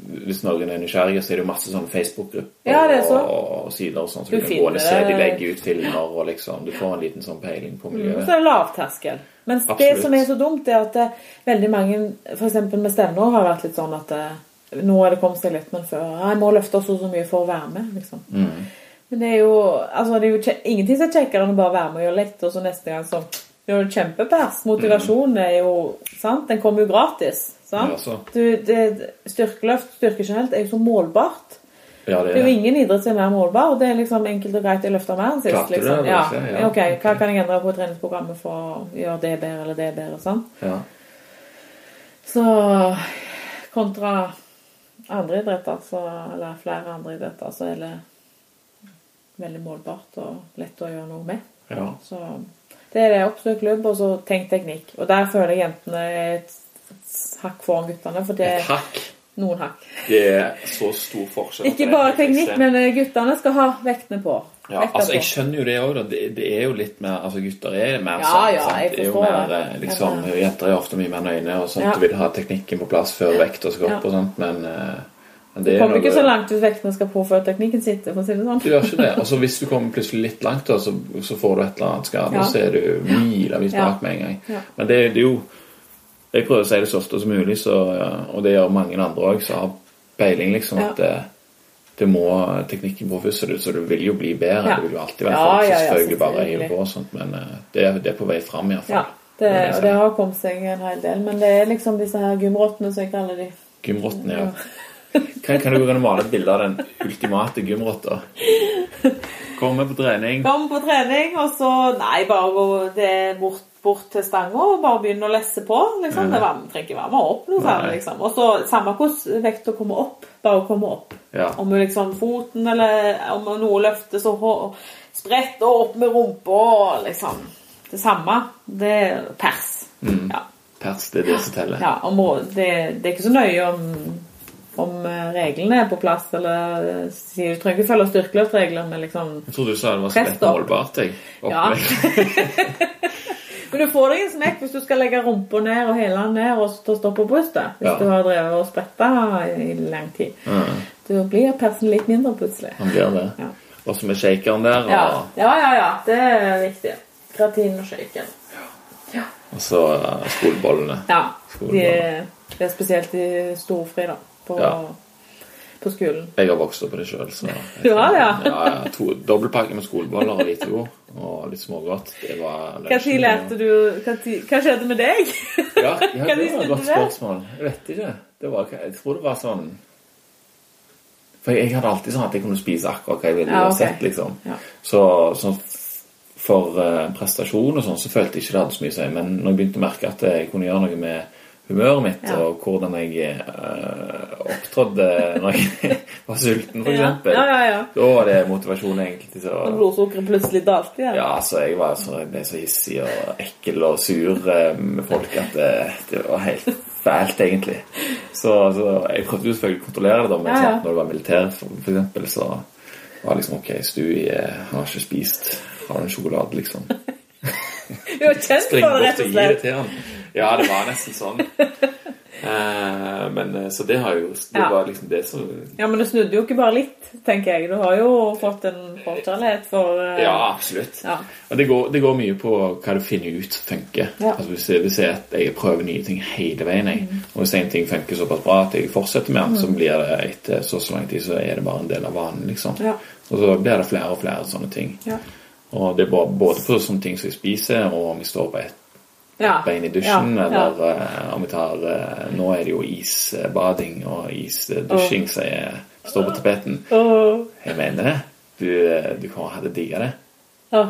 Hvis noen er nysgjerrige, så er det jo masse sånne Facebook-grupper Ja, så. og, og sider og sånn. Så Du du kan gå inn og se de legger ut filmer, og liksom Du får en liten sånn peiling på Og så er det lavterskel. Men det som er så dumt, er at det, veldig mange, f.eks. med stevner, har vært litt sånn at det, nå er det kommet seg litt, men før Jeg må løfte så så mye for å være med, liksom. Mm. Men det er jo, altså, det er jo kje- ingenting som er kjekkere enn å bare være med og gjøre lett, og så neste gang så gjør du kjempepers. Motivasjonen er jo sant? Den kommer jo gratis. Sant? Ja, så. Du, det, styrkeløft, styrke generelt, er jo så målbart. Ja, det Det er er jo ingen idrett som er mer målbar. og Det er liksom enkelt og greit. Jeg løfter mer enn sist. Klarte liksom. det, Ja. altså? Ja. Ok, Hva kan jeg endre på treningsprogrammet for å gjøre det bedre eller det bedre? sant? Ja. Så kontra andre idretter, så, eller flere andre idretter, så er det veldig målbart og lett å gjøre noe med. ja. Så det er det. Oppsøk klubb, og så tenk teknikk. Og der føler jeg jentene er et hakk foran guttene. For det Et hakk. noen hakk. Det er så stor forskjell. Ikke bare teknikk, men eh, guttene skal ha vektene på. Ja, altså Jeg skjønner jo det òg. Det, det er jo litt mer Altså Gutter er mer Ja, sånn. ja, sant? det er jo mer det. eh, liksom, Jenter er ofte mye mer nøyne og sånt. Ja. Du vil ha teknikken på plass før vekta skal opp Ja. og sånt, men, Det Du det er kommer ikke så langt hvis vektene skal på før teknikken sitter. for å si det sånn. Du gjør ikke det. Altså Hvis du kommer plutselig litt langt, da, så, så får du et eller annet skade, Ja. og så er du milevis Ja. bak med en gang. Ja. Men det, det er jo Jeg prøver å si det så ofte som mulig, så, og det gjør mange andre òg, som har peiling, liksom, Ja. at det, det må teknikken på først, så du, vil jo bli bedre. Ja. Det vil jo alltid være folk ja, selvfølgelig bare hiver på og sånt, men eh, det, er- det er på vei fram, iallfall. Ja, det, og det har kommet seg en hel del. Men det er liksom disse her gymrottene, som jeg kaller de. Gymrottene, ja. Kan, kan du gå og male et bilde av den ultimate gymrotta? Komme på trening. Kom på trening, og så Nei, bare gå det bort, bort til stanga og bare begynne å lesse på. liksom. Det trenger ikke være med opp noe særlig, liksom. Og så samme hvordan vekta kommer opp, bare komme opp. Ja. Om liksom foten eller om noe løftes og spredt og opp med rumpa og liksom Det samme. Det er pers. Ja. Pers, det er det som teller. Ja, og må, det, det er ikke så nøye om, om eh, reglene er på plass, eller eh, sier du trenger ikke følge styrkeløftreglene, men liksom Jeg trodde du sa det var Press målbart. Jeg. Ja. Men du får deg en smekk hvis du skal legge rumpa ned og den ned og ta stå på brystet. Hvis Ja. du har drevet og spretta i lang tid. Mm. Da blir persen litt mindre plutselig. han blir det. Ja. Også med shakeren der, Ja, og, ja, ja. ja. Det er viktig. Kreatin og shaken. og så uh, skolebollene. Ja. Skolebollene. De, det er spesielt i storfri, da. På, Ja. på skolen. Jeg har vokst opp på det sjøl, så Du har ja? ja, to Dobbeltpakke med skoleboller og lite god, og litt smågodt. Det var tid lærte du hva, hva skjedde med deg? Ja, det var et godt spørsmål. Jeg vet ikke. Det var, jeg tror det var sånn For jeg hadde alltid sånn at jeg kunne spise akkurat hva jeg ville Ja, okay. liksom. Ja. Så, så for eh, prestasjon og sånn, så følte jeg ikke det hadde så mye å si. Men når jeg begynte å merke at jeg kunne gjøre noe med humøret mitt, Ja. og hvordan jeg uh, opptrådde når jeg var sulten, for Ja, ja, ja, ja. da var det motivasjon egentlig til å Når blodsukkeret plutselig dalte igjen. ja, så jeg var så, jeg ble så hissig og ekkel og sur eh, med folk at det, det var helt fælt, egentlig. Så, så jeg prøvde jo selvfølgelig å kontrollere det, da, men sant, når det var militær, eksempel, så var det liksom OK, Stui eh, har ikke spist. Har du en sjokolade, liksom? Du har kjent på det, rett og slett. Ja, det var nesten sånn. Eh, men eh, Så det har jo Det Ja. var liksom det som Ja, men du snudde jo ikke bare litt, tenker jeg. Du har jo fått en forkjærlighet for eh, Ja, absolutt. Ja. Og det går, det går mye på hva du finner ut funker. Ja. Altså hvis, jeg, hvis jeg, jeg prøver nye ting hele veien, jeg. Mm. og hvis en ting funker såpass bra at jeg fortsetter med den, så blir det etter så så lang tid så er det bare en del av vanen. liksom. Ja. Og så blir det flere og flere sånne ting. Ja. Og det er både, både på sånne ting som jeg spiser, og om jeg står på ett Ja. bein i dusjen, Ja, ja. eller eh, om vi tar uh, Nå er det jo isbading og isdusjing som er- står på tapeten. Oh. Jeg mener det. Du, eh, du til å digge det. Oh.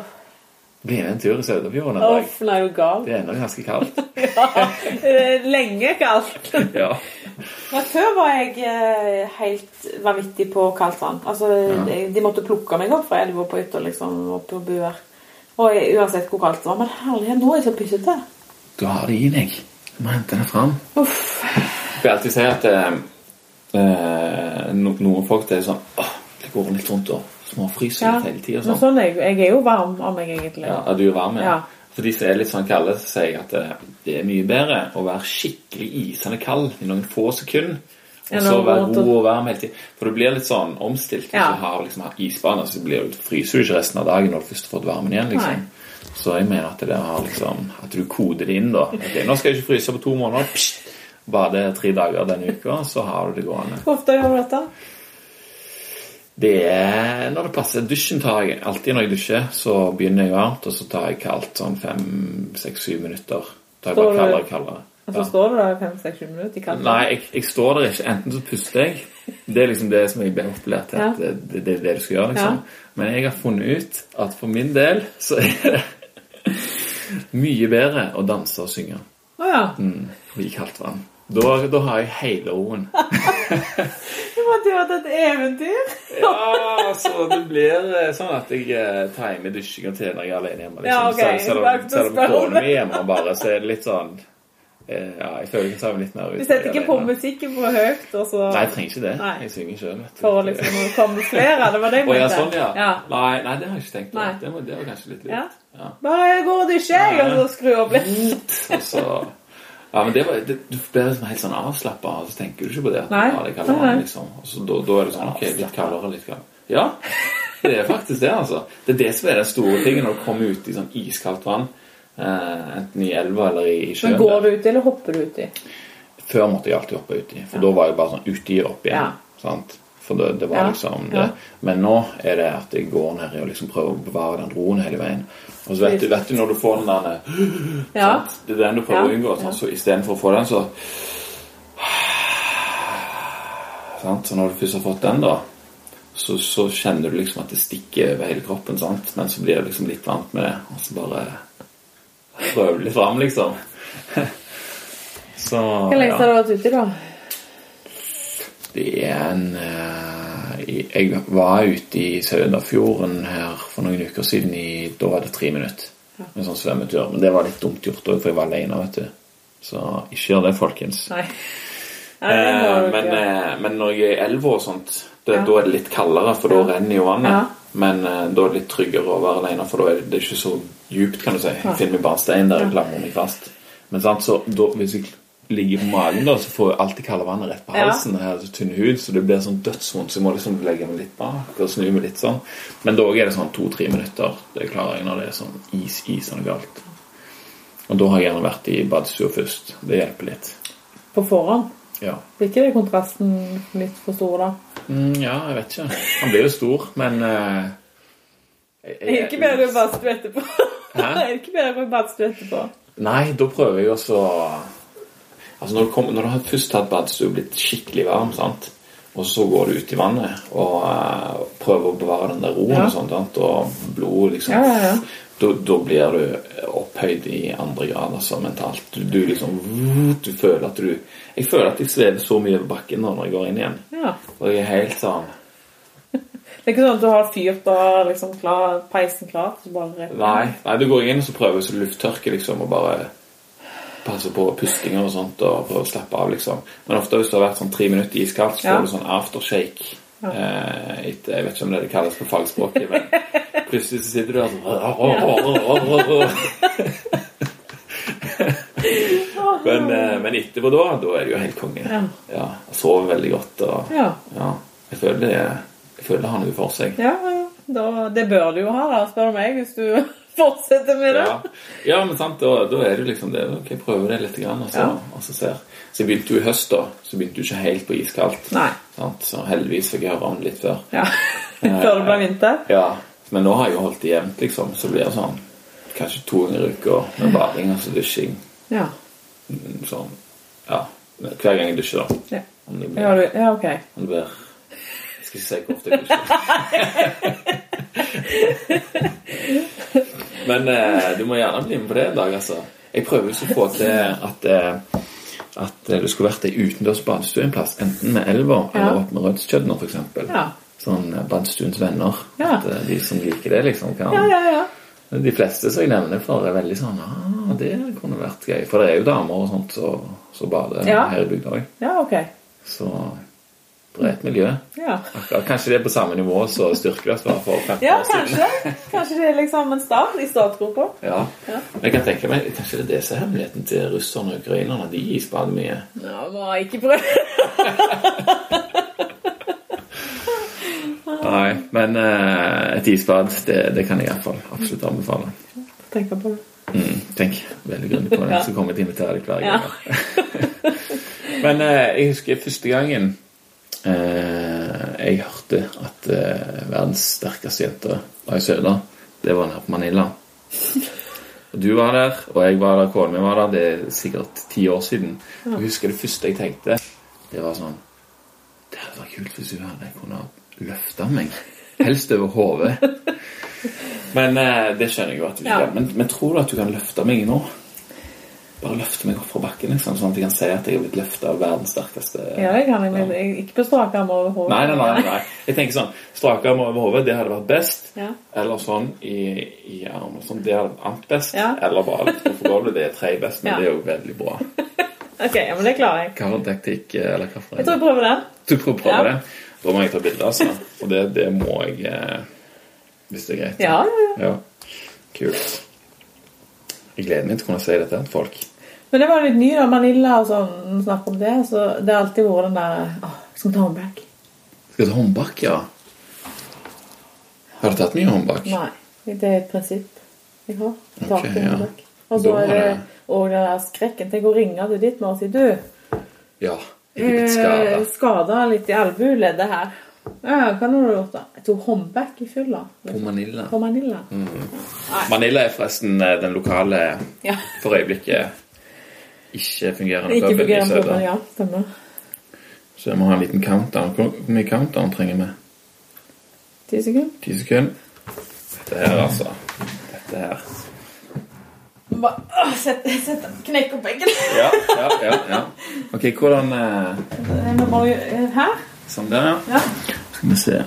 Bli med en tur i Sauðafjorden en dag. dag. nei, er du gal? Det er ennå ganske kaldt. Ja, lenge kaldt. Ja. Men før var jeg eh, helt vanvittig på kaldt vann. Altså, de, de måtte plukke meg opp fra elva på hytta, liksom, opp på buer. Og jeg, uansett hvor kaldt det var. Men herlighet, nå er jeg så pyssete. Du har det i deg. Du må hente det fram. Uff. Jeg vil alltid si at eh, eh, no, noen folk det er sånn åh, Det går litt rundt og småfryser Ja. hele tida. Sånn. sånn jeg, jeg er jo varm av meg, egentlig. Ja, er du er varm, ja. Ja. For de som er litt sånn kalde, så sier jeg at eh, det er mye bedre å være skikkelig isende kald i noen få sekunder. Og så være god og varm hele tiden. For du blir litt sånn omstilt. Hvis Ja. du har liksom isbane, så blir du, fryser du ikke resten av dagen når du først har fått varmen igjen. liksom. Nei. Så jeg mener at det har liksom At du koder det inn, da. Okay, nå skal jeg ikke fryse på to måneder. Pst, Bade tre dager denne uka, så har du det gående. Hvor ofte gjør du dette? Det er når det passer. Dusjen tar jeg alltid når jeg dusjer. Så begynner jeg varmt, og så tar jeg kaldt sånn fem, seks, syv minutter. Tar jeg bare kaldere og kaldere. Og Ja. så står du der i fem-seks-sju minutter i kaldt. Nei, jeg, jeg står der ikke. Enten så puster jeg. Det er liksom det som jeg ble opplært til. At Ja. det, det, det er det du skal gjøre. liksom. Ja. Men jeg har funnet ut at for min del så er det mye bedre å danse og synge Å ja. mm, i kaldt vann. Da, da har jeg hele roen. du måtte jo hatt et eventyr. Ja, så det blir eh, sånn at jeg eh, timer dusjing og til når jeg er alene hjemme. Liksom. Ja, ok. Selv- om- selv om kona mi er hjemme bare, så er det litt sånn Ja, jeg føler ikke kan jeg meg litt nervøs. Du setter er ikke på musikken for høyt, og så Nei, jeg trenger ikke det. Nei. Jeg synger sjøl. For å liksom kamuflere. Det var det jeg Å ja, sånn, ja. ja. Nei, nei, det har jeg ikke tenkt på. Det, var, det var kanskje litt Ja. lurt. Ja. Bare jeg går og dusjer, og så skru opp litt. Og så Ja, men det var, det, Du blir liksom helt sånn avslappa, og så tenker du ikke på det. Nei. Ja, det vann, liksom. Og så da, da er det sånn Ok, litt kaldere, litt kaldere. Ja, det er faktisk det, altså. Det er det som er den store tingen når du kommer ut i sånn iskaldt vann. Eh, enten i elva eller i sjøen. Men går du uti, eller hopper du uti? Før måtte jeg alltid hoppe uti, for da var jeg bare sånn uti og opp igjen. Ja. Sant? For det, det var Ja, liksom det. Men nå er det at jeg går ned og liksom prøver å bevare den roen hele veien. Og så vet du, vet du når du får den der Ja. Det er den du prøver Ja, å unngå. ja. Sånn, så istedenfor å få den, så Sant? Så når du først har fått den, da, så, så kjenner du liksom at det stikker over hele kroppen. Sant? Men så blir du liksom litt vant med det, og så bare prøver du litt fram, liksom. så Hvor lenge har du vært ute, da? Det er en eh, Jeg var ute i Søndafjorden her for noen uker siden. I, da var det tre minutter. En sånn svømmetur. Men det var litt dumt gjort òg, for jeg var alene, vet du. Så ikke gjør det, folkens. Nei. Nei, Eh, men, eh, men når jeg er i elva og sånt, det, Ja. da er det litt kaldere, for da Ja. renner jo vannet. Ja. Men eh, da er det litt tryggere å være alene, for da er det, det er ikke så djupt, kan du si. Jeg finner meg bare stein der jeg klamrer meg fast. Men sant, så da, hvis jeg ligger på magen, da, så får jeg alltid kalde vannet rett på Ja. halsen. Jeg har så tynn hud, så det blir sånn dødsvondt, så jeg må liksom legge meg litt bak og snu meg litt sånn. Men da er det sånn to-tre minutter. Det klarer jeg når det er sånn is, isende galt. Og da har jeg gjerne vært i badstua først. Det hjelper litt. På forhånd? Ja. Blir ikke det kontrasten litt for stor, da? Mm, ja, jeg vet ikke. Han blir jo stor, men uh, jeg- Er det ikke bedre å badstue etterpå? Hæ? Er ikke bedre å badstue etterpå? Nei, da prøver jeg også Altså Når du, kom, når du har først tatt badstue og blitt skikkelig varm, sant? og så går du ut i vannet og uh, prøver å bevare den der roen Ja. og sånt, og blodet liksom Ja, ja, ja. Da, da blir du opphøyd i andre grad, altså mentalt. Du, du liksom Du føler at du Jeg føler at jeg svever så mye over bakken nå når jeg går inn igjen. ja. Og jeg er helt sånn Det er ikke sånn at du har fyrt og liksom klar, peisen klar, så bare Nei, nei, du går inn og så prøver du å lufttørke liksom, og bare passe på pustinger og sånt og prøve å slappe av. liksom. Men ofte hvis du har vært sånn tre minutter iskaldt, så Ja. får du sånn aftershake. Eh, jeg vet ikke om det det kalles på fagspråket, men plutselig så sitter du der sånn men, eh, men etterpå da, da er du jo helt konge. Ja. Ja, jeg sover veldig godt og Ja. jeg føler det, jeg føler det har noe for seg. Ja. Da, det bør du jo ha, da, spør du meg, hvis du fortsetter med det. Ja, ja men sant, da, da er det liksom det. Ok, prøve det litt, grann, og så, og så ser. Så jeg begynte jo i høst, da. Så begynte jo ikke helt på iskaldt. Nei. Så heldigvis fikk jeg høre om litt før. Ja. Før det ble vinter. Ja, Men nå har jeg jo holdt det jevnt, liksom. Så blir det sånn kanskje to ganger i uka med bading og så dusjing. Ja. Mm, Sånn, ja. Hver gang jeg dusjer, da. Ja, Om det blir, ja, du, ja ok. om det blir Jeg skal ikke si hvor ofte jeg dusjer. Men eh, du må gjerne bli med på det en dag, altså. Jeg prøver jo så å få til at eh, at du det skulle vært ei utendørs badstue en plass. Enten med elva Ja. eller opp med Rødskjødner f.eks. Ja. Sånn eh, Badstuens venner. Ja. At eh, de som liker det, liksom kan Ja, ja, ja. De fleste som jeg nevner for, er veldig sånn ah, det kunne vært gøy. For det er jo damer og sånt som så bader Ja. her i bygda òg. Ja, ok. Så et miljø. Ja, kanskje det er på samme nivå som Styrkeløs var for 15 ja år siden. kanskje. Kanskje det er liksom en start i startgropa. Ja. Ja. Men jeg kan tenke meg, kanskje det er det som er hemmeligheten til russerne og ukrainerne. De isbader mye. Ja, må ikke prøve. Nei, men eh, et isbad, det, det kan jeg iallfall absolutt anbefale. Tenk på det. Mm, tenk veldig grundig på det, Ja. så kommer jeg til å invitere deg hver Ja. gang. Men eh, jeg husker første gangen jeg hørte at eh, verdens sterkeste jente var i Søla. Det var nede på Manila. Og du var der, og jeg var der, kona mi var der. Det er sikkert ti år siden. Og jeg husker det første jeg tenkte, det var sånn Det hadde vært kult hvis du hadde kunnet løfte meg. Helst over hodet. Men eh, det skjønner jeg jo at du ikke Ja. Men, men tror du at du kan løfte meg nå? Bare løfte meg opp fra bakken, liksom, sånn at jeg kan si at jeg har blitt løfta av verdens sterkeste Ja, det kan jeg, men jeg, ikke på strak arm over hodet. Nei, nei, nei, nei. Jeg tenker sånn Strak arm over hodet, det hadde vært best. Ja. Eller sånn i, i armen. Sånn, det hadde vært annet best. Ja. Eller bare litt på gulvet. Det er tredje best, men Ja. det er jo veldig bra. Ok, ja, men det klarer jeg. Hva var taktikk, eller hva for Jeg tror jeg prøver den. Du prøver å prøve Ja. det? Da må jeg ta bilde, altså. Og det, det må jeg eh, Hvis det er greit. Ja, ja, ja. Ja. Kult. Jeg gleder meg til å kunne si dette til folk. Men det var litt ny, da. Manila og sånn, snakk om det. Så det har alltid vært den der Åh, skal vi ta håndbak? Skal ta håndbak, ja? Har du tatt mye håndbak? Nei. Det er et prinsipp jeg har. Okay, ja. Og så er det òg den der skrekken. Tenk å ringe til ditt og si Du, Ja. Jeg er blitt skada. eh, skada litt i albueleddet her. Ja, hva har du gjort, da? Jeg tok håndbak i fylla. På Manila. På Manila. Manila er forresten eh, den lokale for øyeblikket ikke fungerende Ikke fungerende. Ja, stemmer. Så jeg må ha en liten countdown. Hvor mye countdown trenger vi? Ti sekunder. Ti sekunder. Dette her, altså. Dette her. Bare, sett, sett knekk opp begge. Ja, ja, ja. ja. Ok, hvordan eh, Jeg må bare gjøre- Her? Sånn der, ja. Ja. Skal vi se.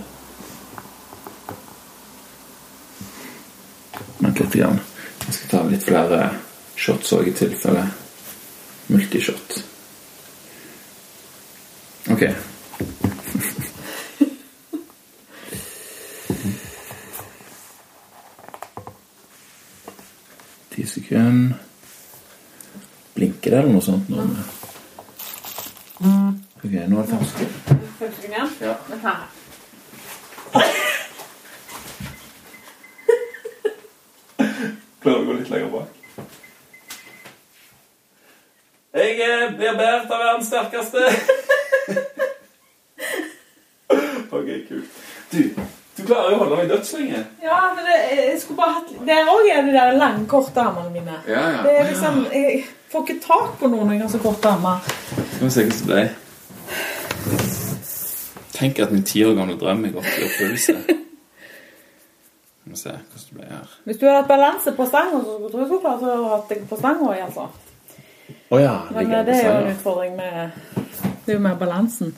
Vent litt. Grann. Jeg skal ta litt flere shots òg, i tilfelle multishot. Ok. Ti sekunder. Blinker det eller noe sånt? Nå? Ok, nå er det fem sekunder. Fem sekunder. Ja. Klarer du å gå litt lenger bak? Jeg blir båret av verdens sterkeste. ok, kult. Du, du klarer jo å holde meg dødslenge. Ja, men det, jeg skulle bare hatt Der òg er de der lange, korte armene mine. Ja, ja. Det er liksom Jeg får ikke tak på noen når jeg har så korte armer. Skal vi se hvordan det ble. Tenk at min ti år gamle drøm er gått i oppfyllelse. Skal vi se hvordan det ble her. Hvis du hadde hatt balanse på stanga, så tror jeg du skulle klart å ha hatt deg på stanga altså. Å ja. Men eh, det er jo en utfordring med Det er jo mer balansen.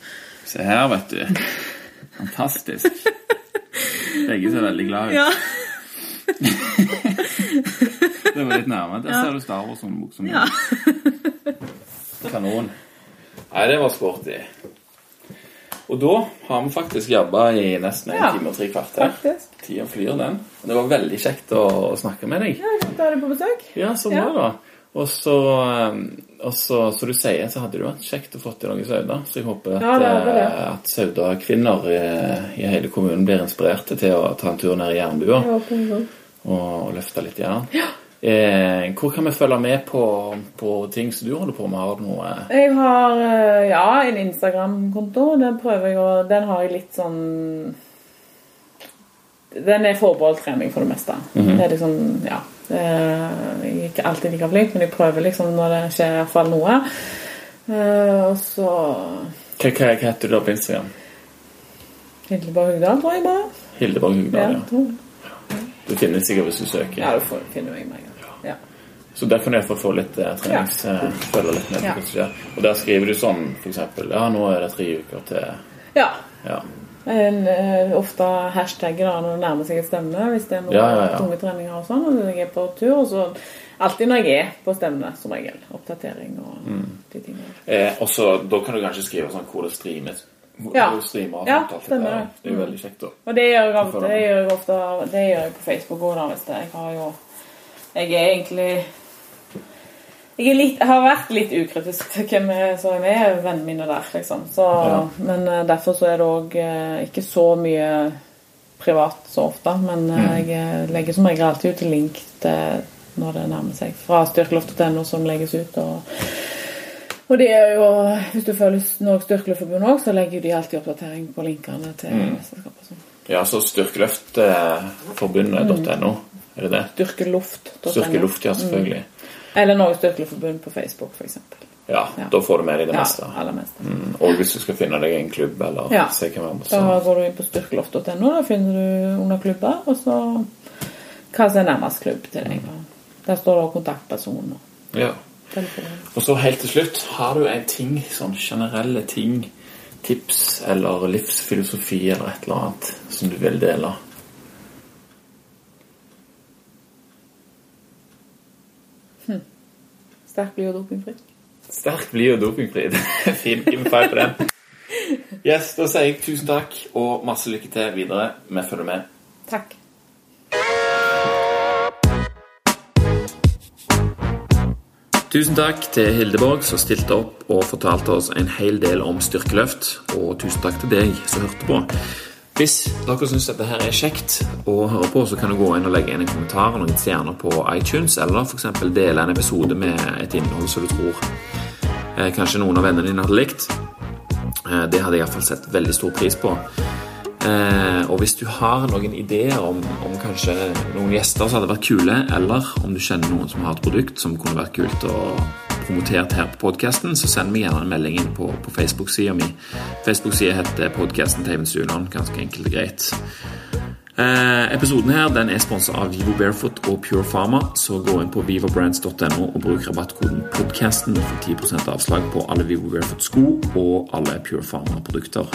Se her, vet du. Fantastisk. Begge ser veldig glad ut. Ja. Det var litt nærmere. Der ser du Star Wars-buksa mi. Ja. Kanon. Nei, det var sporty. Og da har vi faktisk jobba i nesten en Ja. time og tre kvarter. Faktisk. Tida flyr, den. Det var veldig kjekt å, å snakke med deg. Ja, Da er du på besøk. Ja, så bra, Ja. da. Og så, um, og så, som du sier, så hadde det vært kjekt å få til noe sauda. Så jeg håper at, Ja, det det. eh, at sauda-kvinner i, i hele kommunen blir inspirerte til å ta en tur ned i jernbua og, og løfte litt jern. Eh, hvor kan vi følge med på, på ting som du holder på med? Har du noe Jeg har eh, ja, en Instagram-konto. Den prøver jeg å Den har jeg litt sånn Den er forbeholdt trening for det meste. Mhm. Det er liksom Ja. Eh, Jeg er ikke alltid like flink, men jeg prøver liksom når det skjer i hvert fall noe. Eh, og så Hva, hva, heter du da på Instagram? Hildeborg Hugdal, tror jeg bare. Hildeborg Hugdal. Ja. ja. Du finner sikkert hvis du søker. ja, du får, finner meg med. Ja. Så der kan du iallfall få litt eh, trenings... Eh, Føle litt med på Ja. hva som skjer. Og der skriver du sånn, eksempel Ja, nå er det tre uker til ja. Ja. En, eh, ofte hashtagger da når det nærmer seg et stevne, hvis det er noen Ja, ja, ja. tunge treninger og sånn. Og jeg er på tur, og så alltid når jeg er på stevne, som regel. Oppdatering og Mm. de tingene. Eh, og så Da kan du kanskje skrive sånn hvor det streames. Hvor Ja. du streamer Ja, alt det. Er jo veldig kjekt, da. Og det gjør jeg, det det? gjør jeg ofte Det gjør jeg på Facebook òg, da, hvis det Jeg har jo Jeg er egentlig jeg, litt, jeg har vært litt ukritisk til hvem jeg- er vennene mine der, liksom. Så, Ja. Men eh, derfor så er det òg ikke så mye privat så ofte. Men eh, Mm. jeg eh, legger som regel alltid ut link til når det nærmer seg. Fra styrkeloft.no som legges ut. og og det er jo, Hvis du følger Norges Styrkeløftforbund òg, så legger de alltid oppdatering på linkene til Mm. mesterskap og sånn. Ja, så styrkeløftforbundet.no. Er det det? Styrkeloft.no. Styrkeluft, ja, selvfølgelig. Eller Norges Styrkeløftforbund på Facebook, f.eks. Ja, Ja. da får du med deg det Ja, meste. aller meste. Mm, og hvis du skal finne deg en klubb eller Ja. se hvem andre Da går du inn på styrkeloft.no, da finner du under klubber, og så hva som er nærmest klubb til deg. og Der står det også kontaktperson og Ja. telefon. Og så helt til slutt, har du en ting, sånn generelle ting, tips eller livsfilosofi eller et eller annet som du vil dele? Sterk, blid og dopingfri. Sterk, blid og dopingfri. Det Fin. Give på den. Yes, Da sier jeg tusen takk og masse lykke til videre. Vi følger med. Takk. Tusen takk til Hildeborg som stilte opp og fortalte oss en hel del om styrkeløft. Og tusen takk til deg som hørte på. Hvis dere syns dette her er kjekt å høre på, så kan du gå inn og legge inn en kommentar og noen stjerner på iTunes, eller f.eks. dele en episode med et innhold som du tror eh, kanskje noen av vennene dine hadde likt. Eh, det hadde jeg iallfall sett veldig stor pris på. Eh, og hvis du har noen ideer om, om kanskje noen gjester som hadde vært kule, eller om du kjenner noen som har et produkt som kunne vært kult å promotert her på podkasten, så send meg gjerne en melding inn på, på Facebook-sida mi. Facebook-sida heter podkasten til Stuland, ganske enkelt og greit. Eh, episoden her den er sponsa av Vivo Barefoot og Pure Pharma, så gå inn på vivobrands.no og bruk rabattkoden podcasten for 10% avslag på alle Vivo Barefoot-sko og alle Pure Pharma-produkter.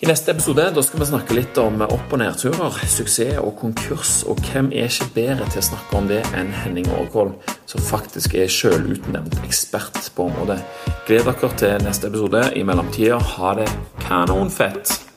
I neste episode skal vi snakke litt om opp- og nedturer, suksess og konkurs. Og hvem er ikke bedre til å snakke om det enn Henning Aarkvold, som faktisk er sjølutnevnt ekspert på området. Gled dere til neste episode. I mellomtida, ha det kanonfett!